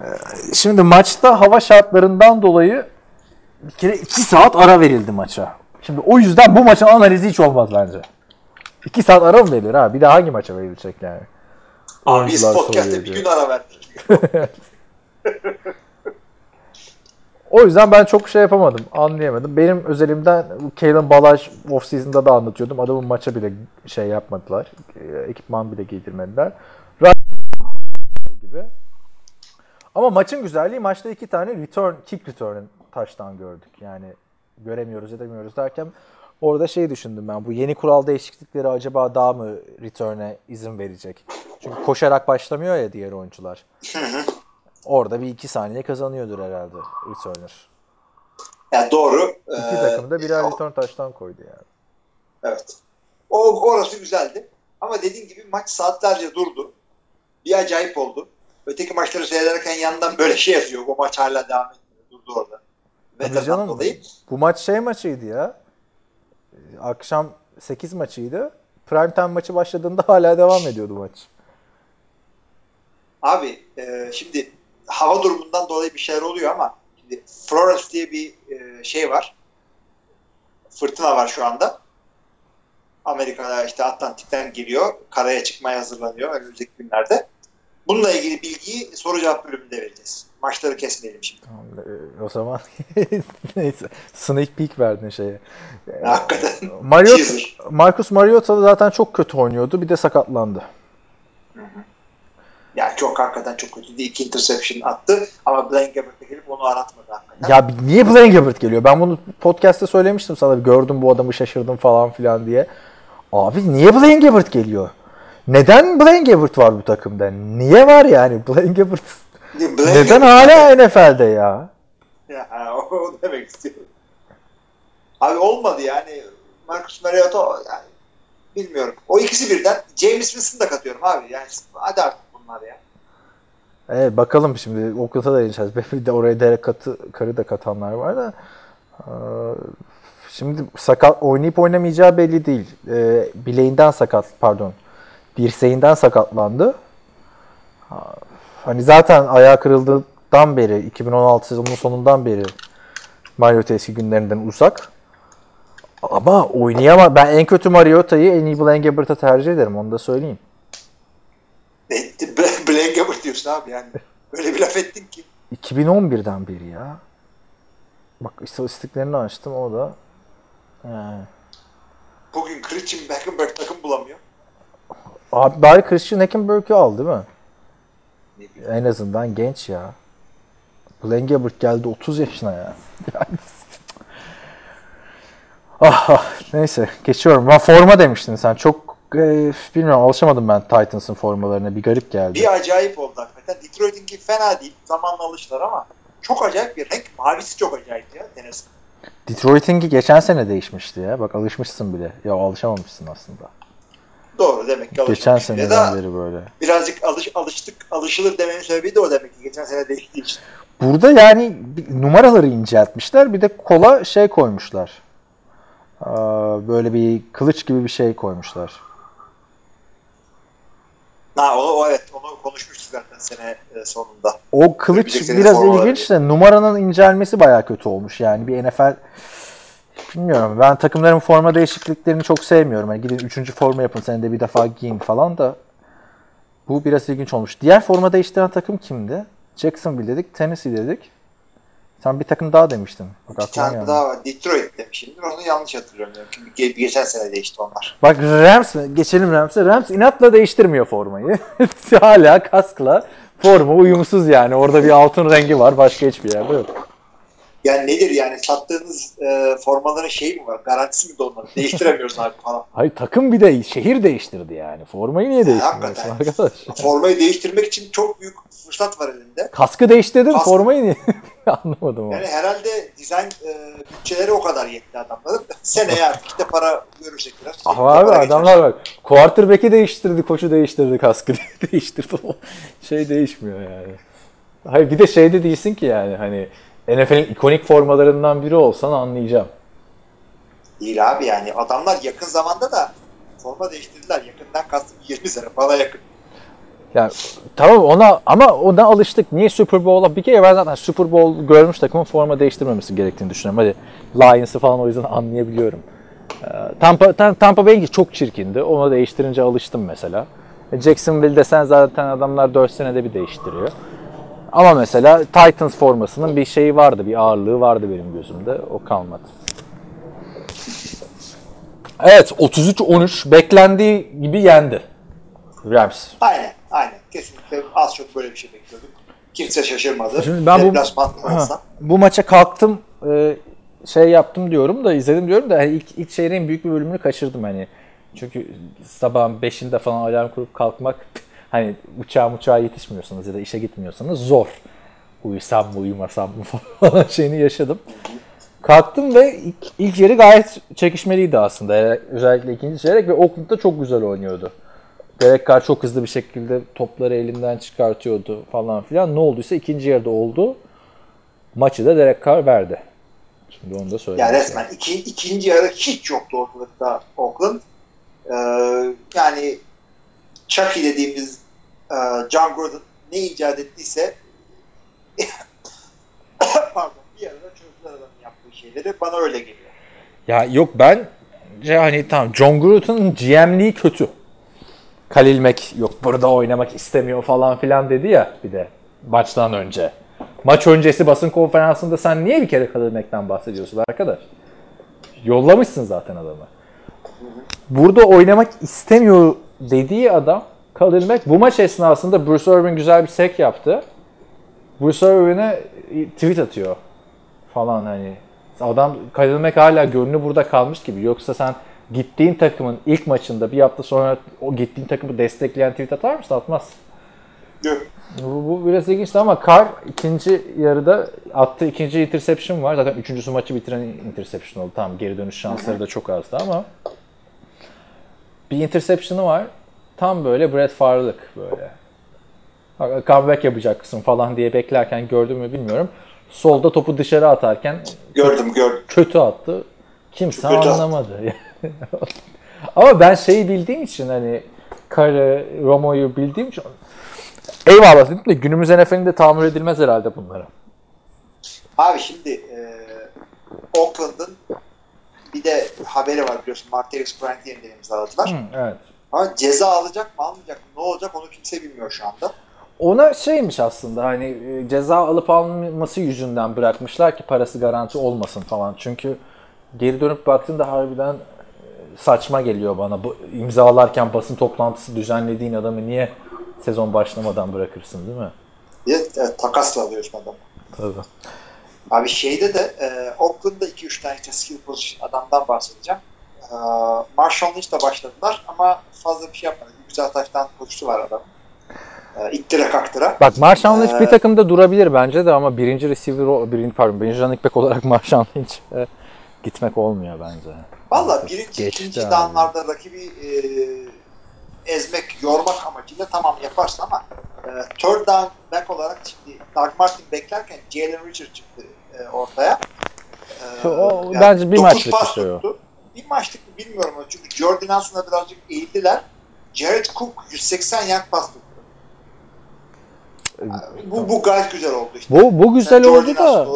Ee, Şimdi maçta hava şartlarından dolayı bir kere 2 saat ara verildi maça. Şimdi o yüzden bu maçın analizi hiç olmaz bence. 2 saat ara mı verilir ha? Bir de hangi maça verilecek yani? Abi biz podcast'te bir gün ara verdik. [LAUGHS] O yüzden ben çok şey yapamadım. Anlayamadım. Benim özelimden Kalen Balaj off-season'da da anlatıyordum. Adamın maça bile şey yapmadılar. E, Ekipman bile giydirmediler. Gibi. Ama maçın güzelliği maçta iki tane return, kick return'ın taştan gördük. Yani göremiyoruz edemiyoruz derken orada şey düşündüm ben. Bu yeni kural değişiklikleri acaba daha mı return'e izin verecek? Çünkü koşarak başlamıyor ya diğer oyuncular. Orada bir iki saniye kazanıyordur herhalde returner. Yani doğru. İki Ee, takım da birer o- return taştan koydu yani. Evet. O orası güzeldi. Ama dediğin gibi maç saatlerce durdu. Bir acayip oldu. Öteki maçları seyrederken yandan böyle şey yazıyor. Bu maç hala devam etmiyor. Durdu orada. Tabii canım. dolayı. Bu maç şey maçıydı ya. Ee, Akşam 8 maçıydı. Prime time maçı başladığında hala devam ediyordu maç. Abi e, şimdi hava durumundan dolayı bir şeyler oluyor ama şimdi Florence diye bir e, şey var. Fırtına var şu anda. Amerika'da işte Atlantik'ten geliyor. Karaya çıkmaya hazırlanıyor önümüzdeki günlerde. Bununla ilgili bilgiyi soru cevap bölümünde vereceğiz. maçları kesmeyelim şimdi. Ee, O zaman [LAUGHS] neyse. Sneak peek verdin şeye. Hakikaten. Mariota, Teaser. Marcus Mariota da zaten çok kötü oynuyordu. Bir de sakatlandı. Yani çok hakikaten çok kötüydü. İki interception attı ama Blaine Gabbert gelip onu aratmadı hakikaten. Ya niye Blaine Gabbert geliyor? Ben bunu podcast'te söylemiştim sana. Gördüm bu adamı şaşırdım falan filan diye. Abi niye Blaine Gabbert geliyor? Neden Blaine Gabbert var bu takımda? Niye var yani [LAUGHS] Blaine Gabbert? Blaine Neden hala NFL'de ya? Ya, o, [LAUGHS] o demek istiyorum. Abi olmadı yani. Marcus Mariota yani bilmiyorum. O ikisi birden James Winston'ı da katıyorum abi. Yani hadi artık bunlar ya. Evet bakalım şimdi Oakland'a da ineceğiz. [LAUGHS] Bir de oraya Derek katı, karı da katanlar var da. Ee, Şimdi sakat oynayıp oynamayacağı belli değil. Ee, bileğinden sakat pardon. Dirseğinden sakatlandı. Ha, Hani zaten ayağı kırıldığından beri 2016 sezonunun sonundan beri Mariota eski günlerinden uzak. Ama oynayama ben en kötü Mariota'yı en iyi Blaine Gabbert'a tercih ederim onu da söyleyeyim. E, Bla- Blaine Gabbert diyorsun abi yani. Böyle bir laf ettin ki. 2011'den beri ya. Bak istatistiklerini açtım o da. Yani. Bugün Christian Beckenberg takım bulamıyor. Abi bari Christian Hackenberg'i al değil mi? En azından genç ya. Blaine Gabbert geldi 30 yaşına ya. Yani- [LAUGHS] ah, ah, neyse geçiyorum. Ben forma demiştin sen. Çok e, bilmiyorum alışamadım ben Titans'ın formalarına. Bir garip geldi. Bir acayip oldu hakikaten. Detroit'inki fena değil. Zamanla alıştılar ama çok acayip bir renk. Mavisi çok acayip ya Tennessee. Detroit'inki geçen sene değişmişti ya. Bak alışmışsın bile. Ya alışamamışsın aslında. Doğru demek ki Geçen seneden beri böyle. birazcık alış, alıştık, alışılır demenin sebebi de o demek ki. Geçen sene değiştiği için. Burada yani numaraları inceltmişler. Bir de kola şey koymuşlar. Böyle bir kılıç gibi bir şey koymuşlar. Ha, o, o evet onu konuşmuştuk zaten sene e, sonunda. O kılıç biraz ilginç de numaranın incelmesi bayağı kötü olmuş. Yani bir NFL bilmiyorum. Ben takımların forma değişikliklerini çok sevmiyorum. Yani gidin 3. forma yapın senede bir defa giyin falan da bu biraz ilginç olmuş. Diğer forma değiştiren takım kimdi? Jacksonville dedik, Tennessee dedik. Sen bir takım daha demiştin. Bak Bir tane geldi. daha var. Detroit demişimdir. Onu yanlış hatırlıyorum. Çünkü ge- geçen sene değişti onlar. Bak Rams, geçelim Rams'e. Rams inatla değiştirmiyor formayı. [LAUGHS] Hala kaskla forma uyumsuz yani. Orada bir altın rengi var. Başka hiçbir yerde yok. Yani nedir yani sattığınız e, formaların şeyi mi var? Garantisi mi de? [LAUGHS] Değiştiremiyoruz abi falan. Hayır takım bir de şehir değiştirdi yani. Formayı niye değiştiriyorsun hakikaten. arkadaş? [LAUGHS] Formayı değiştirmek için çok büyük fırsat var elinde. Kaskı değiştirdin Kask- formayı niye? [LAUGHS] Anlamadım onu. Yani herhalde dizayn e, bütçeleri o kadar yetti adamların. Seneye artık işte para görürsek biraz. Ama abi adamlar bak. Quarterback'i değiştirdi, koçu değiştirdi, kaskı değiştirdi. Şey değişmiyor yani. Hayır bir de şey de değilsin ki yani hani NFL'in ikonik formalarından biri olsan anlayacağım. Değil abi yani adamlar yakın zamanda da forma değiştirdiler. Yakından kastım 20 sene bana yakın. Yani tamam ona ama ona alıştık. Niye Super Bowl'a bir kere ben zaten Super Bowl görmüş takımın forma değiştirmemesi gerektiğini düşünüyorum. Hadi Lions'ı falan o yüzden anlayabiliyorum. Ee, Tampa, Tam- Tampa Bay çok çirkindi. Onu değiştirince alıştım mesela. Jacksonville desen zaten adamlar 4 senede bir değiştiriyor. Ama mesela Titans formasının bir şeyi vardı, bir ağırlığı vardı benim gözümde. O kalmadı. Evet, 33-13 beklendiği gibi yendi. Rams. Aynen aynen. Kesinlikle az çok böyle bir şey bekliyorduk. Kimse şaşırmadı. Şimdi ben bu- olsa. bu maça kalktım e, şey yaptım diyorum da izledim diyorum da hani ilk, ilk çeyreğin büyük bir bölümünü kaçırdım hani. Çünkü sabahın 5'inde falan alarm kurup kalkmak hani uçağa uçağa yetişmiyorsanız ya da işe gitmiyorsanız zor. Uyusam mı uyumasam mı [LAUGHS] falan şeyini yaşadım. Kalktım ve ilk, ilk yeri gayet çekişmeliydi aslında. Yani özellikle ikinci çeyrek ve Oakland'da çok güzel oynuyordu. Derek Carr çok hızlı bir şekilde topları elinden çıkartıyordu falan filan. Ne olduysa ikinci yarıda oldu. Maçı da Derek Carr verdi. Şimdi onu da söyleyeyim. Yani resmen iki, ikinci yarı hiç yoktu ortalıkta Oakland. Ee, yani Chucky dediğimiz John Gordon ne icat ettiyse [COUGHS] pardon bir yarıda çözdüler adamın yaptığı şeyleri. Bana öyle geliyor. Ya yok ben hani tamam John Gruden'ın GM'liği kötü. Kalil Mack yok burada oynamak istemiyor falan filan dedi ya bir de maçtan önce. Maç öncesi basın konferansında sen niye bir kere Khalil Mack'ten bahsediyorsun arkadaş? Yollamışsın zaten adamı. Burada oynamak istemiyor dediği adam Khalil Mack bu maç esnasında Bruce Irvin güzel bir sek yaptı. Bruce Irvin'e tweet atıyor falan hani. Adam Khalil Mack hala gönlü burada kalmış gibi. Yoksa sen gittiğin takımın ilk maçında bir hafta sonra o gittiğin takımı destekleyen tweet atar mısın? Atmaz. Yok. Bu, bu biraz ilginçti ama Carr ikinci yarıda attığı ikinci interception var. Zaten üçüncüsü maçı bitiren interception oldu. Tamam geri dönüş şansları da çok azdı ama bir interception'ı var. Tam böyle Brett Favre'lık böyle. Comeback yapacaksın falan diye beklerken gördüm mü bilmiyorum. Solda topu dışarı atarken Gördüm gördüm. kötü attı. Kimse Kötü anlamadı. [LAUGHS] Ama ben şeyi bildiğim için hani Carr'ı, Romo'yu bildiğim için eyvallah dedim de günümüz NFL'inde tahammül edilmez herhalde bunlara. Abi şimdi e, Oakland'ın bir de haberi var biliyorsun. Martavis Bryant yeniden imzaladılar. Hı, evet. Ama ceza alacak mı almayacak mı ne olacak onu kimse bilmiyor şu anda. Ona şeymiş aslında hani e, ceza alıp alması yüzünden bırakmışlar ki parası garanti olmasın falan. Çünkü geri dönüp baktığında harbiden e, saçma geliyor bana. Bu imzalarken basın toplantısı düzenlediğin adamı niye sezon başlamadan bırakırsın değil mi? De, evet, takasla alıyorsun adamı. Tabii. Abi şeyde de e, Oakland'da 2-3 tane işte skill position adamdan bahsedeceğim. E, Marshall Lynch'le başladılar ama fazla bir şey yapmadı. Güzel taştan koştu var adam. E, ittire kaktıra. Bak Marshall Lynch Ee, bir takımda durabilir bence de ama birinci receiver, birinci, pardon birinci running back olarak Marshall Lynch e, gitmek olmuyor bence. Valla birinci, Geçti ikinci abi. downlarda rakibi e, ezmek, yormak amacıyla tamam yaparsın ama e, third down back olarak şimdi Doug Martin beklerken Jalen Richard çıktı e, ortaya. E, O bence bir maçlık bir şey o. Bir maçlık mı bilmiyorum ama çünkü Jordan Nelson'a birazcık eğildiler. Jared Cook 180 yard pas tuttu. Bu, bu gayet güzel oldu işte. Bu bu güzel Sen oldu da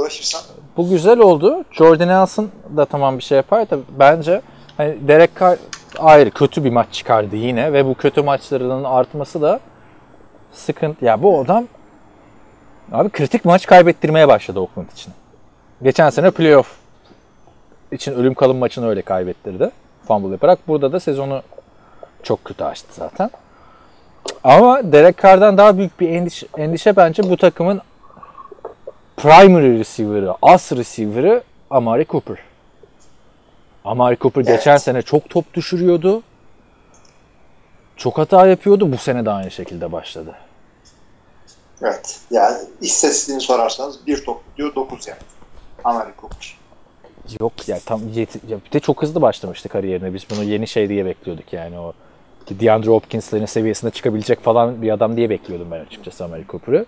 bu güzel oldu. Jordan Nelson da tamam bir şey yapar da bence hani Derek Carr ayrı kötü bir maç çıkardı yine ve bu kötü maçlarının artması da sıkıntı. Ya bu adam abi kritik maç kaybettirmeye başladı Oakland için. Geçen sene playoff için ölüm kalım maçını öyle kaybettirdi. Fumble yaparak. Burada da sezonu çok kötü açtı zaten. Ama Derek Carr'dan daha büyük bir endişe, endişe bence bu takımın primary receiver'ı, as receiver'ı Amari Cooper. Amari Cooper geçen Evet. sene çok top düşürüyordu. Çok hata yapıyordu. Bu sene de aynı şekilde başladı. evet. Yani istatistiğini sorarsanız bir top diyor 9 yani. Amerika Cooper. Yok ya tam yeti- ya bir de çok hızlı başlamıştı kariyerine. Biz bunu yeni şey diye bekliyorduk yani o DeAndre Hopkins'lerin seviyesine çıkabilecek falan bir adam diye bekliyordum ben açıkçası Amari Cooper'ı.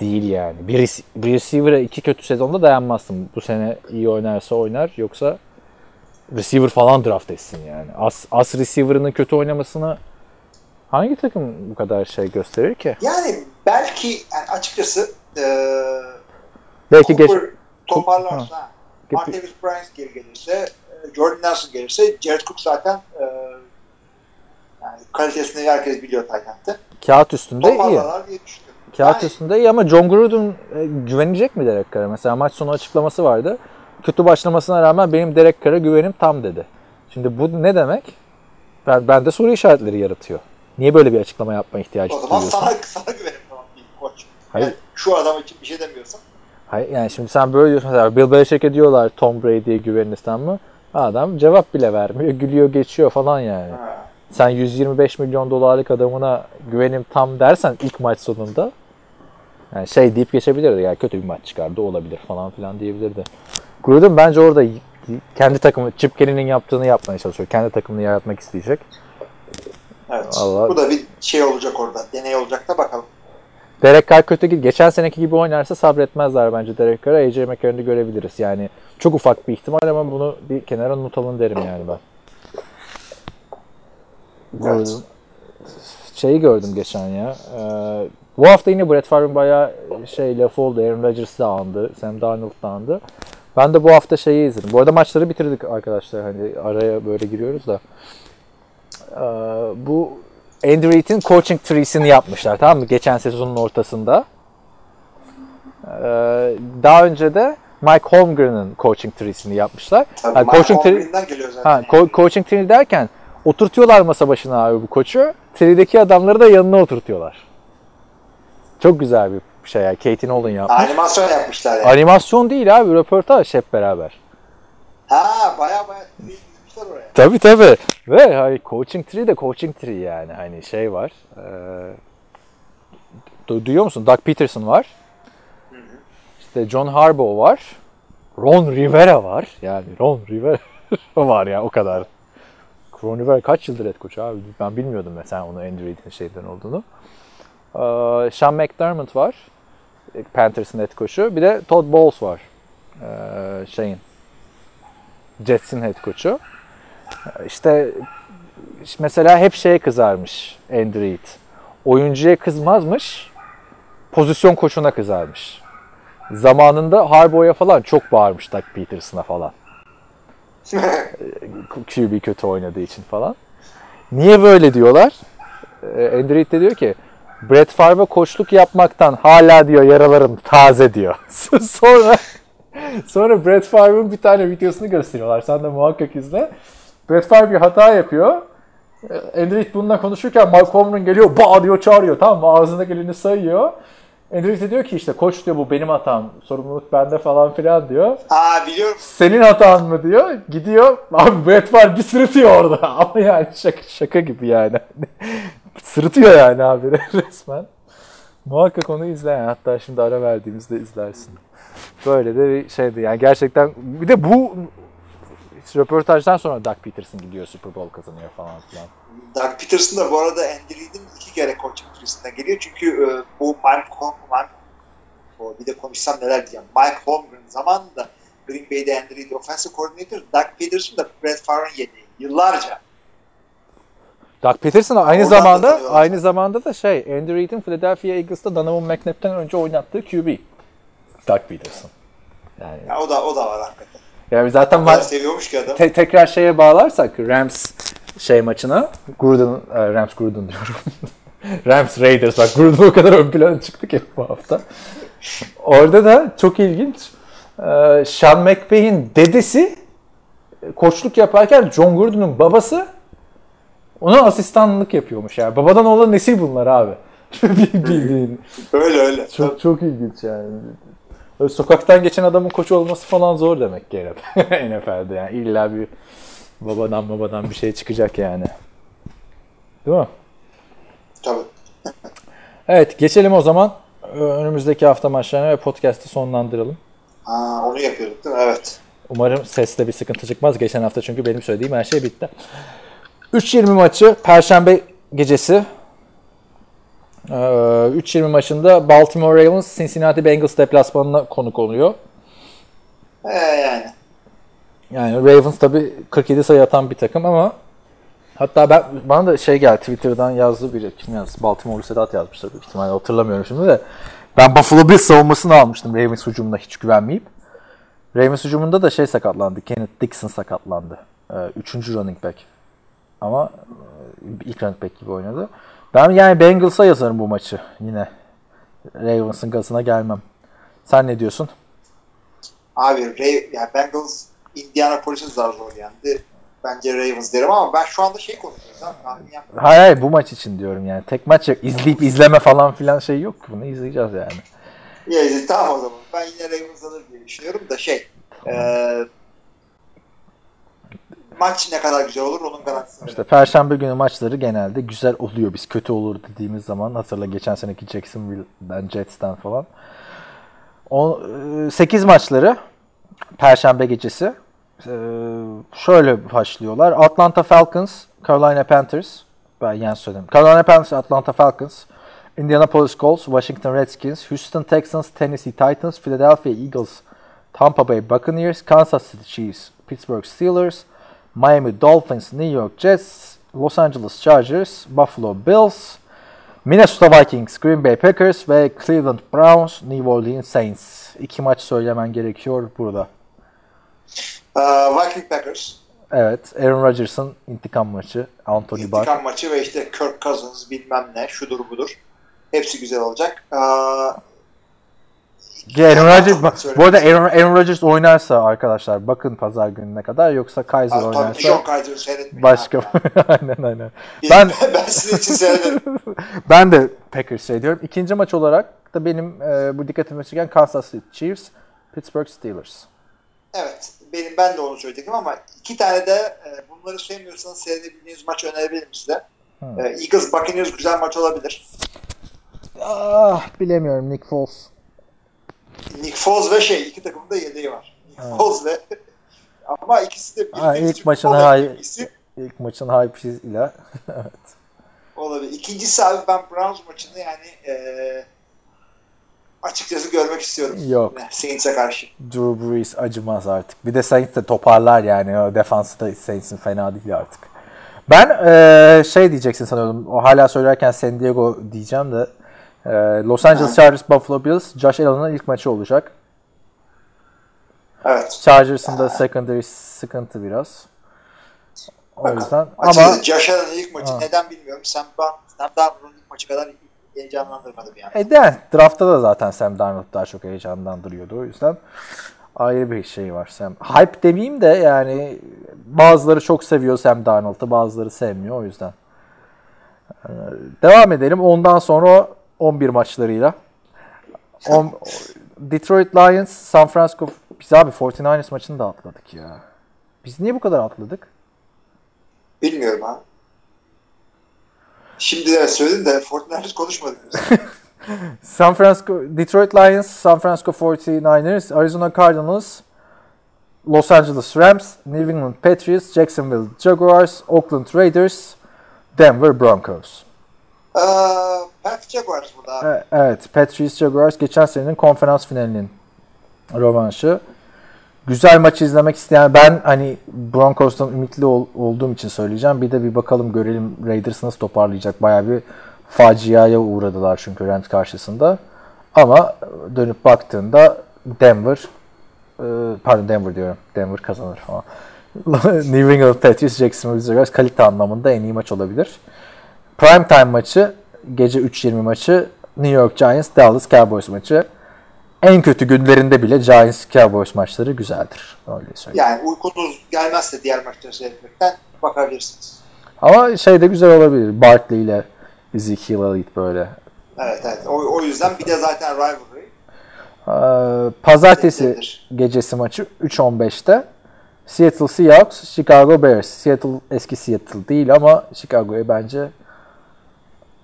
Değil yani. Bir, rec- bir receiver'a iki kötü sezonda dayanmazsın. Bu sene iyi oynarsa oynar yoksa receiver falan draft etsin yani. As, as receiver'ının kötü oynamasını hangi takım bu kadar şey gösterir ki? Yani belki yani açıkçası eee Belki geç Cooper toparlarsa Martavis Bryant geri gelirse e, Jordan Nelson gelirse Jared Cook zaten e, yani kalitesini herkes biliyor Tayland'da. kağıt üstünde iyi. Toparlarlar diye düşünüyorum. Kağıt Yani üstünde iyi ama John Gruden e, güvenecek mi Derek Carr'a? Mesela maç sonu açıklaması vardı. Kötü başlamasına rağmen benim Derek Carr'a güvenim tam dedi. Şimdi bu ne demek? Ben, bende soru işaretleri yaratıyor. Niye böyle bir açıklama yapma ihtiyacı o zaman duyuyorsun? sana, [LAUGHS] sana güvenim tamam değil koç. Hayır. Yani şu adam için bir şey demiyorsan. Hayır, yani şimdi sen böyle diyorsun. Mesela Bill Belichick'e diyorlar Tom Brady'ye güveniniz tamam mı? Adam cevap bile vermiyor. [LAUGHS] Gülüyor geçiyor falan yani. Ha. Sen 125 milyon dolarlık adamına güvenim tam dersen ilk maç sonunda yani şey deyip geçebilirdi. Yani kötü bir maç çıkardı olabilir falan filan diyebilirdi. Gruden bence orada kendi takımı Chip Kelly'nin yaptığını yapmaya çalışıyor. Kendi takımını yaratmak isteyecek. Evet. Allah- Bu da bir şey olacak orada. Deney olacak da bakalım. Derek Carr kötü gibi geçen seneki gibi oynarsa sabretmezler bence Derek Carr'a. AJ McCarron'u görebiliriz. Yani çok ufak bir ihtimal ama bunu bir kenara not alın derim yani ben. Evet. Şeyi gördüm geçen ya. Ee, bu hafta yine Brett Favre'ın bayağı şey lafı oldu. Aaron Rodgers da andı. Sam Darnold da andı. Ben de bu hafta şeyi izledim. Bu arada maçları bitirdik arkadaşlar. Hani araya böyle giriyoruz da. Ee, bu Andy Reid'in coaching tree'sini yapmışlar tamam mı? Geçen sezonun ortasında. Ee, daha önce de Mike Holmgren'ın coaching tree'sini yapmışlar. Tabii Ha, Mike coaching tree- geliyor zaten. Ha, ko- coaching tree derken oturtuyorlar masa başına abi bu koçu. Tree'deki adamları da yanına oturtuyorlar. Çok güzel bir şey ya. Katie Nolan yapmış. Animasyon yapmışlar yani. Animasyon değil abi, röportaj hep beraber. ha baya baya. Tabii tabii. Ve hani coaching tree de coaching tree yani. Hani şey var. E, du- duyuyor musun? Doug Peterson var. İşte John Harbaugh var. Ron Rivera var. Yani Ron Rivera [LAUGHS] var ya o kadar. Ron Rivera kaç yıldır head coach abi? Ben bilmiyordum mesela onu Andrew Reid'in şeyden olduğunu. Ee, Sean McDermott var. Panthers'ın head coach'u. Bir de Todd Bowles var. Ee, şeyin. Jets'in head coach'u. İşte mesela hep şeye kızarmış Andrew Reid. Oyuncuya kızmazmış, pozisyon koçuna kızarmış. Zamanında Harbaugh'a falan çok bağırmış Doug Peterson'a falan. [LAUGHS] QB kötü oynadığı için falan. Niye böyle diyorlar? Ee, Andrew Reid de diyor ki Brett Favre'a koçluk yapmaktan hala diyor yaralarım taze diyor. [LAUGHS] sonra sonra Brett Favre'ın bir tane videosunu gösteriyorlar. Sen de muhakkak izle. Brett Favre bir hata yapıyor. Ee, Reid bununla konuşurken Mike Holmgren geliyor, ba diyor çağırıyor tamam mı? Ağzına geleni sayıyor. Reid de diyor ki işte koç diyor bu benim hatam, sorumluluk bende falan filan diyor. Ha biliyorum. Senin hatan mı diyor. Gidiyor. Abi Brett Favre bir sırıtıyor orada. [LAUGHS] Ama yani şaka, şaka gibi yani. [LAUGHS] sırıtıyor yani abi [LAUGHS] resmen. Muhakkak onu izle yani. Hatta şimdi ara verdiğimizde izlersin. Böyle de bir şeydi yani gerçekten. Bir de bu röportajdan sonra Doug Peterson gidiyor Super Bowl kazanıyor falan filan. Doug Peterson da bu arada Andy Reid'in iki kere coaching turisinden geliyor. Çünkü e, bu Mike Holmgren o bir de konuşsam neler diyeceğim. Mike Holmgren zamanında Green Bay'de Andy Reid offensive coordinator, Doug Peterson da Brett Favre'ın yedeği. Yıllarca. Doug Peterson aynı Oradan da zamanda aynı zamanda da şey Andy Reid'in Philadelphia Eagles'ta Donovan McNabb'ten önce oynattığı QB. Doug Peterson. Yani, Ya o da o da var hakikaten. Yani zaten ma- seviyormuş ki adam. te- tekrar şeye bağlarsak Rams şey maçına Gruden, e, Rams Gruden diyorum. [LAUGHS] Rams Raiders bak Gruden o kadar ön plana çıktı ki bu hafta. Orada da çok ilginç. E, Sean McVay'in dedesi koçluk yaparken John Gruden'ın babası ona asistanlık yapıyormuş yani. Babadan oğlan nesil bunlar abi. [LAUGHS] Bildiğin. Öyle öyle. Çok çok ilginç yani. Sokaktan geçen adamın koç olması falan zor demek ki. NFL'de [LAUGHS] yani illa bir babadan babadan bir şey çıkacak yani. Değil mi? Tabii. Evet geçelim o zaman önümüzdeki hafta maçlarına ve podcast'ı sonlandıralım. Ha, onu yapıyorduk değil mi? Evet. Umarım seste bir sıkıntı çıkmaz. Geçen hafta çünkü benim söylediğim her şey bitti. 3.20 maçı Perşembe gecesi. Ee, 3.20 maçında Baltimore Ravens Cincinnati Bengals deplasmanına konuk oluyor. Ee, yani. Yani Ravens tabi 47 sayı atan bir takım ama hatta ben bana da şey geldi Twitter'dan yazdı biri kim yazdı? Baltimore'lu Sedat yazmıştır büyük ihtimalle hatırlamıyorum şimdi de. Ben Buffalo Bills savunmasını almıştım Ravens hücumuna hiç güvenmeyip. Ravens hücumunda da şey sakatlandı. Kenneth Dixon sakatlandı. Ee, üçüncü running back. Ama e, ilk running back gibi oynadı. Ben yani Bengals'a yazarım bu maçı yine. Ravens'ın gazına gelmem. Sen ne diyorsun? Abi Ray, yani Bengals Indianapolis'in zar zor yendi. Bence Ravens derim ama ben şu anda şey konuşuyoruz yapmıyorum. Hayır hayır bu maç için diyorum yani. Tek maç yok. İzleyip izleme falan filan şey yok. Bunu izleyeceğiz yani. Ya, tamam o zaman. Ben yine Ravens alır diye düşünüyorum da şey. eee maç ne kadar güzel olur onun garantisi. İşte Perşembe günü maçları genelde güzel oluyor. Biz kötü olur dediğimiz zaman hatırla geçen seneki Jacksonville'den Jets'ten falan. 8 maçları Perşembe gecesi. Ee, şöyle başlıyorlar. Atlanta Falcons, Carolina Panthers. Ben yani söyledim. Carolina Panthers, Atlanta Falcons. Indianapolis Colts, Washington Redskins, Houston Texans, Tennessee Titans, Philadelphia Eagles, Tampa Bay Buccaneers, Kansas City Chiefs, Pittsburgh Steelers, Miami Dolphins, New York Jets, Los Angeles Chargers, Buffalo Bills, Minnesota Vikings, Green Bay Packers ve Cleveland Browns, New Orleans Saints. İki maç söylemen gerekiyor burada. Eee, Viking Packers. Evet, Aaron Rodgers'ın intikam maçı, Anthony Barr. İntikam maçı ve işte Kirk Cousins bilmem ne şudur budur. Hepsi güzel olacak. Ya Aaron Rodgers, bak, bu arada Aaron, Aaron Rodgers oynarsa arkadaşlar bakın pazar gününe kadar yoksa Kaiser Abi, tabii oynarsa John Kaiser'ı seyretmeyin. başka. [LAUGHS] aynen aynen. Ben [LAUGHS] ben sizin için seyrederim. [LAUGHS] ben de Packers şey diyorum. İkinci maç olarak da benim e, bu dikkatimi çeken Kansas City Chiefs, Pittsburgh Steelers. Evet. Benim ben de onu söyleyecektim ama iki tane de e, bunları sevmiyorsanız seyredebildiğiniz maç önerebilirim size. Hmm. E, Eagles Buccaneers güzel maç olabilir. Ah bilemiyorum Nick Foles. Nick Foles ve şey iki takımın da yedeği var. Nick Foles ve [LAUGHS] ama ikisi de Ha, ilk maçın hay- ikisi İlk maçın hype'ıyla. olabilir. İkincisi abi ben Browns maçını yani e, açıkçası görmek istiyorum. Yok. Saints'e karşı. Drew Brees acımaz artık. Bir de Saints de toparlar yani. O defansı da Saints'in fena değil artık. Ben eee, şey diyeceksin sanıyordum. O hala söylerken San Diego diyeceğim de eee, Los Angeles Chargers Buffalo Bills Josh Allen'ın ilk maçı olacak. Evet. Chargers'ın da secondary sıkıntı biraz. O yüzden ama Josh Allen'ın ilk maçı Ha. neden bilmiyorum. Sam, Darn- Sam Darnold'un ilk maçı kadar heyecanlandırmadı yani. e de, draftta da zaten Sam Darnold daha çok heyecanlandırıyordu. O yüzden ayrı bir şey var Sam. Hype demeyeyim de yani bazıları çok seviyor Sam Darnold'u bazıları sevmiyor o yüzden. Ee, devam edelim. Ondan sonra 11 maçlarıyla. On- Detroit Lions, San Francisco biz abi 49ers maçını da atladık ya. Biz niye bu kadar atladık? Bilmiyorum abi. Şimdi de söyledim de Fortnite konuşmadık biz. [LAUGHS] San Francisco, Detroit Lions, San Francisco 49ers, Arizona Cardinals, Los Angeles Rams, New England Patriots, Jacksonville Jaguars, Oakland Raiders, Denver Broncos. Ee, Pat Jaguars burada abi. E- Evet, Patriots Jaguars geçen senenin konferans finalinin rövanşı. Güzel maç izlemek isteyen ben hani Broncos'tan ümitli ol- olduğum için söyleyeceğim. Bir de bir bakalım görelim Raiders nasıl toparlayacak. Bayağı bir faciaya uğradılar çünkü Rams karşısında. Ama dönüp baktığında Denver e, pardon Denver diyorum. Denver kazanır falan. [LAUGHS] New England Patriots Jacksonville Jaguars kalite anlamında en iyi maç olabilir. Prime time maçı gece 3.20 maçı New York Giants Dallas Cowboys maçı. En kötü günlerinde bile Giants Cowboys maçları güzeldir. Öyle söyleyeyim. Yani uykunuz gelmezse diğer maçları seyretmekten bakabilirsiniz. Ama şey de güzel olabilir. Barkley ile Ezekiel Elliott böyle. Evet evet. O, o yüzden bir de zaten rivalry. Ee, Pazartesi gecesi maçı 3.15'te Seattle Seahawks, Chicago Bears. Seattle eski Seattle değil ama Chicago'ya bence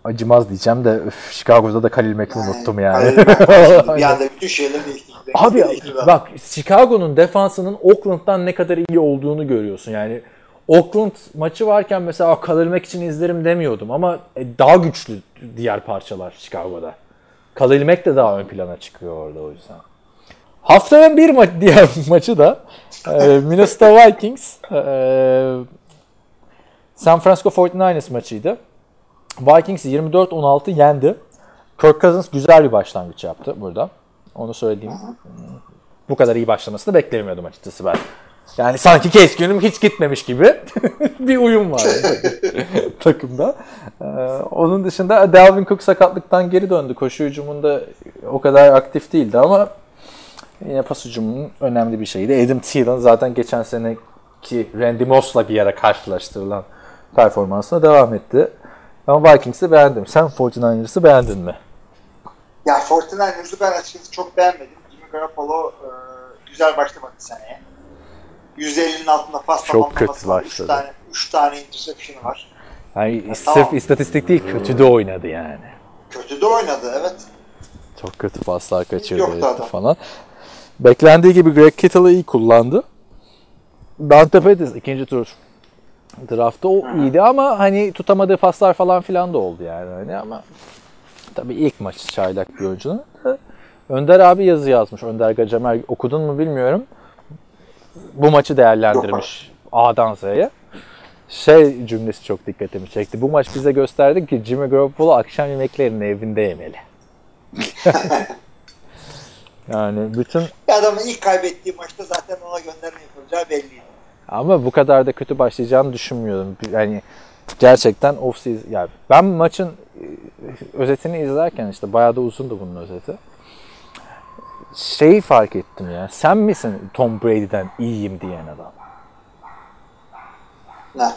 acımaz diyeceğim de öf, Chicago'da da Khalil Mack'i unuttum yani. Bir [LAUGHS] anda bütün şeyleri değiştirdi. Abi [LAUGHS] bak Chicago'nun defansının Oakland'dan ne kadar iyi olduğunu görüyorsun. Yani Oakland maçı varken mesela "Aa, Khalil için izlerim demiyordum ama e, daha güçlü diğer parçalar Chicago'da. Khalil Mack de daha ön plana çıkıyor orada o yüzden. Haftanın bir ma- [LAUGHS] diğer maçı da e, Minnesota Vikings e, San Francisco 49ers maçıydı. Vikings 24-16 yendi. Kirk Cousins güzel bir başlangıç yaptı burada. Onu söyleyeyim. Bu kadar iyi başlamasını beklemiyordum açıkçası ben. Yani sanki case günüm hiç gitmemiş gibi [LAUGHS] bir uyum var [LAUGHS] takımda. Ee, onun dışında Dalvin Cook sakatlıktan geri döndü. Koşu hücumunda o kadar aktif değildi ama yine pas hücumunun önemli bir şeydi. Adam Thielen zaten geçen seneki Randy Moss'la bir ara karşılaştırılan performansına devam etti. Ama Vikings'i beğendim. Sen 49ers'ı beğendin mi? Ya 49ers'ı ben açıkçası çok beğenmedim. Jimmy Garoppolo e, güzel başlamadı seneye. 150'nin altında pas Çok kötü tamamlaması var. 3 başladı. tane, 3 tane interception var. Yani tamam. sırf istatistik değil, kötü de oynadı yani. Kötü de oynadı evet. Çok kötü paslar kaçırdı falan. Beklendiği gibi Greg Kittle'ı iyi kullandı. Dante Pettis ikinci tur draftta o iyiydi ama hani tutamadığı paslar falan filan da oldu yani. Hani ama tabii ilk maç çaylak bir oyuncunun. Önder abi yazı yazmış. Önder Gacemer okudun mu bilmiyorum. Bu maçı değerlendirmiş A'dan Z'ye. Şey cümlesi çok dikkatimi çekti. Bu maç bize gösterdi ki Jimmy Garoppolo akşam yemeklerini evinde yemeli. [LAUGHS] yani bütün adamın ilk kaybettiği maçta zaten ona gönderme yapılacağı belliydi. Ama bu kadar da kötü başlayacağını düşünmüyordum. Yani gerçekten off season yani ben maçın e, özetini izlerken işte bayağı da uzundu bunun özeti. şeyi fark ettim ya. Sen misin Tom Brady'den iyiyim diyen adam? Ne?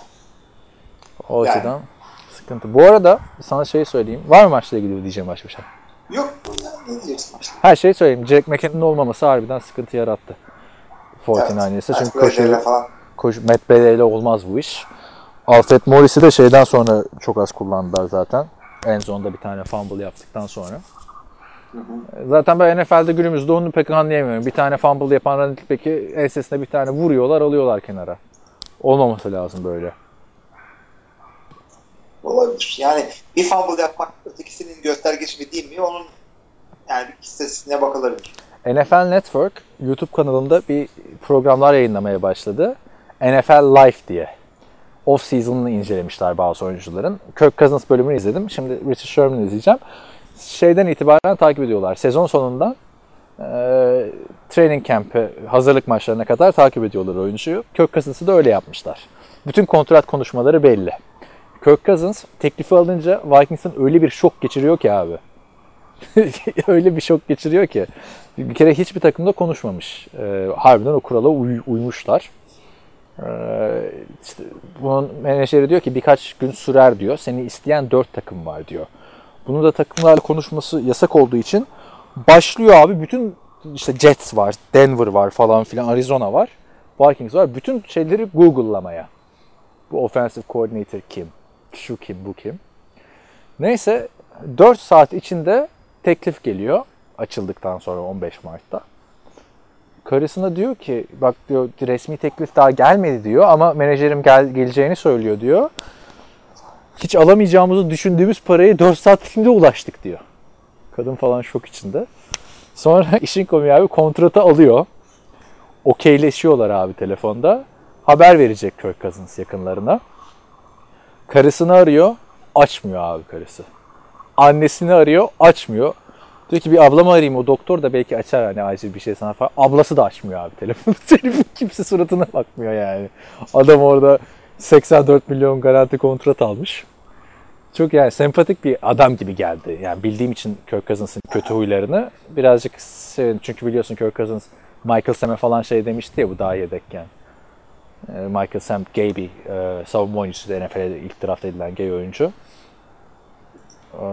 O Yani. açıdan sıkıntı. Bu arada sana şey söyleyeyim. Var mı maçla ilgili diyeceğim başka bir şey? Yok. Ne diyeceksin? Her şeyi söyleyeyim. Jack McKinnon'ın olmaması harbiden sıkıntı yarattı. 49ers'e. Çünkü koşu, koşu, Matt ile olmaz bu iş. Alfred Morris'i de şeyden sonra çok az kullandılar zaten. En zonda bir tane fumble yaptıktan sonra. Zaten ben NFL'de günümüzde onu pek anlayamıyorum. Bir tane fumble yapan running back'i ensesine bir tane vuruyorlar, alıyorlar kenara. Olmaması lazım böyle. Olabilir. Yani bir fumble yapmak ötekisinin göstergesi mi değil mi? Onun yani bir istatistiğine bakılabilir. NFL Network YouTube kanalında bir programlar yayınlamaya başladı. NFL Life diye. Off season'ını incelemişler bazı oyuncuların. Kirk Cousins bölümünü izledim. Şimdi Richard Sherman'ı izleyeceğim. Şeyden itibaren takip ediyorlar. Sezon sonundan e, training camp'e, hazırlık maçlarına kadar takip ediyorlar oyuncuyu. Kirk Cousins'ı da öyle yapmışlar. Bütün kontrat konuşmaları belli. Kirk Cousins teklifi alınca Vikings'in öyle bir şok geçiriyor ki abi. [LAUGHS] öyle bir şok geçiriyor ki. Bir kere hiçbir takımda konuşmamış. Ee, harbiden o kurala uy- uymuşlar. Ee, işte bunun menajeri diyor ki birkaç gün sürer diyor. Seni isteyen dört takım var diyor. Bunu da takımlarla konuşması yasak olduğu için başlıyor abi bütün işte Jets var, Denver var falan filan, Arizona var, Vikings var. Bütün şeyleri Google'lamaya. Bu offensive coordinator kim? Şu kim, bu kim? Neyse 4 saat içinde teklif geliyor açıldıktan sonra 15 Mart'ta. Karısına diyor ki bak diyor resmi teklif daha gelmedi diyor ama menajerim gel, geleceğini söylüyor diyor. Hiç alamayacağımızı düşündüğümüz parayı 4 saat içinde ulaştık diyor. Kadın falan şok içinde. Sonra [LAUGHS] işin komiği abi kontratı alıyor. Okeyleşiyorlar abi telefonda. Haber verecek Kirk Cousins yakınlarına. Karısını arıyor. Açmıyor abi karısı. Annesini arıyor. Açmıyor. Diyor ki bir ablamı arayayım o doktor da belki açar hani acil bir şey sana falan. Ablası da açmıyor abi telefonu. [LAUGHS] Herifin kimse suratına bakmıyor yani. Adam orada 84 milyon garanti kontrat almış. Çok yani sempatik bir adam gibi geldi. Yani bildiğim için Kirk Cousins'ın kötü huylarını birazcık sevin. Çünkü biliyorsun Kirk Cousins Michael Sam'e falan şey demişti ya bu daha yedekken. Ee, Michael Sam gay bir e, savunma oyuncusu NFL'de ilk draft edilen gay oyuncu. Ee,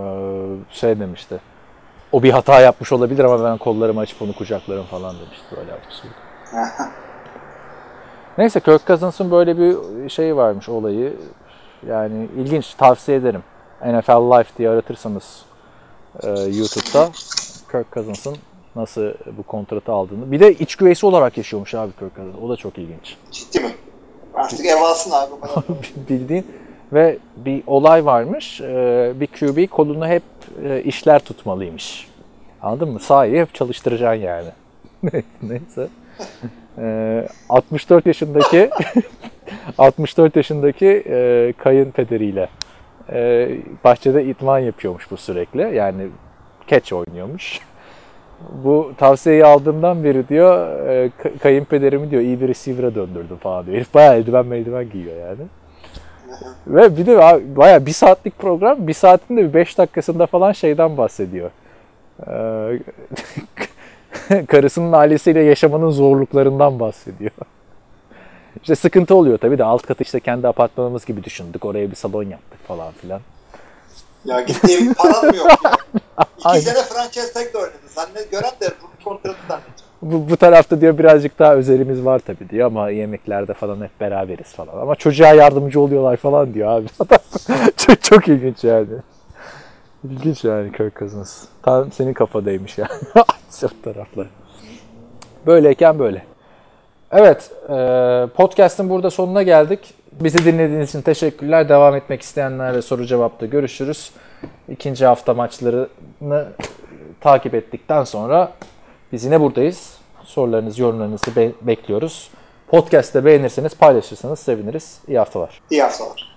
şey demişti. O bir hata yapmış olabilir ama ben kollarımı açıp onu kucaklarım falan demişti. Böyle absürt. [LAUGHS] Neyse Kirk Cousins'ın böyle bir şeyi varmış olayı. Yani ilginç tavsiye ederim. NFL Life diye aratırsanız e, YouTube'da Kirk Cousins'ın nasıl bu kontratı aldığını. Bir de iç güveysi olarak yaşıyormuş abi Kirk Cousins. O da çok ilginç. Ciddi mi? Artık ev alsın abi. [LAUGHS] Bildiğin ve bir olay varmış. E, bir QB kolunu hep e, işler tutmalıymış. Anladın mı? Sahayı hep çalıştıracaksın yani. [LAUGHS] Neyse. E, 64 yaşındaki [LAUGHS] 64 yaşındaki e, kayınpederiyle e, bahçede idman yapıyormuş bu sürekli. Yani catch oynuyormuş. Bu tavsiyeyi aldığımdan beri diyor e, ka- kayınpederimi diyor iyi bir receiver'a döndürdüm falan diyor. Herif bayağı eldiven meldiven giyiyor yani. Ve bir de abi bayağı bir saatlik program. Bir saatin de bir beş dakikasında falan şeyden bahsediyor. Ee, [LAUGHS] karısının ailesiyle yaşamanın zorluklarından bahsediyor. İşte sıkıntı oluyor tabii de alt katı işte kendi apartmanımız gibi düşündük. Oraya bir salon yaptık falan filan. ya gittiğim [LAUGHS] param yok? İki sene franchise tag oynadı. Zannet gören de bu kontratı zannediyor. Bu, bu tarafta diyor birazcık daha özelimiz var tabii diyor ama yemeklerde falan hep beraberiz falan. Ama çocuğa yardımcı oluyorlar falan diyor abi. [LAUGHS] çok, çok ilginç yani. İlginç yani Kirk Cousins. Tam senin kafadaymış yani. [LAUGHS] Sırf taraflar. Böyleyken böyle. Evet, e, podcast'ın burada sonuna geldik. Bizi dinlediğiniz için teşekkürler. Devam etmek isteyenlerle soru cevapta görüşürüz. İkinci hafta maçlarını takip ettikten sonra biz yine buradayız. Sorularınızı, yorumlarınızı be- bekliyoruz. Podcast'te beğenirseniz, paylaşırsanız seviniriz. İyi haftalar. İyi haftalar.